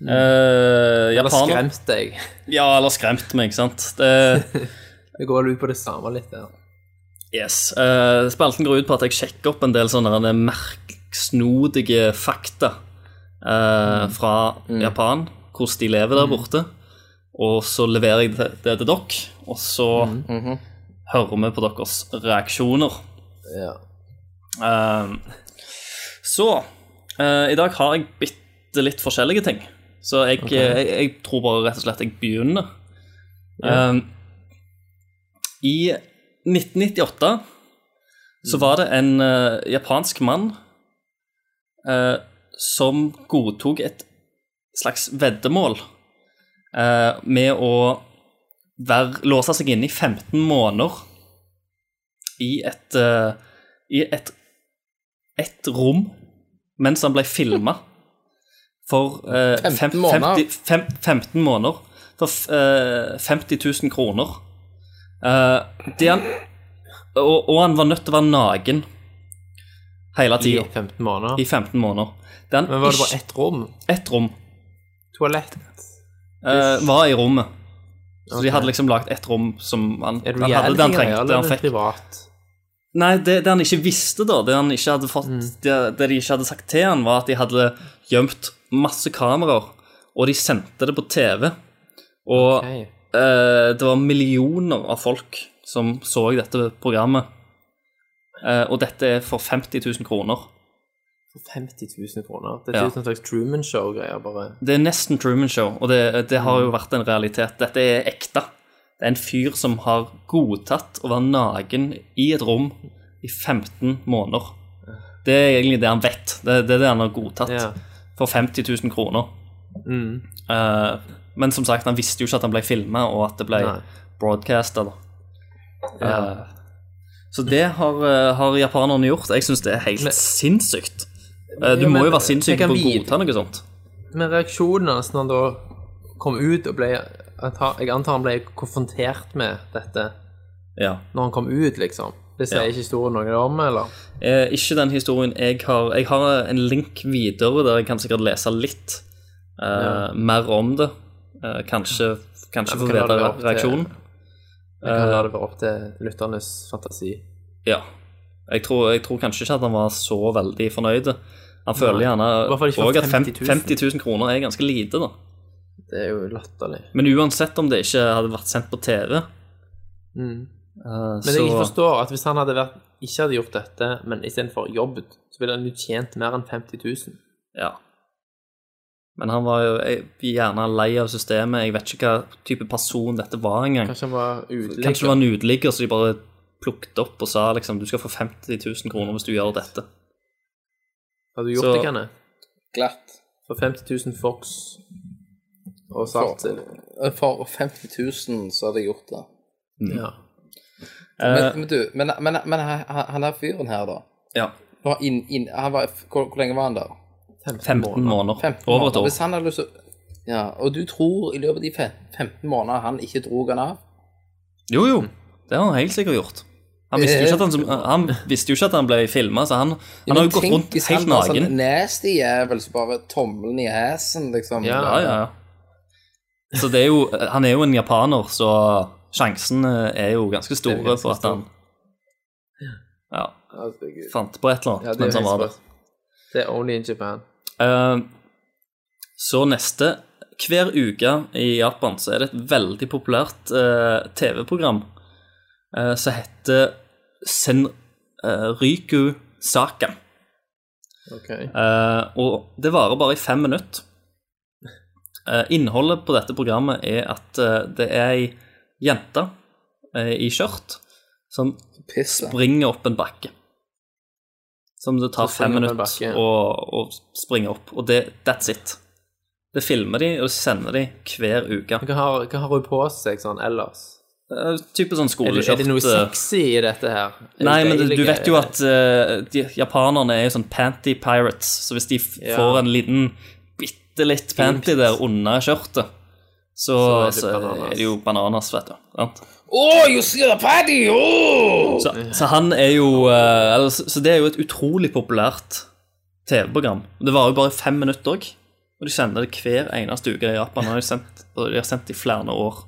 Uh, Eller japaner skremt deg. Ja, eller skremt meg, ikke sant. Det, Det går vel ut på det samme litt der. yes. Eh, spalten går ut på at jeg sjekker opp en del sånne merksnodige fakta eh, fra Japan, hvordan de lever der borte. Og så leverer jeg det, det til dere, og så hører vi på deres reaksjoner. Ja. Um, så eh, I dag har jeg bitte litt forskjellige ting. Så jeg, okay. jeg, jeg tror bare rett og slett jeg begynner. Um, I 1998 så var det en uh, japansk mann eh, som godtok et slags veddemål eh, med å være, låse seg inne i 15 måneder i et, eh, i et, et rom mens han ble filma for eh, 15 fem- måneder? 50, fem, 15 måneder for eh, 50 000 kroner. Eh, det han, og, og han var nødt til å være naken hele I 15 måneder. i 15 måneder. Den, Men var det bare ett rom? ett rom Toalett? eh, var i rommet. Så de hadde liksom lagd ett rom som han, han hadde det han trengte. eller er han fikk. privat? Nei, det, det han ikke visste, da, det han ikke hadde fått Mm. det, det de ikke hadde sagt til han, var at de hadde gjemt masse kameraer, og de sendte det på TV. Og okay. eh, det var millioner av folk som så dette programmet. Eh, og dette er for 50 000 kroner. For 50 000 kroner? Det er ja. en slags Truman Show-greier, bare. Det er nesten Truman Show, og det, det har jo vært en realitet. Dette er ekte. Det er en fyr som har godtatt å være naken i et rom i 15 måneder. Det er egentlig det han vet. Det, det er det han har godtatt Ja. for 50 000 kroner. Mm. Uh, men som sagt, han visste jo ikke at han ble filma, og at det ble Nei. broadcasta. Ja. Uh, så det har, eh, har japanerne gjort. Jeg syns det er helt Men- sinnssykt. Uh, du Ja, må jo være sinnssyk på å godta noe sånt. Men reaksjonen hans når han da kom ut og ble Jeg antar han ble konfrontert med dette Ja. når han kom ut, liksom. Det sier Ja. ikke historien noe om, eller? Eh, ikke den historien jeg har Jeg har en link videre der jeg kan sikkert lese litt eh, mer om det. Eh, kanskje kanskje Ja, få vite reaksjonen. Vi kan la det være opp til lytternes fantasi. Ja. Jeg tror, jeg tror kanskje ikke at han var så veldig fornøyd. Han føler gjerne også at 50 000. 50 000 kroner er ganske lite, da. Det er jo latterlig. Men uansett om det ikke hadde vært sendt på TV Mm. uh, Men så jeg forstår, at hvis han hadde vært, ikke hadde gjort dette, men istedenfor jobbet, så ville han jo tjent mer enn 50 000. Ja. Men han var jo gjerne lei av systemet. Jeg vet ikke hva type person dette var engang. Kanskje han var uteligger. Kanskje det var en uteligger så de bare plukket opp og sa liksom du skal få 50 000 kroner hvis du gjør dette. Hadde du gjort Så- det, Kenneth? Glatt. For 50 000 Fox og saltsild? For 50 000 så hadde jeg gjort det. Ja. Eh, Men, men du, men, men, men han han der fyren her, da ja. var inn, inn, han var, hvor, hvor lenge var han der? 15 måneder. 15 Over et år. Hvis han hadde lyst til Ja, og du tror i løpet av de 15 månedene han ikke drog han av? Jo, jo. Det har han helt sikkert gjort. Han visste jo ikke at han, han, visste jo ikke at han ble filma, så han, han har jo gått rundt hvis helt han var sånn nasty jævel som bare tommelen i hesen liksom. Ja, Ja, ja, ja. Så det er jo Han er jo en japaner, så sjansene er jo ganske store ganske for at han Ja, fant på et eller annet Ja, mens han var der. Det er only in Japan. Uh, så neste Hver uke i Japan så er det et veldig populært uh, TV-program uh, som heter Senryku Saka. Okay. Og det varer bare i fem minutter. Eh, innholdet på dette programmet er at eh, det er ei jente eh, i skjørt som Pisse. springer opp en bakke. Som det tar fem minutter å, å springe opp. Og det, that's it. Det filmer de og sender de hver uke. Hva har, hva har hun på seg sånn ellers? Eh, Type sånn skoleskjørt. er det noe sexy i dette her? Er Nei, men du vet jo at uh, de, japanerne er jo sånn panty pirates, så hvis de Ja. får en liten bitte litt panty der under skjørtet, så, Så er det så er det jo bananas, vet du. Sant? Oh, you see the party! Oh! Så, så han er jo uh, eller, så, det er jo et utrolig populært TV-program. Det varer jo bare fem minutter òg, og de sender det hver eneste uke i Japan. Og de har sendt, og de har sendt det i flere år.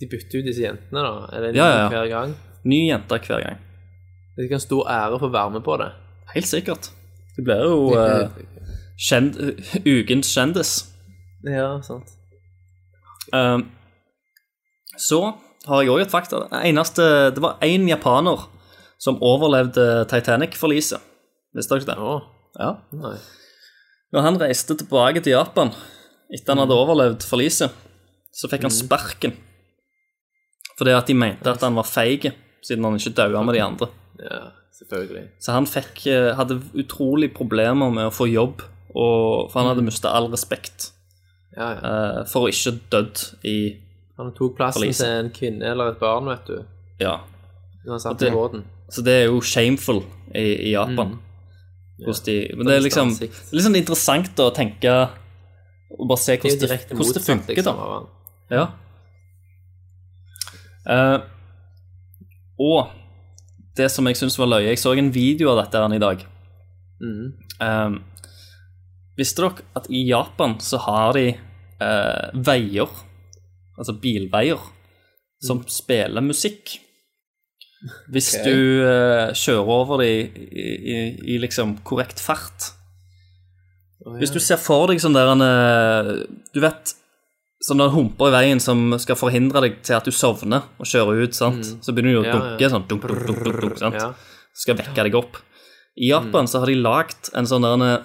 De bytter ut disse jentene, da? Er det Ja, ny ja, ja. hver gang? Ny jente hver gang. Det er ikke en stor ære å få være med på det. Helt sikkert. Det blir jo uh, kjend, ukens kjendis. Ja, sant. Um, så har jeg òg et fakta. Eneste Det var én japaner som overlevde Titanic-forliset. Visste dere det? Oh. Ja. nei. Når han reiste tilbake til Japan etter han hadde overlevd forliset, så fikk han sparken. Fordi at de mente at han var feig, siden han ikke daua med de andre. Ja, selvfølgelig. Så han fikk, eh, hadde utrolig problemer med å få jobb, og, for han hadde mista all respekt Ja, ja. Uh, for å ikke dødd i Han tok plassen til en kvinne eller et barn, vet du. Ja. Det- Så det er jo shameful i, i Japan. Hos de, men det er liksom det er litt sånn interessant å tenke og bare se hvordan det, hvordan det funker, liksom, da. Ja. Uh, og det som jeg syns var løye Jeg så en video av dette her i dag. Mm. Eh, visste dere at i Japan så har de eh, veier, altså bilveier, som Mm. spiller musikk? Hvis okay. du eh, kjører over dem i, i, i liksom korrekt fart. Hvis du ser for deg sånn der en eh, Du vet sånne humper i veien som skal forhindre deg til at du sovner og kjører ut, sant? Så begynner du å Mm. Ja, dunke ja. sånn dunk, dunk, dunk, dunk, sant? Skal vekke deg opp. I Japan så har de lagd en sånn der en,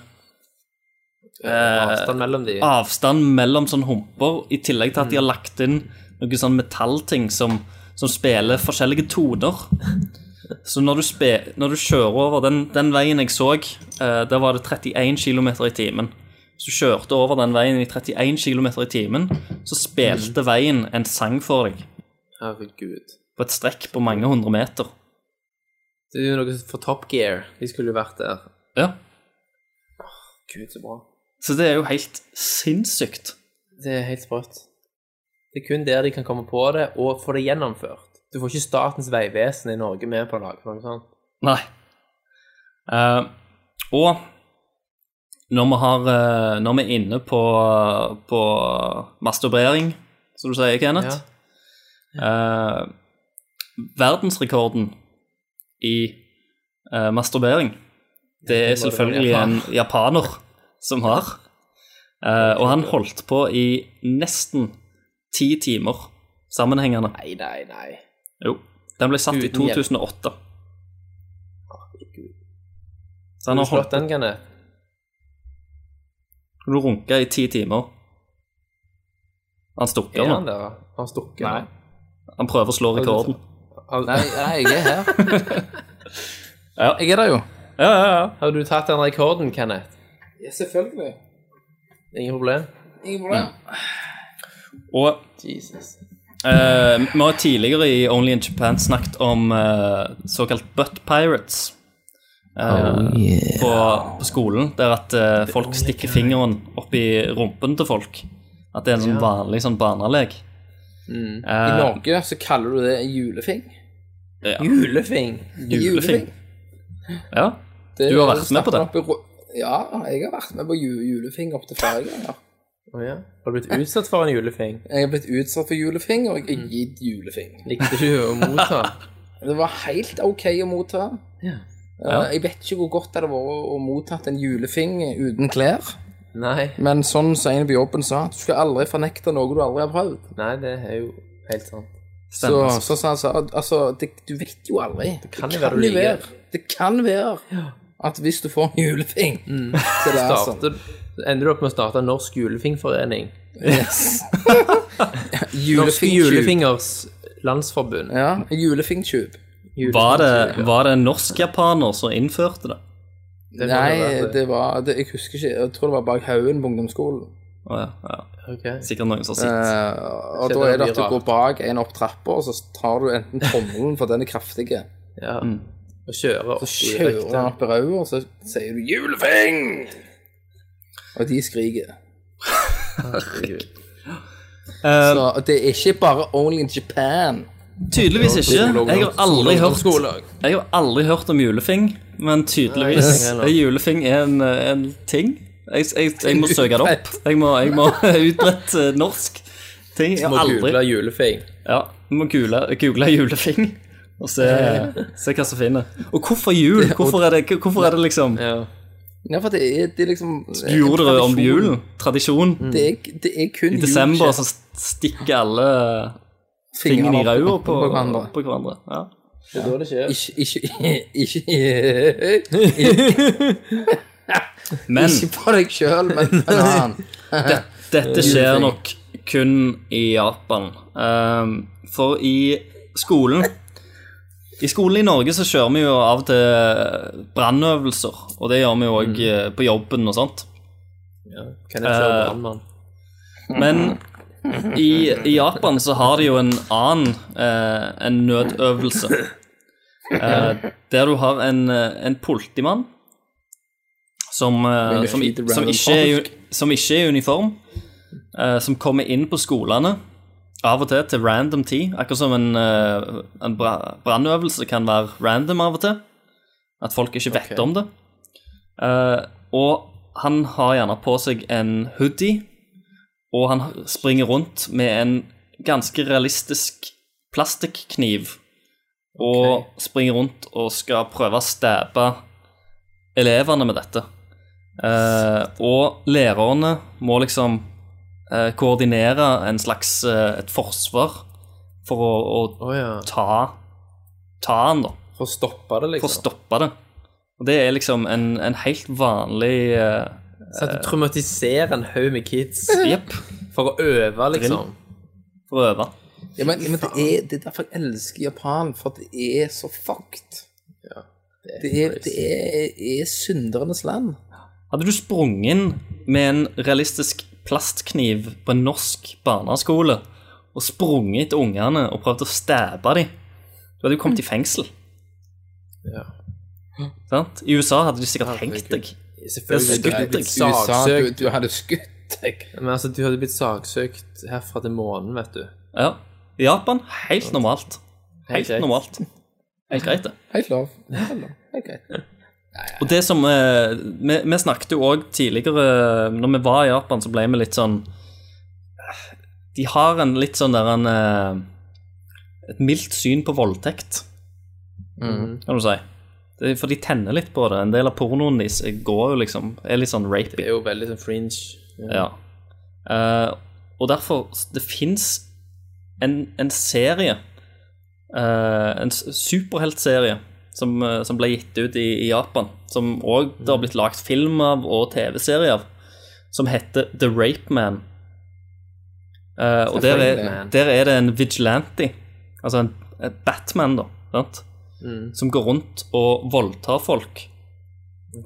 eh, Avstand mellom de. avstand mellom sånne humper, i tillegg til at de har lagt inn noen sånn metallting som, som spiller forskjellige toner. Så når du, spe, når du kjører over den, den veien jeg så, eh, der var det 31 km i timen. Hvis du kjørte over den veien i 31 km i timen, så spilte veien en sang for deg Herregud. på et strekk på mange hundre meter. Det er jo noe for Top Gear. De skulle jo vært der. Ja, Gud, så bra. Så det er jo helt sinnssykt. Det er helt sprøtt. Det er kun der de kan komme på det, og få det gjennomført. Du får ikke Statens vegvesen i Norge med på å lage noe sånt. Nei. Uh, og når vi, har, eh, når vi er inne på, på masturbering, som du sier, Kenneth eh, Verdensrekorden i eh, masturbering, det er selvfølgelig en japaner som har. Uh, og han holdt på i nesten ti timer sammenhengende. Nei, nei, nei. Jo. Den ble satt i Uten i 2008. Herregud. Så han Har holdt den, Kenneth? Du runka i ti timer. Han stukker nå. Er han der? Han stukker? Nei. Han prøver å slå rekorden. Nei, nei, jeg er her. Ja. Jeg er der jo. Ja, ja, ja. har du tatt den rekorden, Kenneth? Ja, selvfølgelig. Ingen problem? Ingen problem. Og Jesus. eh, vi har tidligere i Only in Japan snakket om eh, såkalt butt pirates. eh, på, på skolen, der at eh, folk stikker fingeren opp i rumpen til folk. At det er en sånn vanlig sånn barnelek. I Eh, Norge så kaller du det julefing. Julefing. julefing. Ja. Det Du har vært med på det? opp i Ja, jeg har vært med på ju julefing opptil flere ganger. Å ja. Har du blitt utsatt for en julefing? Jeg har blitt utsatt for julefing, og jeg har gitt julefing. Likte du å motta? Det var helt ok å motta. Ja. Eh, Jeg vet ikke hvor godt det hadde vært å mottatt en julefing uten klær. Nei. Men sånn som en på jobben sa, du skal aldri fornekte noe du aldri har prøvd. Nei, det er jo helt sant. Så, Stemmer. så sa han så, altså, det, du vet jo aldri. Det kan jo være du liker. Det kan være At hvis du får en julefing, så er sånn. Starter, ender du opp med å starte en norsk julefingforening. Yes. Norske Julefingtube. julefingers landsforbund. Ja, julefingtube. Var det, var det en norsk-japaner som innførte det? Det må det Nei, være. det var det, Jeg husker ikke. Jeg tror det var bak haugen på ungdomsskolen. Å ja, ja. Ok. Sikkert noen som har sett. Eh, og da er det at du går bak en opp trappa, og så tar du enten tommelen, for den er kraftig, Ja. Og kjører opp så kjører røykta. opp i rauet, og så sier du 'julefing'! Og de skriker. Herregud. Så det er ikke bare only in Japan. tydeligvis ikke. Jeg har aldri hørt Jeg har aldri hørt om julefing, men tydeligvis julefing er julefing en, en ting. Jeg, jeg, jeg må søke det opp. Jeg må, jeg må utbredt eh, norsk ting. Jeg Må har aldri google julefing. Ja, du må google, google julefing og se, se hva som finner. Og hvorfor jul? Hvorfor er det, hvorfor er det liksom Ja. For det er, det er liksom Du gjorde det om julen? Tradisjon? Det er, det er kun I desember så stikker alle fingrene i ræva på, på hverandre. på hverandre. Ja. Det er da det skjer. Ikke, ikke, ikke, Men ikke på deg sjøl, men på en annen. dette skjer nok kun i Japan. Um, for i skolen I skolen i Norge så kjører vi jo av og til brannøvelser, og det gjør vi jo òg på jobben og sånt. Ja, Kan jeg kjøre Eh, brannmann? Men i, i Japan så har de jo en annen eh, en nødøvelse. Eh, der du har en, eh, en politimann som, eh, som, som, ikke er, som ikke er i uniform, eh, som kommer inn på skolene av og til til random tid. Akkurat som en, eh, en brannøvelse kan være random av og til. At folk ikke vet om det. Uh, og han har gjerne på seg en hoodie og han springer rundt med en ganske realistisk plastikkniv og springer rundt og skal prøve å stabbe elevene med dette. Uh, og lærerne må liksom koordinere en slags eh, et forsvar for å, å oh, ja. ta, ta han, da. For å stoppe det, liksom? For å stoppe det. Og det er liksom en, en helt vanlig uh, Så at du traumatiserer en haug med kids yep. for å øve, liksom. For å øve. Ja, men, men det, er, det er derfor jeg elsker Japan, for det er så fucked. Det er, det er, er syndernes land. Hadde du sprunget inn med en realistisk plastkniv på en norsk barneskole og sprunget etter ungene og prøvd å stæbe dem, du hadde jo kommet i fengsel. Ja. Sant? I USA hadde de sikkert hengt deg. Selvfølgelig. Du hadde blitt USA, du, du hadde skutt deg. Men altså, du hadde blitt saksøkt herfra til månen, vet du. Ja. I Japan helt normalt. Helt normalt. Helt greit, det. Helt lov. Helt lov. Helt greit. Og det som eh, vi, vi snakket jo òg tidligere Når vi var i Japan, så ble vi litt sånn De har en litt sånn der en eh, Et mildt syn på voldtekt, kan du si. For de tenner litt på det. En del av pornoen deres går jo liksom Er litt sånn Det er jo veldig sånn fringe. Ja. Eh, og derfor Det fins en, en serie eh, En superheltserie som, eh, som ble gitt ut i, i Japan. Som òg det har blitt lagd film av og TV-serie av. Som heter The Rape Man. Uh, og der er, der er det en vigilante, altså en, en Batman, da, sant? som går rundt og voldtar folk.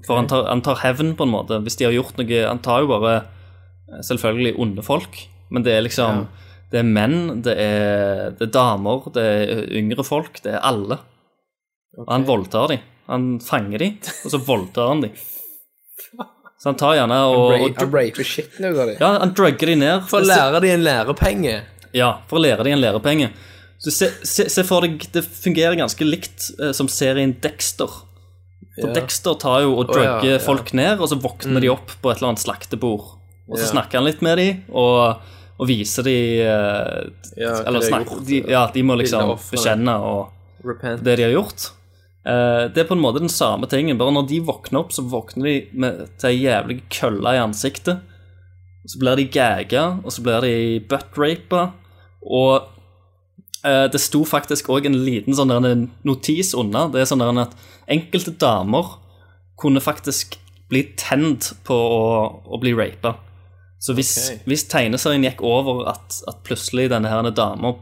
For han tar, han tar hevn, på en måte. Hvis de har gjort noe Han tar jo bare eh, selvfølgelig onde folk, men det er liksom Det er menn, det er, det er damer, det er yngre folk, det er alle. Og han voldtar dem. Han fanger dem, og så voldtar han dem. Så han tar gjerne og, Han raper skitten ut av dem. Ja, han drugger dem ned. For å lære de en lærepenge. Ja, for å lære dem en lærepenge. Så se, se, se for deg, det fungerer ganske likt eh, som serien Dexter. For Ja. Dexter tar jo og Å, ja, ja. Mm. folk ned, og så våkner de opp på et eller annet slaktebord. Og så Ja. snakker han litt med dem, og, og viser dem Ja, Eller de snakker gjort, de, Ja, de må liksom bekjenne og det de har gjort. Eh, det er på en måte den samme tingen, bare når de våkner opp, så våkner de med, til ei jævlig kølle i ansiktet. Så blir de gaga, og så blir de buttrapa. Og eh, det sto faktisk òg en liten sånn der en notis unna. Det er sånn der at enkelte damer kunne faktisk bli tent på å, å bli rapa. Så hvis, okay. hvis tegneserien gikk over at, at plutselig denne dama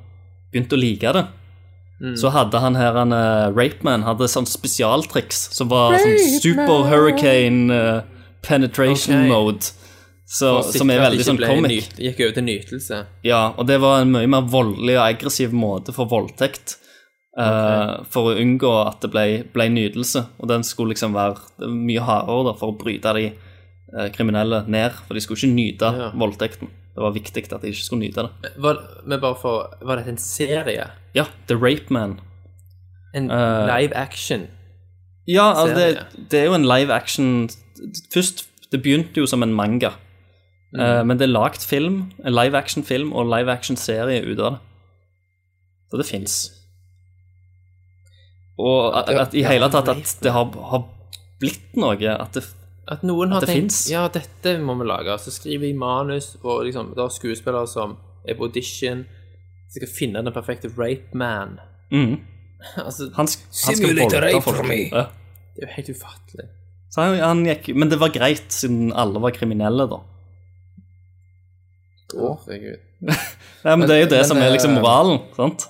begynte å like det, Mm. så hadde han her en uh, Rapeman hadde sånn spesialtriks som var sånn super hurricane uh, penetration okay. mode. Så, som er veldig sånn comic. nyt- Gikk over til nytelse. Ja, og det var en mye mer voldelig og aggressiv måte for voldtekt. eh, For å unngå at det ble, ble nytelse. Og den skulle liksom være mye hardere da, for å bryte de eh, kriminelle ned. For de skulle ikke nyte Ja. voldtekten. Det var viktig at de ikke skulle nyte det. Var, men bare for, var dette en serie? Ja, The Rape Man. En uh, live action? Ja, altså det, det er jo en live action Først, det begynte jo som en manga. Eh, men det er lagd film, en live action-film og live action-serie ut av det. Så det fins. Og at, at i hele tatt at det har, har blitt noe At det At noen har At det tenkt finnes. Ja, dette må vi lage. Så skriver de manus, og liksom, det er skuespillere som er på audition. De skal finne den perfekte rape man. Mm. altså, Han, han skal voldta rape folk. for meg. Ja. det er jo helt ufattelig. Så han, han gikk, men det var greit, siden alle var kriminelle, da. Herregud. Nei, men det er jo det men, som er liksom eh, moralen, sant?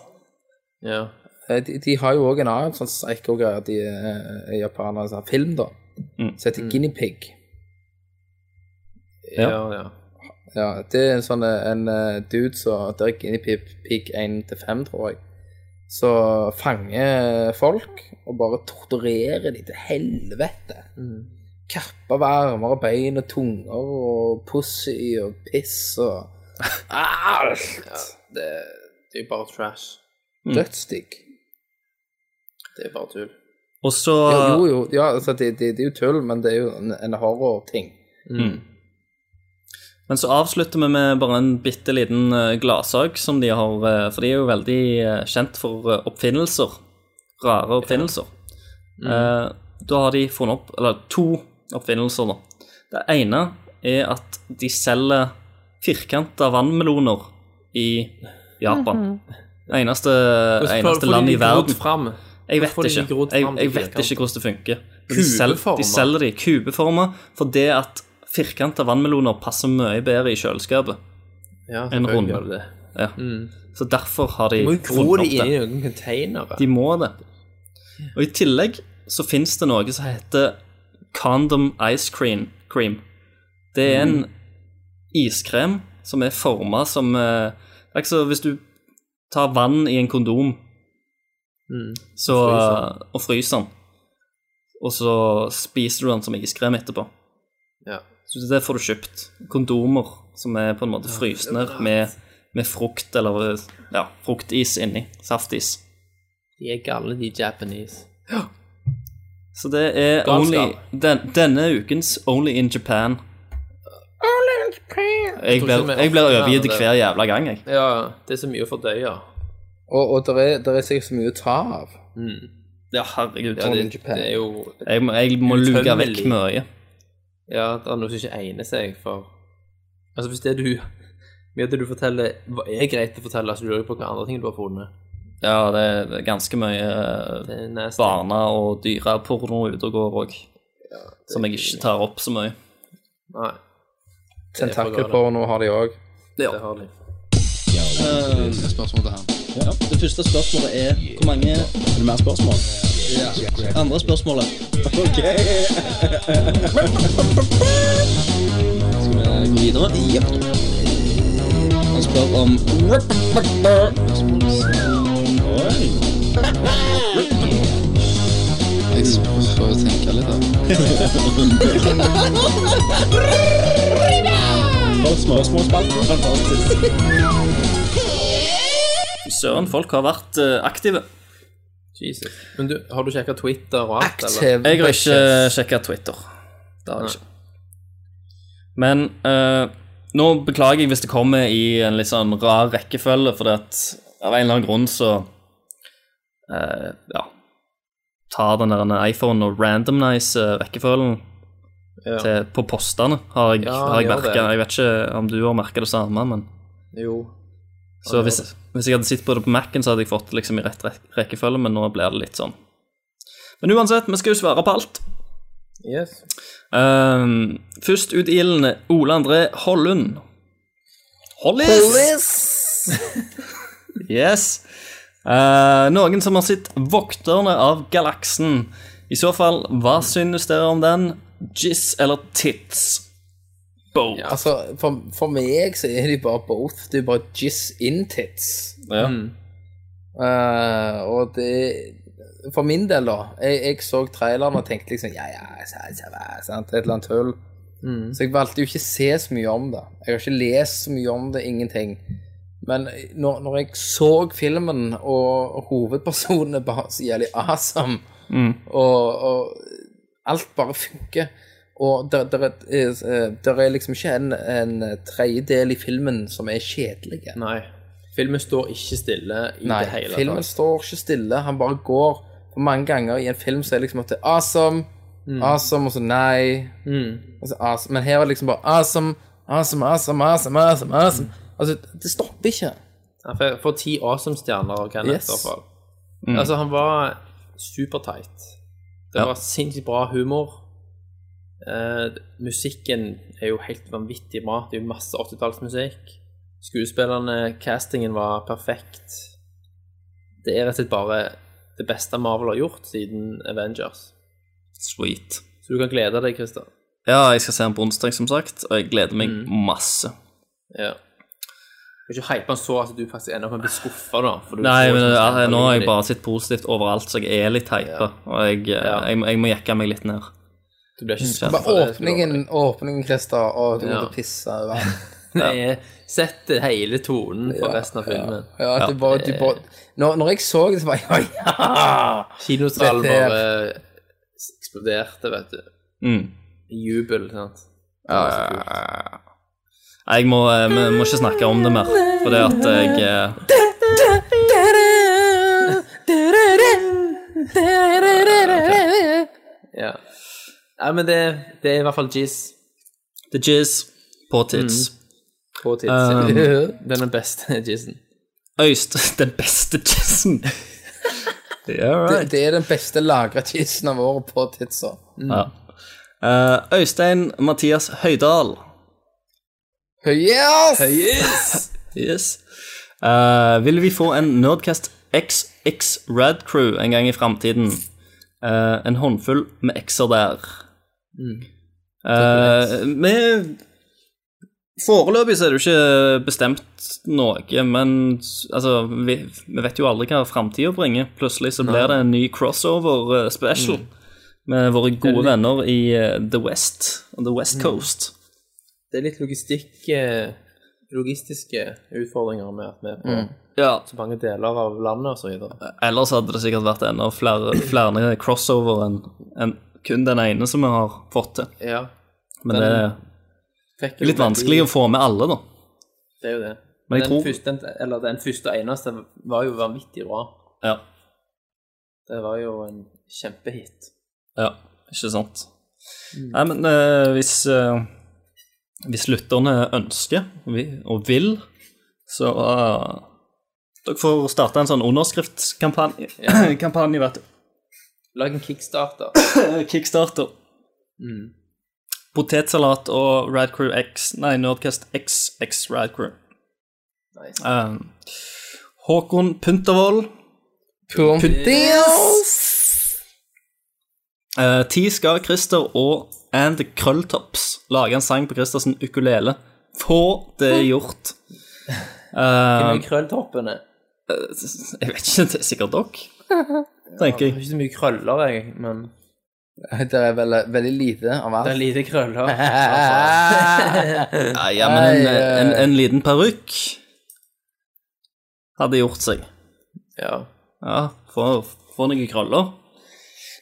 Ja. Eh, De, de har jo òg en annen sånn psycho-greie, de er japanere, sånn film, da, Mm. som heter Guinea Pig. Ja, Ja. ja. Ja, det er en sånn en eh, dude som Der er Guinea Pig, pig 1-5, tror jeg. Så fanger folk og bare torturerer de til helvete. Kapper av armer og bein og tunger og pussy og piss og alt. Det, det er jo bare trash. Dødsdigg. Det er bare tull. Og så Ja, jo, jo, ja, altså, det, det, det er jo tull, men det er jo en, en horrorting. Men så avslutter vi med bare en bitte liten eh, gladsak som de har eh, For de er jo veldig eh, kjent for oppfinnelser. Rare oppfinnelser. Eh, Da har de funnet opp Eller to oppfinnelser, da. Det ene er at de selger firkanta vannmeloner i Japan. Det eneste, eneste land i verden. Fram? Jeg vet ikke. Jeg, jeg vet ikke hvordan det funker. De de selger de i kubeformer for det at firkanta vannmeloner passer mye bedre i kjøleskapet. Ja, enn runde. Ja. det. Så derfor har de De må jo gro de det inn i noen containere. De må det. Og i tillegg så fins det noe som heter condom ice cream. cream. Det er en iskrem som er forma som eh, Det er ikke så hvis du tar vann i en kondom så, og fryser den, og så spiser du den som iskrem etterpå. Ja. Så det får du kjøpt. Kondomer som er på en måte fryst ned med, med frukt eller ja, fruktis inni. Saftis. De er gale, de Japanese. Så det er only, den, denne ukens Only in Japan. Only in Japan. ikke vi jeg blir overgitt hver jævla gang, jeg. Ja, det er så mye å fordøye. Og, og det er, der er sikkert så mye å ta av. Ja, herregud. Ja, det, det er jo jeg, må- jeg må luke vekk mye. Ja, det er noe som ikke egner seg for Altså, hvis det du Mye av det du forteller, er greit å fortelle, så lurer på hva andre ting du har funnet. Ja, det er, er ganske mye eh, er barne- og dyreporno ute og går òg. Som jeg ikke tar opp så mye. Nei, Tentakelporno har de òg. det har de. Det første spørsmålet er hvor mange Er det mer spørsmål? Ja. Andre spørsmålet. Ok. Skal vi gå videre? Ja. Han spør om Oi. Jeg får jo tenke litt, da. Spørsmålsspalten. Fantastisk. Søren, folk har vært eh, aktive. Jesus. Men du, har du sjekka Twitter og alt, eller? Jeg har ikke sjekka Twitter. Det har jeg ikke. Men eh, nå beklager jeg hvis det kommer i en litt sånn rar rekkefølge, fordi at av en eller annen grunn så eh, Ja. Tar den der iPhone og randomize eh, rekkefølgen Ja. til, på postene, har jeg, Ja, har jeg merka. Jeg vet ikke om du har merka det samme, men Jo. Så hvis, hvis jeg hadde sittet på det på Mac-en, så hadde jeg fått det liksom i rett rek- rekkefølge, men nå blir det litt sånn. Men uansett, vi skal jo svare på alt. Yes. Um, først ut ilden Ole André Hollund. Hollis! yes. Uh, noen som har sett Vokterne av galaksen. I så fall, hva synes dere om den? Jizz eller tits? Both. Altså, for, for meg så er de bare both. Det er bare jizz in tits. Ja. Eh, og det For min del, da. Jeg, jeg så traileren og tenkte liksom Ja, ja, ja, ja et eller annet tull. Så jeg valgte jo ikke å se så mye om det. Jeg har ikke lest så mye om det, ingenting. Men når, når jeg så filmen, og hovedpersonen er bare så jævlig awesome, og, og alt bare funker Og der, der, er, eh, der er liksom ikke en, en tredjedel i filmen som er kjedelig. Nei. Filmen står ikke stille i Nei, det hele filmen står ikke stille. Han bare går. Mange ganger i en film så er det liksom at det er awesome, Mm. awesome, og så nei. Og så awesome. Men her er det liksom bare awesome, awesome, awesome, awesome, awesome. awesome. Altså, det stopper ikke. Han får- får ti awesome-stjerner av Kenneth, Yes. i hvert fall. Altså, han var supertight. Det Ja. var sinnssykt bra humor. Eh, musikken er jo helt vanvittig bra. Det er jo masse 80-tallsmusikk. Skuespillerne, castingen var perfekt. Det er rett og slett bare det beste Marvel har gjort siden Avengers. Sweet. Så du kan glede deg, Christer. Ja, jeg skal se den på onsdag, som sagt, og jeg gleder meg Mm. masse. Ja. Du kan ikke hype han så at du faktisk ender opp med å bli skuffa, da. Nei, men sånn ja, nå har jeg bare sett positivt overalt, så jeg er litt hypa. Og jeg, Ja. jeg, jeg må jekke meg litt ned. Du blir ikke Mm. Det Bare åpningen, åpningen, Christer, og du Ja. måtte pisse over den. Nei, setter hele tonen for resten av filmen. Ja, at du bare, du bare når, når jeg så det, så bare Ja, ja! Kinosalen Dette er- bare eksploderte, vet du. Mm. I jubel, sant. Nei, Jeg må, eh, vi må ikke snakke om det mer, for det at jeg eh, Ja. Nei, men det, det er i hvert fall jizz The jizz på tits. på tits. Um, Den er den beste jizzen. Øyst Den beste jizzen. yeah, Det, right. det er den beste lagra jizzen av året på titsa. Ja. Eh, Øystein Mathias Høydal. Yes! Yes. Eh, vil vi få en Nerdcast XX Rad Crew en gang i framtiden? Eh, en håndfull med X-er der. Eh, vi Foreløpig så er det jo ikke bestemt noe, men altså, vi, vi vet jo aldri hva framtida bringer. Plutselig så blir det en ny crossover special special med våre gode venner i eh, The West, The West Coast. Det er litt logistikk, eh, logistiske utfordringer med at vi er på Ja, så mange deler av landet og så videre. Ellers hadde det sikkert vært enda flere, flere crossover enn enn kun den ene som vi har fått til. Ja. Men det er litt vanskelig å få med alle, da. Det er jo det. Men den, tror- første, eller den første og eneste var jo vanvittig bra. Ja. Det var jo en kjempehit. ja ikke sant. Nei, men eh, hvis eh, Hvis lytterne ønsker og vil, så eh, Dere får starte en sånn underskriftskampanje, ja. vet du. Lag en kickstarter. Kickstarter. Potetsalat og Radcrew X Nei, Nerdcast XX Radcrew. Nice. Um, Håkon Puntervold. Uh, ti skal Christer og And the Krølltops lage en sang på Christers ukulele. Få det gjort. Hvem Uh, er krølltoppene? jeg vet ikke, det er sikkert dere, tenker Jeg jeg. har ikke så mye krøller, jeg, men Det er veldig, veldig lite av det er lite krøller. Ja, ja, men en, en, en liten parykk hadde gjort seg. Ja. Ja, få, få noen krøller.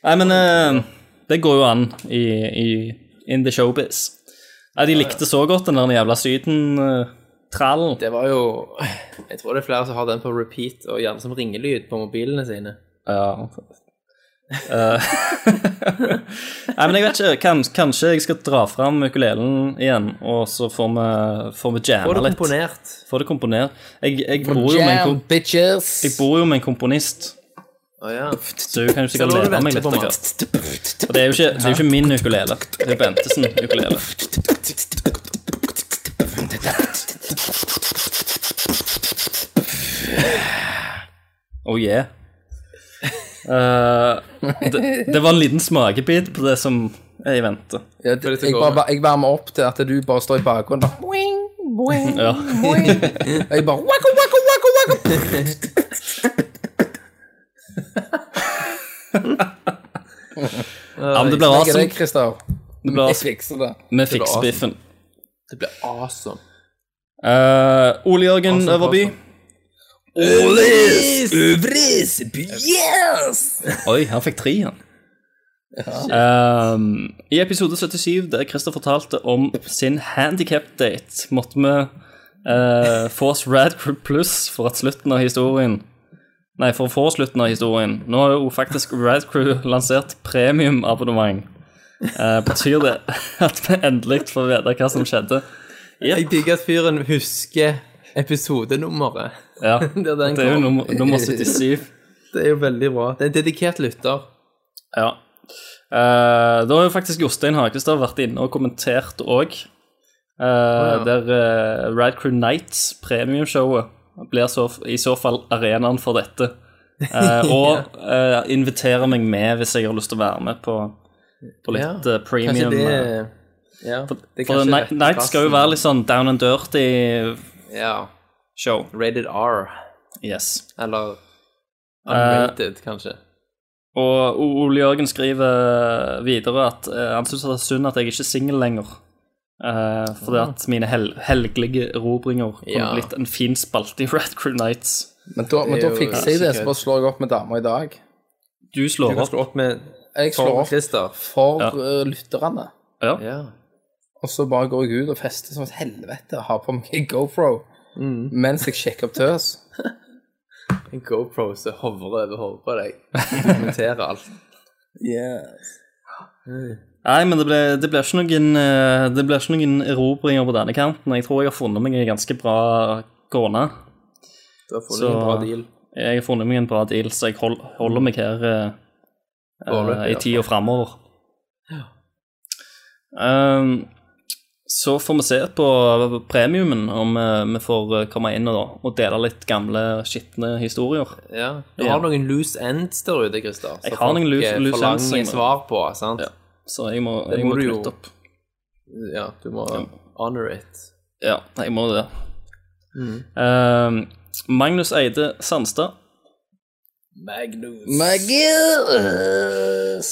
Nei, men eh, det går jo an i, i In the Showbiz. Nei, de likte så godt den der jævla Syden-trallen. Det var jo Jeg tror det er flere som har den på repeat, og gjerne som ringelyd på mobilene sine. Ja. Eh, Nei, men jeg vet ikke. Kan, kanskje jeg skal dra fram ukulelen igjen, og så får vi, får vi Få det litt. komponert. Få det komponert. Jeg, jeg, bor jo med en, Jam, jeg bor jo med en komponist. Oh, ja. Så du kan jo sikkert leve meg litt. For det er jo ikke, det er jo ikke min ukulele. Det er Bentesen ukulele. Oh yeah. Eh, det, det var en liten smakebit på det som er i vente. Ja, det, jeg, bare, jeg varmer opp til at du bare står i bakgrunnen og boing, boing, Ja. boing. Jeg bare wako, wako, wako, wako. ja, men det blir awesome. deg, Christer. Det blir awesome. fikser det. Vi fikser biffen. Det blir awesome. Uh, Ole Jørgen Awesome, Øverby. Øvres, yes! Oi, han fikk tre, han. Um, I episode 77, der Christer fortalte om sin handicap-date, måtte vi uh, få oss Rad Plus for at slutten av historien Nei, for å få slutten av historien. Nå har jo faktisk Rad Crew lansert premiumabonnement. Uh, betyr det at vi endelig får vite hva som skjedde? Jeg digger at fyren husker episodenummeret. Ja, Det er jo nummer, nummer 77. Det er jo veldig bra. Det er en dedikert lytter. Ja. Uh, da har jo faktisk Jostein Hagestad vært inne og kommentert òg. ja. Der uh, Rad Crew Nights, premiumshowet, blir så, i så fall arenaen for dette. Uh, og uh, inviterer meg med hvis jeg har lyst til å være med på, på litt Ja, premium. Det Ja, for Nights Night, Night skal jo være litt sånn down and dirty Ja. show. Rated R. Yes. Eller unrated, kanskje. Og Ole Jørgen skriver videre at uh, han syns det er synd at jeg ikke er singel lenger. Uh, fordi at mine hel helgelige erobringer kunne Ja. blitt en fin spalte i Red Crew Nights. Men da, men da er fikser jeg det, så bare slår jeg opp med damer i dag. Du slår Du opp. slå opp med Jeg slår opp for for Ja. eh, lytterne. Ja. Ja. Og så bare går jeg ut og fester som et helvete og har på meg en GoPro Mm. mens jeg sjekker opp tøs. En GoPro som hovrer over hodet på deg. Kommenterer alt. Yes. Nei, men det blir, det ikke noen eh, Det ble ikke noen erobringer på denne kanten. Jeg tror jeg har funnet meg en ganske bra kone. Du har funnet Så- en bra deal. Jeg har funnet meg en bra deal, så jeg hold, holder meg her uh, eh, i i tida framover. Um, så får vi se på premiumen om eh, vi får eh, komme inn og, og dele litt gamle, skitne historier. Ja. Du Ja. har noen loose ends der ute, Christer. Jeg har noen loose- loose ends, forlanger jeg må- svar på, sant? Ja. Så jeg må, jeg må må knytte opp. Ja, du må honor it. Ja, jeg må det. Mm. Uh, Magnus Eide Sandstad. Magnus. Magus!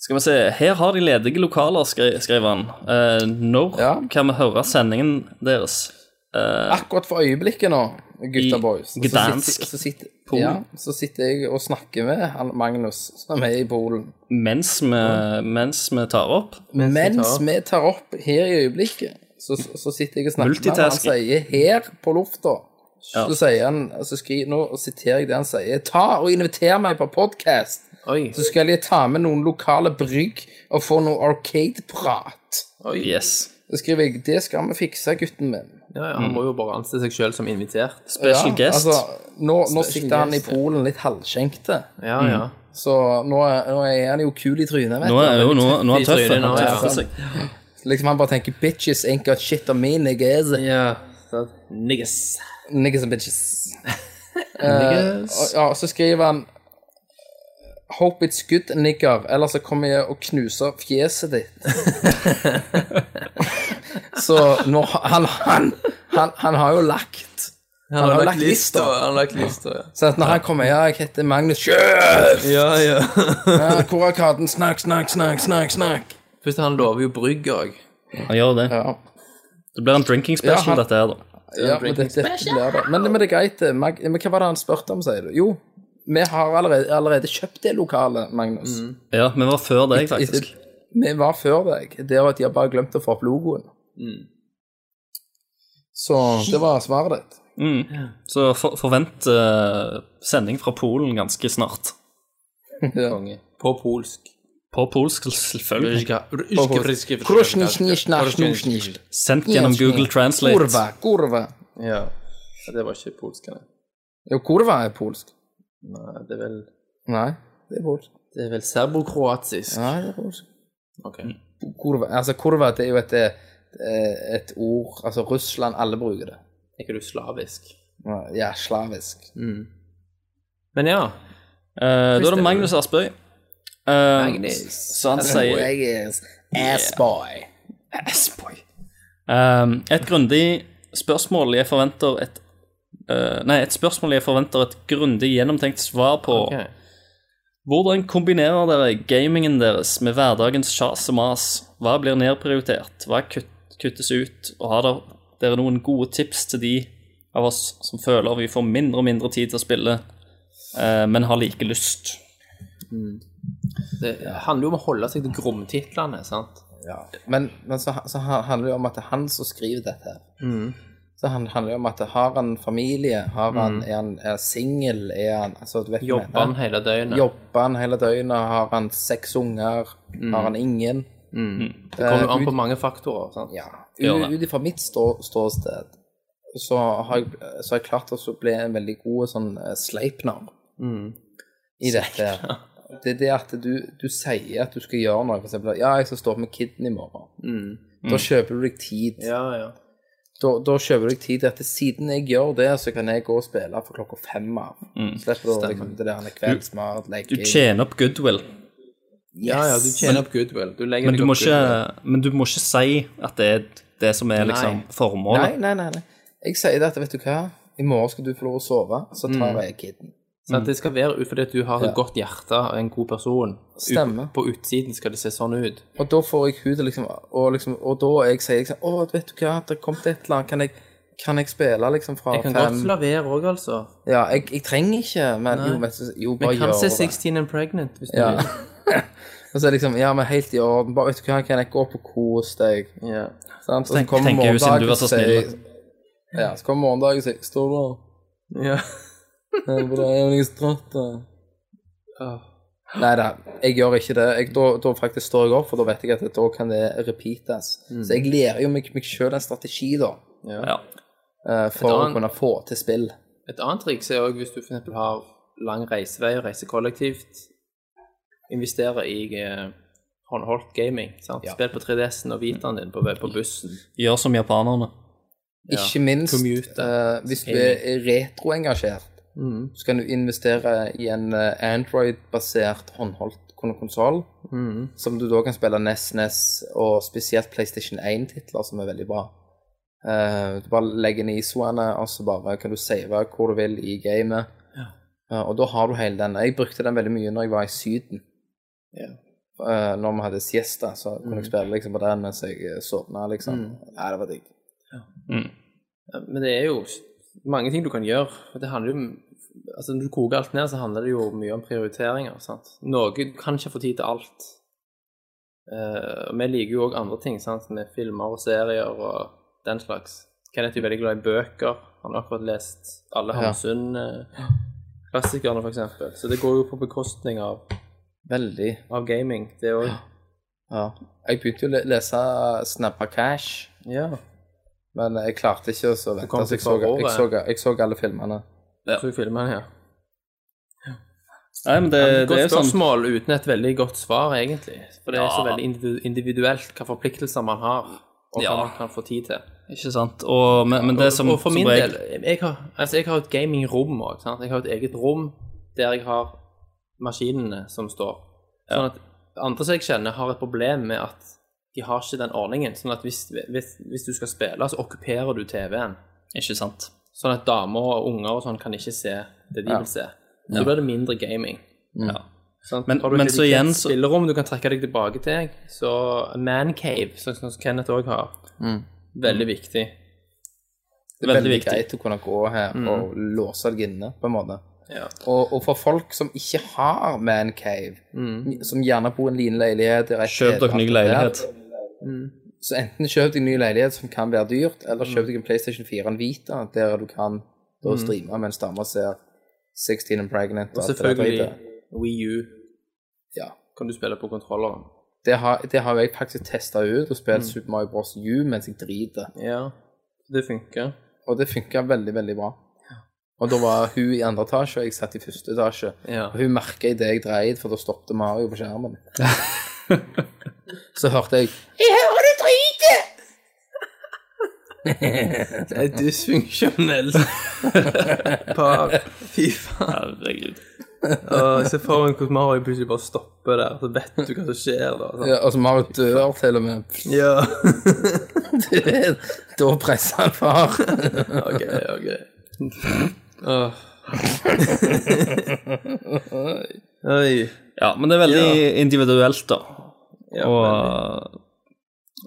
Skal vi se, her har de ledige lokaler, skriver han. Eh, når Ja. kan vi høre sendingen deres? Eh, Akkurat for øyeblikket nå, gutta I boys. Så Gdansk, sitter- Så sitter, ja, så sitter jeg og snakker med Magnus, som er i Polen. mens, vi, mens vi tar opp. Mens tar- vi tar opp her i øyeblikket, så, så sitter jeg og snakker med han. Han sier 'her på lufta'. Ja. Så sier han, så skri, nå siterer jeg det han sier 'ta og inviter meg på podkast'. Oi. Så skal jeg ta med noen lokale brygg og få noe arcade-prat. Yes. Så skriver jeg 'det skal vi fikse, gutten min'. Ja, ja, han må jo bare anse seg sjøl som invitert. Special guest. Altså, nå, nå Special sitter han guest, i Polen litt halvskjenkte, Ja, ja. så nå er, nå er han jo kul i trynet, vet nå er, jo, nå, nå er han tøff. Han ja. tøffer seg. Liksom han bare tenker 'bitches ain't got shit on me, niggas'. Ja. Så, niggas. Niggas and bitches. Eh, og, ja, så skriver han Hope it's good, nigger, ellers så kommer jeg og knuser fjeset ditt. så nå Han, han, han, han har jo lagt Han har har lagt lista. Han har lagt lista, ja. Så at når han kommer Ja, jeg heter Magnus Kjøft! Ja, ja. Ja, hvor er katten? Snakk, snakk, snakk, snakk, snakk. Først han lover jo brygg òg. Han gjør det. Ja, Det blir en drinking special, Ja, han- dette her, da. ja men det, det det. Men, men det er greit, det. Mag men hva var det han spurte om, sier du? Jo, vi har allerede, allerede kjøpt det lokalet, Magnus. Ja, vi var før deg, faktisk. Vi var før deg. Det var at de har bare glemt å få opp logoen. Så det var svaret ditt. Mm. Så for, forvent eh, sending fra Polen ganske snart. Ja. På polsk. På polsk, selvfølgelig. Krusjnisjnisjnasjnusjnisj. Sendt gjennom Google Translate. Kurva, kurva. Ja. Det var ikke polsk, nei. Jo, kurva er polsk. Nei, det er vel Nei, det er polsk. Det er vel serbokroatisk. Nei, det er polsk. Ok. Kurva, altså kurva det er jo et, eh, et ord Altså Russland, alle bruker det. Er ikke du slavisk? Ja, slavisk. Men ja. Eh, da er det Magnus Aspøy. Eh, Magnus. Så han sier Jeg er assboy. Assboy. Um, et grundig spørsmål jeg forventer et eh, Nei, et spørsmål jeg forventer et grundig gjennomtenkt svar på. Okay. Hvordan kombinerer dere gamingen deres med hverdagens kjas og mas? Hva blir nedprioritert? Hva kutt, kuttes ut? Og har dere, noen gode tips til de av oss som føler vi får mindre og mindre tid til å spille, eh, men har like lyst? Det handler jo om å holde seg til gromtitlene, sant? Ja. Men, men så, så handler det jo om at det er han som skriver dette her. Så han handler jo om at har han familie, har han, er han er singel, er han altså, Jobber han hele døgnet? Jobber han hele døgnet, har han seks unger, har han ingen? Det kommer jo Eh, an på mange faktorer. sant? Ja. Ut ifra mitt stå, ståsted så har, jeg, så har jeg klart å bli en veldig god sånn eh, sleipner i dette. Det er det at du, du sier at du skal gjøre noe, eksempel ja, jeg skal stå opp med kiden i morgen. Da kjøper du deg tid. Ja, ja. Da, da kjøper du deg tid til at siden jeg gjør det, så kan jeg gå og spille for klokka fem av. Slipper du liksom, det der kveldsmat, Du tjener opp goodwill, Ja, ja, du tjener opp goodwill. Du men du, opp ikke, goodwill. men du må ikke si at det er det som er liksom Nei. formålet. Nei, nei, nei, nei. Jeg sier det at, vet du hva, i morgen skal du få lov å sove, så tar jeg kidden. Sant? Det skal være ut fordi at du har et Ja. godt hjerte og en god person. Ut- Stemmer. På utsiden skal det se sånn ut. Og da får jeg hudet liksom Og, liksom, og da jeg sier liksom Å, vet du hva, det kom til et eller annet. Kan jeg, kan jeg spille liksom fra Jeg kan fem godt la være òg, altså. Ja, jeg, jeg trenger ikke, men jo, men, jo bare Vi kan gjør se 16 and Pregnant hvis du Ja. vil. og så er liksom Ja, men helt i orden. Bare, vet du hva, kan jeg gå opp og kose deg? Ja. Sant? Og så kommer du morgendagen, snill. sier- Ja, så kommer morgendagen og sier Står du der? ja. Jeg er ikke trøtt. Nei da, jeg gjør ikke det. Jeg, da, da faktisk står jeg opp, for da vet jeg at da kan det repeates. Så jeg lærer jo meg, meg sjøl en strategi, da, Ja. Ja. for annet, å kunne få til spill. Et annet triks er òg hvis du f.eks. har lang reisevei og reiser kollektivt, investere i eh, håndholdt gaming. Sant? Ja. Spill på 3DS-en og Vitaen din på, på bussen. Gjør som japanerne. Ikke minst uh, hvis hvis du er retroengasjert, så kan du investere i en eh, Android-basert håndholdt konsoll, som du da kan spille NES, NES og spesielt PlayStation 1-titler, som er veldig bra. Uh, du bare legger inn ISO-ene, og så bare kan du save hvor du vil i gamet. Eh, og da har du hele den. Jeg brukte den veldig mye når jeg var i Syden. Ja. Uh, når vi hadde siesta, så kunne jeg spille liksom på den mens jeg sovna, liksom. Nei, det var digg. Ja, Men det er jo mange ting du kan gjøre. Det handler jo Altså Når du koker alt ned, så handler det jo mye om prioriteringer. sant? Noe Du kan ikke få tid til alt. Uh, og vi liker jo òg andre ting, sant? med filmer og serier og den slags. Kenneth er jo veldig glad i bøker. Han har akkurat lest alle Ja. Hamsun-klassikerne, for eksempel. Så det går jo på bekostning av, Veldig. av gaming, det òg. Ja. Jeg begynte jo å lese Snappa Cash, Ja. Men jeg klarte ikke å så vente. kom Så jeg, så, jeg, så, jeg så alle filmene. Så filmene, ja. Nei, men det, det er jo sånn spørsmål uten et veldig godt svar, egentlig. For det er så veldig individuelt hva forpliktelser man har, og hva man kan få tid til. Ikke sant? Og, men, men det som, og for som min del, jeg har, altså jeg har et gamingrom òg. Jeg har et eget rom der jeg har maskinene som står. Sånn at andre som jeg kjenner, har et problem med at de har ikke den ordningen. Sånn at hvis, hvis, hvis du skal spille, så okkuperer du TV-en. Ikke sant? Sånn at damer og unger og sånn kan ikke se det de Ja. vil se. Da blir det mindre gaming. Ja. Sant? Men- har du men et så igjen så- spillerom du kan trekke deg tilbake til, så mancave, sånn som Kenneth òg har, veldig viktig. Det er Veldig veldig, viktig. greit å kunne gå her og låse deg inne, på en måte. Ja. Og, og for folk som ikke har mancave, som gjerne bor i en liten leilighet der et- Kjøp dere ny leilighet. Der, Så enten kjøp deg ny leilighet som kan være dyrt, eller kjøp deg en PlayStation 4 en Vita, der du kan da streame mens dama ser 16 and Pregnant. Og selvfølgelig. Wii U Ja. kan du spille på kontrolleren. Det har, det har jeg faktisk testa ut, og spilt Super Mario Bros. U mens jeg driter. Ja, det funker. Og det funka veldig, veldig bra. Og da var hun i andre etasje, og jeg satt i første etasje. Ja. Og hun merka idet jeg dreide, for da stoppet Mario på skjermen. Så hørte jeg Jeg hører Det er dysfunksjonelt par. Fy faen. Herregud. Og Se for deg hvordan Mario plutselig bare stopper der, så vet du hva som skjer da. ja, Altså, Mario dør til og med. Ja. da presser han far. Ok, ok. Åh. Oi. Ja, men det er veldig individuelt, da. Ja, og,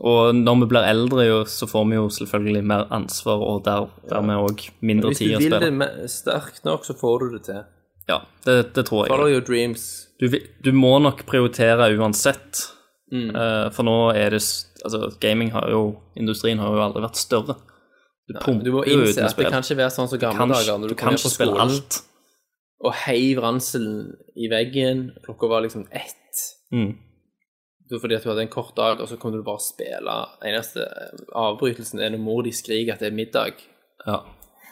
og når vi blir eldre, jo, så får vi jo selvfølgelig mer ansvar, og der, dermed òg mindre tid Hvis du vil det spille. sterkt nok, så får du det til. Ja, det, det tror Follow jeg. your dreams. Du, du må nok prioritere uansett. Mm. uh, for nå er det Altså, gaming har jo Industrien har jo aldri vært større. Du Du må innse at det kan ikke være sånn som gamle dager, når du du kan ikke spille alt. og heiv ranselen i veggen, klokka var liksom ett. Mm. Det var fordi at du hadde en kort dag, og så kunne du bare spille. Eneste eh, avbrytelsen er når mor di skriker at det er middag. Ja.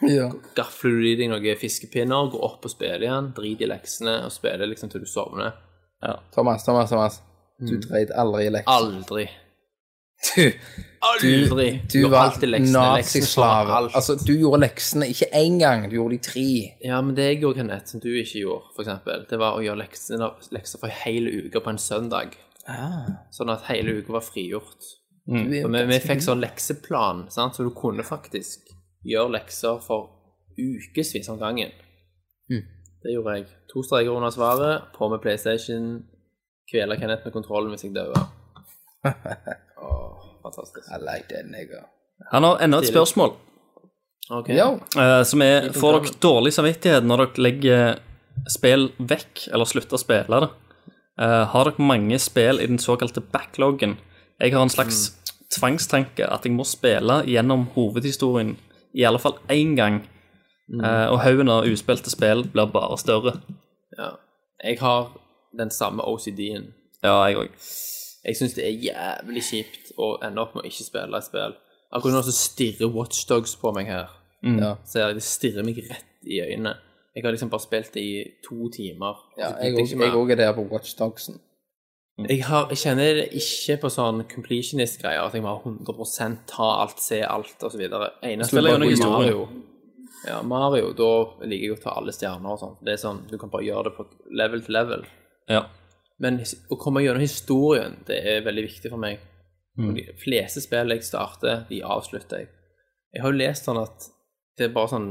ja. Gafler du i deg noen fiskepinner, går opp og spiller igjen, driter i leksene og spiller liksom til du sovner. Thomas, Thomas, Thomas. Du dreit aldri i leksene. Aldri. Du, Aldri. du du var nazislave. alt. Altså, du gjorde leksene ikke én gang, du gjorde de tre. Ja, men det jeg gjorde, Kenneth, som du ikke gjorde, for eksempel, det var å gjøre lekser, lekser for en hel uke på en søndag. Sånn at hele uka var frigjort. Og vi, vi fikk sånn lekseplan, sant? så du kunne faktisk gjøre lekser for ukevis om gangen. Det gjorde jeg. To streker under svaret, på med PlayStation, kvele Kenneth med kontrollen hvis jeg dør. oh, fantastisk. I like that nigga. Han har enda et spørsmål. Okay. Ja. Eh, som er Får dere dårlig samvittighet når dere legger spill vekk, eller slutter å spille det? Eh, har dere mange spill i den såkalte backloggen? Jeg har en slags tvangstanke at jeg må spille gjennom hovedhistorien i alle fall én gang. Eh, og haugen av uspilte spill blir bare større. Ja. Jeg har den samme OCD-en. Ja, jeg òg. Jeg syns det er jævlig kjipt å ende opp med å ikke spille et spill. Akkurat nå så stirrer Watchdogs på meg her. Ja. Så jeg, det stirrer meg rett i øynene. Jeg har liksom bare spilt det i to timer. Ja, jeg òg- er der på Watchdogsen. Jeg, har, jeg kjenner det ikke på sånn completionist-greier, at jeg må ha 100 ta alt, se alt, osv. Eneste er noe historien. Mario. Ja, Mario, da liker jeg å ta alle stjerner og sånn. Det er sånn, Du kan bare gjøre det på level til level. Ja. Men å komme gjennom historien, det er veldig viktig for meg. Mm. De fleste spill jeg starter, de avslutter jeg. Jeg har jo lest sånn at det er bare sånn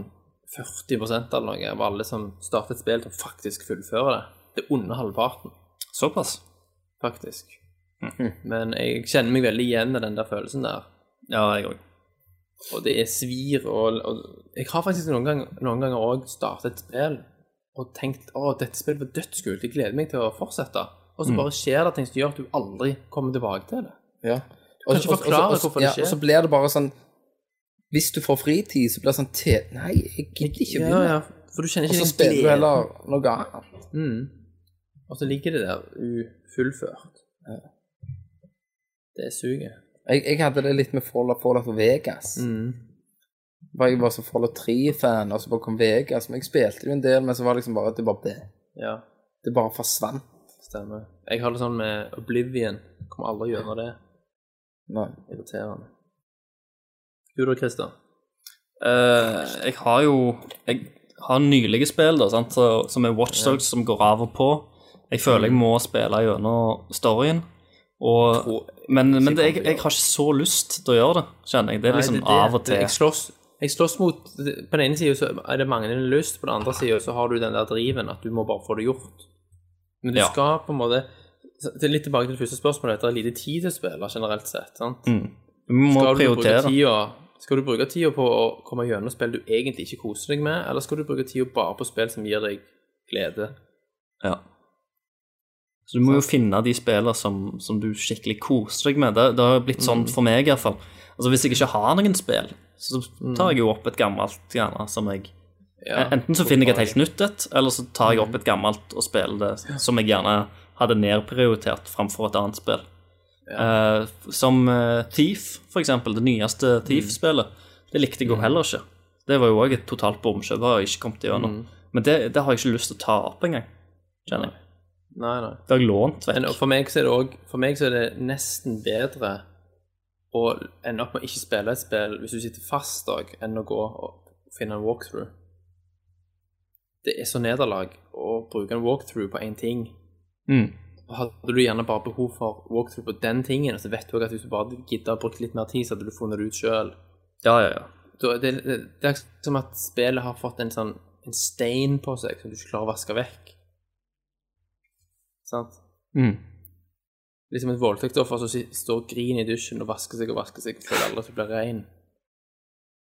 40 eller noe av alle som starter et spill, som faktisk fullfører det. Det er under halvparten, Såpass. faktisk. Men jeg kjenner meg veldig igjen i den der følelsen der. Ja, jeg òg. Og det er svir og, og Jeg har faktisk noen, gang, noen ganger òg startet et spill og tenkt å, dette spillet var dødskult, jeg gleder meg til å fortsette. Og så bare skjer det ting som gjør at du aldri kommer tilbake til det. Ja. Du kan ikke forklare hvorfor det ja, skjer. Og så blir det bare sånn Hvis du får fritid, så blir det sånn te Nei, jeg gidder ikke å Ja, begynne. ja, for du kjenner Og så spiller du heller noe annet. Mm. Og så ligger det der ufullført. Det suger. Jeg, jeg hadde det litt med Fallout, og Vegas. Mm. Jeg var så Fallout 3-fan, og så bare kom Vegas. Men jeg spilte jo en del, men så var det liksom bare at det bare ble. Ja, Det bare forsvant. stemmer. Jeg har det sånn med Oblivion. Kommer aldri gjennom det. Nei. Irriterende. Du da, Christer? Uh, jeg har jo Jeg har nylige spill, da, sant? Så, som er Watchdogs, som går av og på. Jeg føler jeg må spille gjennom storyen. Og, men men det, jeg, jeg har ikke så lyst til å gjøre det, kjenner jeg. Det er liksom Nei, det- det- av og til. Jeg slåss, jeg slåss mot På den ene siden så er det manglende lyst, på den andre siden så har du den der driven at du må bare få det gjort. Men du Ja. skal på en måte Litt tilbake til det første spørsmålet. Det er lite tid til å spille generelt sett. sant? Du må Skal du, bruke prioritere. tida, skal du bruke tida på å komme gjennom spill du egentlig ikke koser deg med, eller skal du bruke tida bare på spill som gir deg glede? Ja. Så du må jo finne de spillene som, som du skikkelig koser deg med. Det, det har blitt sånn for meg, iallfall. Altså, hvis jeg ikke har noen spill, så tar jeg jo opp et gammelt gjerne som jeg Ja, Enten så finner jeg et helt nytt et, eller så tar jeg opp et gammelt og spiller det som jeg gjerne hadde nedprioritert framfor et annet spill. Eh, som uh, Thief, for eksempel. Det nyeste Thief-spillet. Det likte jeg jo heller ikke. Det var jo òg et totalt bomkjøp. Har jeg ikke kommet igjennom. Men det, det har jeg ikke lyst til å ta opp engang. Kjenner jeg. Nei, nei. Det har jeg lånt Men vekk. for meg så er det òg For meg så er det nesten bedre å ende opp med å ikke spille et spill hvis du sitter fast òg, enn å gå og finne en walkthrough. Det er så nederlag å bruke en walkthrough på én ting. Mm. Hadde du gjerne bare behov for walkthrough på den tingen, så vet du også at hvis du bare gidda å bruke litt mer tid, så hadde du funnet det ut sjøl. Ja, ja, ja. Det, det, det er som at spillet har fått en sånn en stein på seg som du ikke klarer å vaske vekk. Sant? Mm. Liksom et voldtektsoffer som står og griner i dusjen og vasker seg og vasker seg og føler aldri at det blir ren.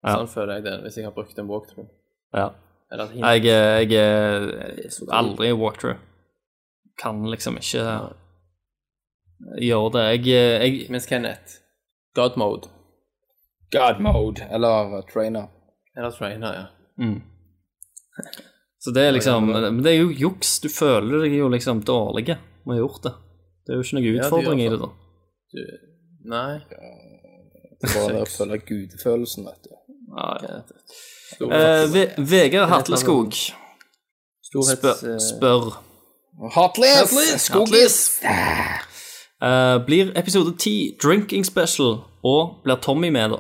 Ja. Sånn føler jeg det hvis jeg har brukt en walkthrough. ja. Eller et hint. Jeg, jeg, er aldri walkthrough. Kan liksom ikke gjøre det. Jeg, jeg Mens Kenneth, God mode. God mode, eller trainer. Eller trainer, ja. mm. Så det er liksom Men det er jo juks. Du føler deg jo liksom dårlig med å ha gjort det. Det er jo ikke noen utfordring i det, da. Du, nei. Det er bare det å føle gudefølelsen, vet du. Ja, ja. Eh, Vegard Hatleskog storhets... spør, eh, spør Heartless! Skogis! Uh, Blir episode 10 drinking special, og blir Tommy med, da?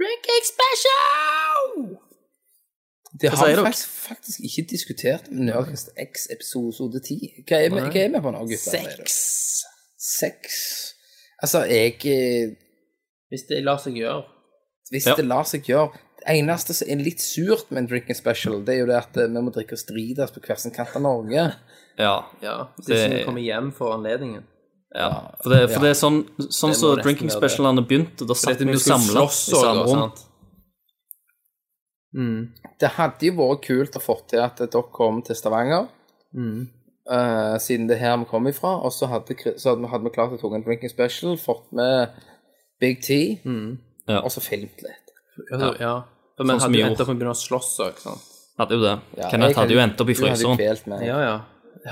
Drinking special! Det har vi faktisk, faktisk ikke diskutert med Nerdcast X episode 10. Hva er vi, hva er vi på nå, gutter? Sex. Seks. Altså, jeg eh, Hvis det lar seg gjøre. Hvis Ja. det lar seg gjøre eneste som er litt surt med en drinking special, det er jo det at eh, vi må drikke oss dritas på hver sin kant av Norge. Ja. Ja, det, Det- sånn vi kommer hjem for anledningen. ja. For, det, for det er sånn Sånn som nesten drinking specialene begynte, da satt vi jo samla i samme rom. Mm. Det hadde jo vært kult å få til at dere kom til Stavanger, Mm. uh, siden det er her vi kom ifra, og så hadde, så hadde, vi- hadde vi klart å ta en drinking special, fått med Big T, Ja. og så filmt litt. Altså, ja. Men Sånn hadde du jo endt opp med å begynne å slåss òg, sant. Hadde jo det. Ja, Kenneth hadde jo endt opp i fryseren. Ja, ja.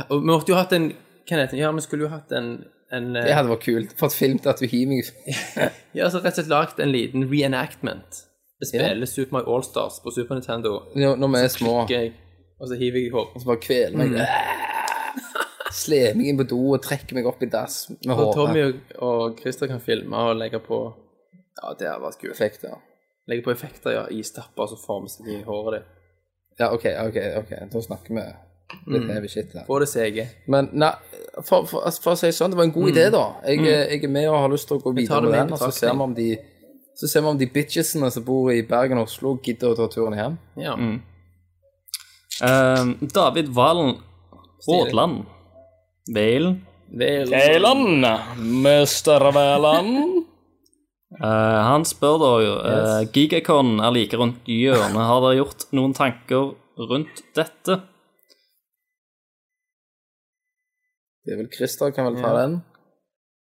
Og vi måtte jo hatt en Kenneth, ja, vi skulle jo hatt en, en eh, Det hadde vært kult. Fått filmet at du hiver meg Ja, så rett og slett lagd en liten reenactment. Det Ja. spiller Super Mario Allstars på Super Nintendo. når når vi er små, jeg, og så hiver jeg i hår. og så bare kveler meg. Mm. Sleper meg inn på do og trekker meg opp i dass med Og Tommy og, og Christer kan filme og legge på Ja, det har vært kult. Effekter. Legge på effekter, ja. Istapper som former seg i håret ditt. Ja, OK, ok, ok. Da snakker vi litt Mm. heavy shit her. Få det sege. Men nei, for, for, for, for å si det sånn, det var en god idé, da. Jeg, jeg er med og har lyst til å gå Mm. videre med med den, og så ser vi om de så ser vi om de bitchesene som bor i Bergen og Oslo, gidder å ta turen hjem. Ja. Eh, David Valen Aadland. Valen. Valen. Mester Væland. Eh, han spør da jo yes. Gigacon er like rundt hjørnet. Har dere gjort noen tanker rundt dette? Det er vel Christer kan vel ta den.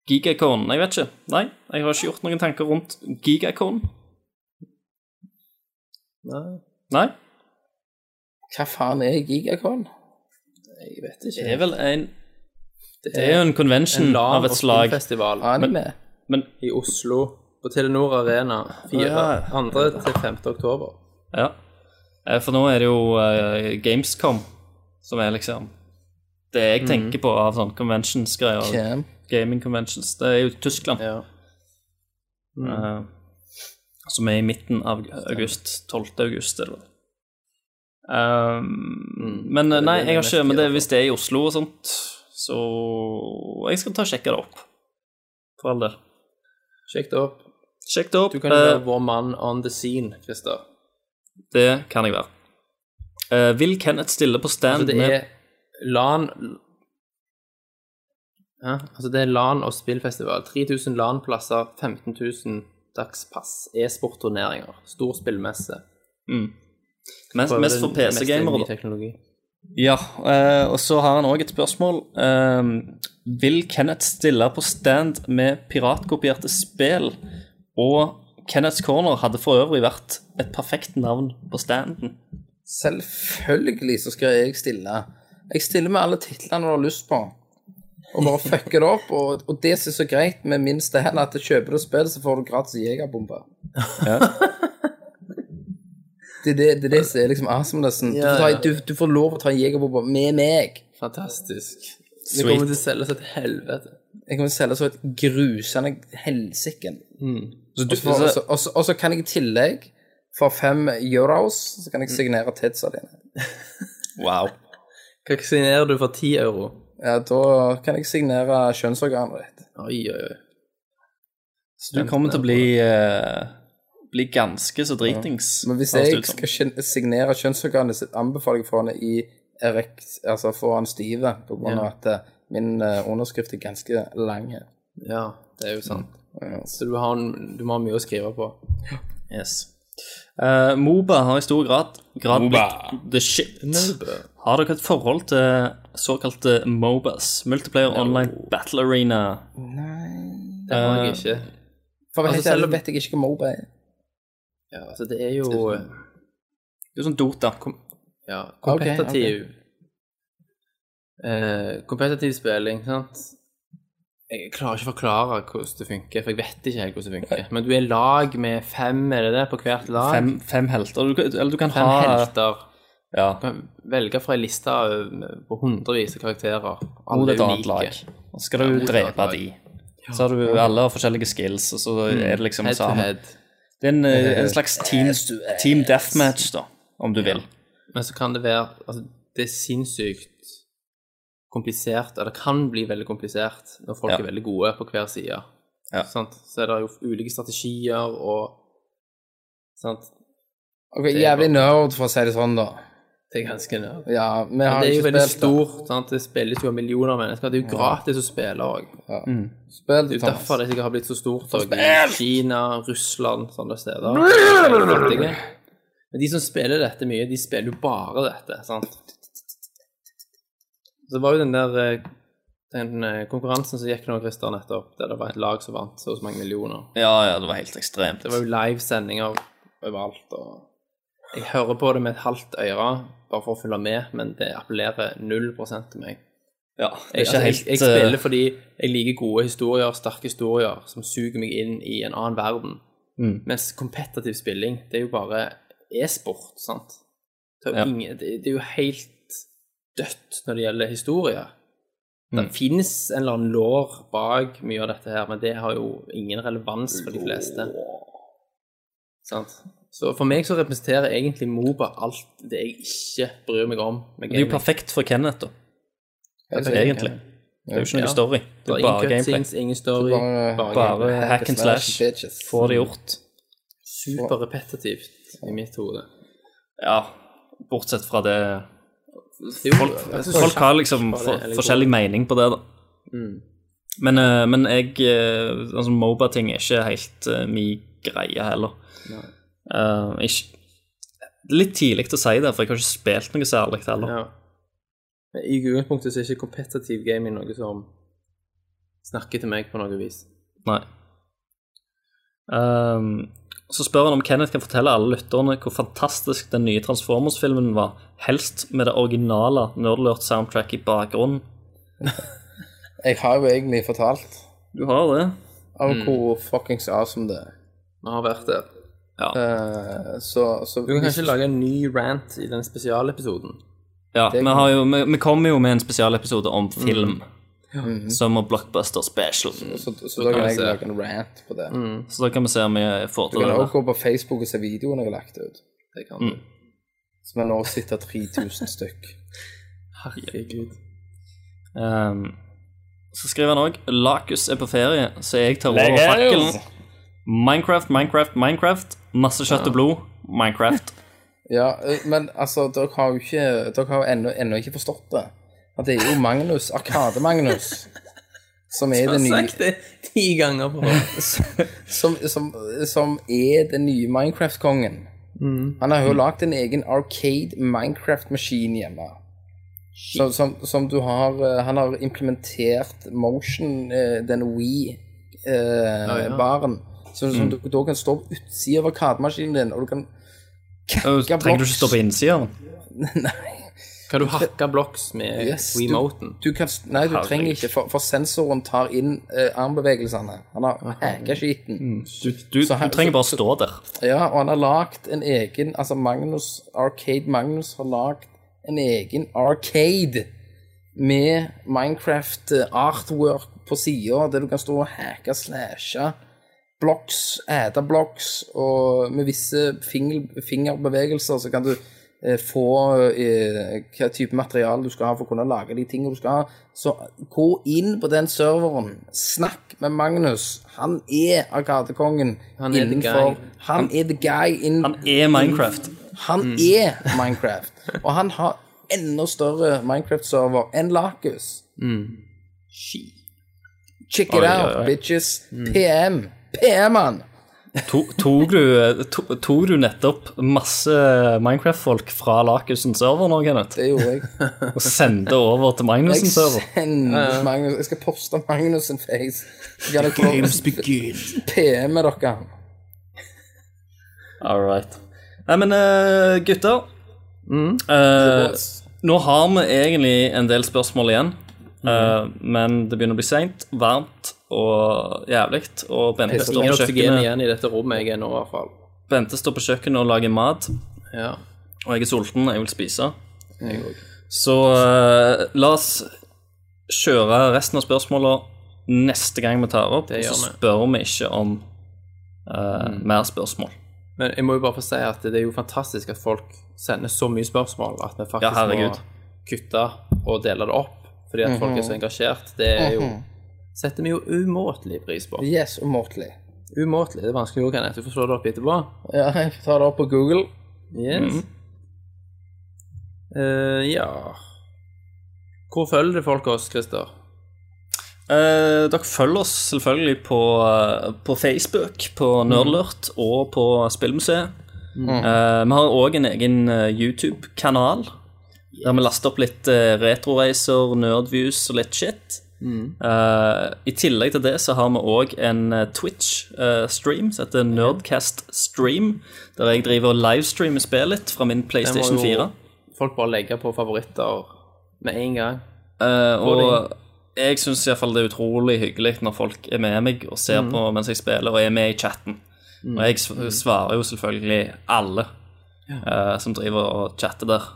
Gigacon? Jeg vet ikke. Nei, jeg har ikke gjort noen tanker rundt Gigacon. Nei, Nei. Hva faen er Gigacon? jeg vet ikke. Det er vel en Det er jo en convention en av et og slag. Festival. Anime? Men i Oslo på Telenor Arena 4. Ja. 2. til 5. oktober. ja. Eh, For nå er det jo uh, Gamescom som er liksom det jeg Mm. tenker på av sånn conventions-greier. Gaming conventions. Det er jo Tyskland. Ja. eh, som er i midten av august. 12. august, eller vel. Um, men det nei, jeg har ikke Men det, hvis det er i Oslo og sånt, så Jeg skal ta og sjekke det opp. For all del. Sjekk det opp. Sjekk det opp. Du kan jo Eh, være vår mann on the scene, Christer. det kan jeg være. Eh, vil Kenneth stille på stand Altså, det med er LAN ja, altså det er LAN og spillfestival. 3000 LAN-plasser, 15 000 dagspass. E-sportturneringer. Stor spillmesse. Mest, mest for PC-gamere, da. teknologi. Ja, eh, og så har han òg et spørsmål. Eh, vil Kenneth stille på stand med piratkopierte spill? Og Kenneths Corner hadde for øvrig vært et perfekt navn på standen. Selvfølgelig så skal jeg stille. Jeg stiller med alle titlene du har lyst på. Og bare fucker det opp. Og, og det som er så greit med min stand, at kjøper du spill, så får du gratis jegerbombe. Det er det, det, er det som er liksom awesomenessen. Du, får ta- du, du får lov å ta en jegerbomber med meg. Fantastisk. Det kommer til å selge seg til helvete. Jeg kommer til å selge så et grusende helsike. Du, Og så- kan jeg i tillegg, for fem euros, så kan jeg signere tidsa dine. wow. Hva signerer du for 10 euro? Ja, da kan jeg signere kjønnsorganet ditt. Oi, oi, oi. Så du kommer til å bli, uh, bli ganske så dritings. Men hvis jeg skal signere kjønnsorganet sitt, anbefaler jeg for henne i erekt, altså få han stive, på grunn av at eh, min eh, underskrift er ganske lang. Ja, det er jo sant. Ja. Så du, har, du må ha mye å skrive på. Yes. Uh, Moba har i stor grad, grad blitt the shit. Har dere et forhold til såkalte Mobas? Multiplayer Online Battle Arena. Nei, Det har jeg ikke. For Altså, selv om- vet jeg ikke hva Moba er. Ja, altså det er jo Det er jo sånn Dota. ja, kompetativ eh, Kompetativ spilling, sant? Jeg klarer ikke å forklare hvordan det funker, for jeg vet ikke helt hvordan det funker. Men du er lag med fem, er det det, på hvert lag? Fem, fem helter. Du, eller du kan Fem ha helter. Ja, Du kan velge fra en liste på hundrevis av karakterer. Alle annet unike. lag. Og så skal du ja, drepe de. Så har du alle har forskjellige skills, og så er det liksom Head to head. Det er en, eh, en slags team, team deathmatch, da, om du vil. Men så kan det være altså, Det er sinnssykt komplisert, eller kan bli veldig komplisert, når folk Ja. er veldig gode på hver side. Ja. Sant? Så er det jo ulike strategier og sant? Ok, Jævlig nerd, for å si det sånn, da. Det er ganske nerd. Ja, vi har det er jo ikke veldig spilt det. stort. Sant? Det spilles jo av millioner av mennesker. Det er jo gratis å spille òg. Spill Det det, er jo Thomas. derfor det sikkert har blitt så stort òg. I Kina, Russland, sånne steder. Er fattige. Men de som spiller dette mye, de spiller jo bare dette, sant. Så det var jo den der eh, den eh, konkurransen som gikk nå, Christer, nettopp, der det var et lag som vant så mange millioner. Ja, ja, det var helt ekstremt. Det var jo livesendinger overalt, og jeg hører på det med et halvt øre, bare for å følge med, men det appellerer null prosent til meg. Ja, det er Jeg, ikke altså, helt jeg, jeg eh, spiller fordi jeg liker gode historier, sterke historier, som suger meg inn i en annen verden. Mm. Mens kompetativ spilling, det er jo bare e-sport, sant? Det er, jo Ja. ingen, det, det er jo helt dødt når det gjelder historie. Det Mm. finnes en eller annen lår bak mye av dette her, men det har jo ingen relevans for de fleste. Sant? Så for meg så representerer egentlig Moba alt det jeg ikke bryr meg om med Det er jo perfekt for Kenneth, da. Egentlig. Det er jo ikke noe Ja. story. Det er bare gameplay. ingen story, Bare- bare, Bare hack and slash. slash. Få det gjort. Super repetitivt i mitt hode. Ja, bortsett fra det Folk, folk har liksom for, forskjellig mening på det, da. Mm. Men, eh, men jeg eh, Altså, Moba-ting er ikke helt uh, min greie heller. Uh, ikke, litt tidlig å si det, for jeg har ikke spilt noe særlig heller. Ja. I utgangspunktet så er ikke kompetitiv gaming noe som snakker til meg på noe vis. Nei. Ehm, så spør han om Kenneth kan fortelle alle lytterne hvor fantastisk den nye Transformers-filmen var, helst med det originale Nerdlurt-soundtrack i bakgrunnen. Jeg har jo egentlig fortalt Du har det? Av Mm. hvor fuckings awesome det er. Vi har vært der. Uh, så, så Du kan kanskje lage en ny rant i den spesialepisoden. Ja, Det vi, kan- jo, vi, vi kommer jo med en spesialepisode om Mm. Film. Som og Blockbuster Special. så, så da kan jeg lage en rant på det. Så da kan vi se om vi får til det. Du kan også gå på Facebook og se videoen jeg har lagt ut. Det kan Mm. du. Som er nå sitter 3000 stykk. Herregud. Um, så skriver han òg Lakus er på ferie, så jeg tar over fakkelen. Minecraft, Minecraft, Minecraft. Masse kjøtt og blod. Minecraft. Ja, eh, men altså, dere har jo ikke Dere har ennå ikke forstått det. At det er jo Magnus, Arkade-Magnus, som er det nye Som har sagt det ti ganger på som, som, som er den nye Minecraft-kongen. Han har jo lagd en egen Arcade Minecraft-maskin hjemme. Som, som, som du har eh, Han har implementert motion, eh, den Wii-baren. som, som du da kan stå på utsida av arkademaskinen din, og du kan Og Trenger du ikke stå på innsida? Nei. Kan du hakke blocks med Yes, remoten? Du kan, nei, du trenger ikke, for, for sensoren tar inn eh, armbevegelsene. Han har hacka skiten. Du, du, Så han, du trenger bare stå der. Ja, og han har lagd en egen Altså Magnus, Arcade Magnus har lagd en egen arcade med Minecraft eh, artwork på sida, der du kan stå og hacke, slashe blocks, æte blocks, og med visse finger, fingerbevegelser så kan du få eh, hva type materiale du skal ha for å kunne lage de tingene du skal ha. Så gå inn på den serveren, snakk med Magnus. Han er Arkadekongen Han er innenfor guy. Han er the guy in, Han er Minecraft. han er Minecraft. Og han har enda større Minecraft-server enn Lakus. Check it Oi, out, oi, oi. bitches. PM. PM-han. To, tok, du, to, tok du nettopp masse Minecraft-folk fra Lakusen server nå, Kenneth? Det gjorde jeg. Og sendte over til Magnussen Jeg, server? sender Magnus, jeg skal poste Magnussen face. Games kan PM med dere. All right. Nei, men gutter gutter uh, Nå har vi egentlig en del spørsmål igjen. eh, men det begynner å bli seint, varmt og jævlig. Og Bente står, på kjøkkenet, igjen i dette rommet jeg er nå, i hvert fall. Bente står på kjøkkenet og lager mat. Ja, Og jeg er sulten, jeg vil spise. jeg. Så uh, la oss kjøre resten av spørsmåla neste gang vi tar opp. Og så spør vi ikke om eh, mer spørsmål. Men jeg må jo bare få si at det er jo fantastisk at folk sender så mye spørsmål at vi Ja, faktisk må kutte og dele det opp fordi at folk er så engasjert. Det er jo setter vi jo umåtelig pris på. Yes, umåtelig. Umåtelig. Det er vanskelig ord, Kenneth. Du får slå det opp etterpå. Ja, jeg tar det opp på Google. Yes. Eh, ja Hvor følger folk oss, Christer? Uh, dere følger oss selvfølgelig på, uh, på Facebook, på Nerdlurt og på Spillmuseet. Eh, vi har òg en egen YouTube-kanal der vi laster opp litt uh, retroreiser, nerdviews og litt shit. Eh, I tillegg til det så har vi òg en eh, Twitch-stream som heter Nerdcast Stream, der jeg driver og livestreamer spillet litt fra min Den må PlayStation jo 4. Folk bare legge på favoritter med en gang. Uh, og jeg syns iallfall det er utrolig hyggelig når folk er med meg og ser på mens jeg spiller, og er med i chatten. Og jeg svarer jo selvfølgelig alle eh, som driver og chatter der.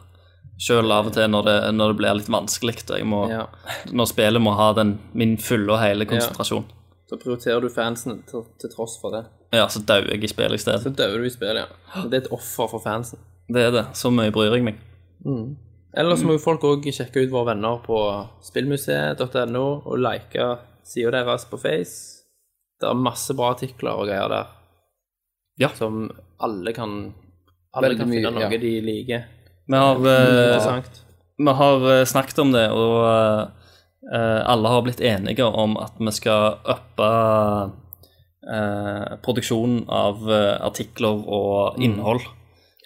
Sjøl av og til når det, når det blir litt vanskelig, jeg må, Ja. når spillet må ha den, min fulle og hele konsentrasjon. Så prioriterer du fansen til, til tross for det. Ja, så dauer jeg i spillet i stedet. Så dauer du i spillet, ja. Det er et offer for fansen. Det er det. Så mye bryr jeg meg. Ellers må jo folk òg sjekke ut våre venner på spillmuseet.no og like sida deres på Face. Det er masse bra artikler og greier der. Ja. Som alle kan Alle Veldig kan finne mye, noe ja. de liker. Vi har, uh, vi har eh, snakket om det, og uh, alle har blitt enige om at vi skal uppe uh, produksjonen av artikler og innhold.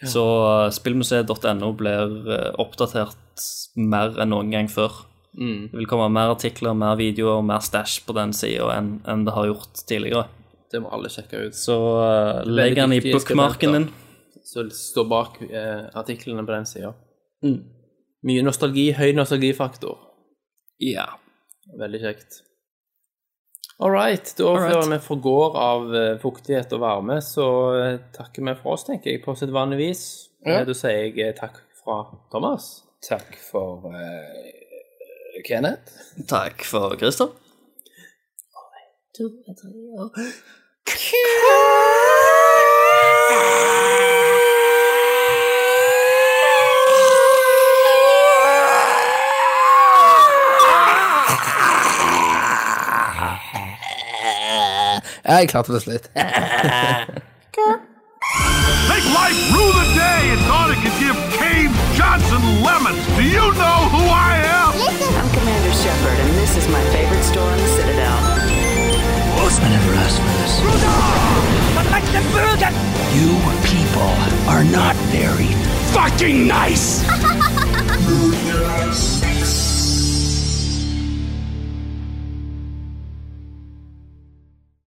Så eh, spillmuseet.no blir oppdatert mer enn noen gang før. Det vil komme mer artikler, mer videoer og mer stæsj på den sida enn enn det har gjort tidligere. Det må alle sjekke ut. Så uh, legg den i bookmarken din. Så står bak eh, artiklene på den sida. Mye nostalgi, høy nostalgifaktor. Ja. Veldig kjekt. All right. Da All right. før vi forgår av eh, fuktighet og varme, så eh, takker vi for oss, tenker jeg, på sedvanlig vis. Ja. Eh, Da sier jeg takk fra Thomas. Takk for uh, Kenneth. Takk for Christer. Ja, jeg klarte det til slutt. Make life rue the day and thought it could give Cave Johnson lemons. Do you know who I am? I'm Commander Shepard, and this is my favorite store on the Citadel. I never asked for this. You people are not very fucking nice!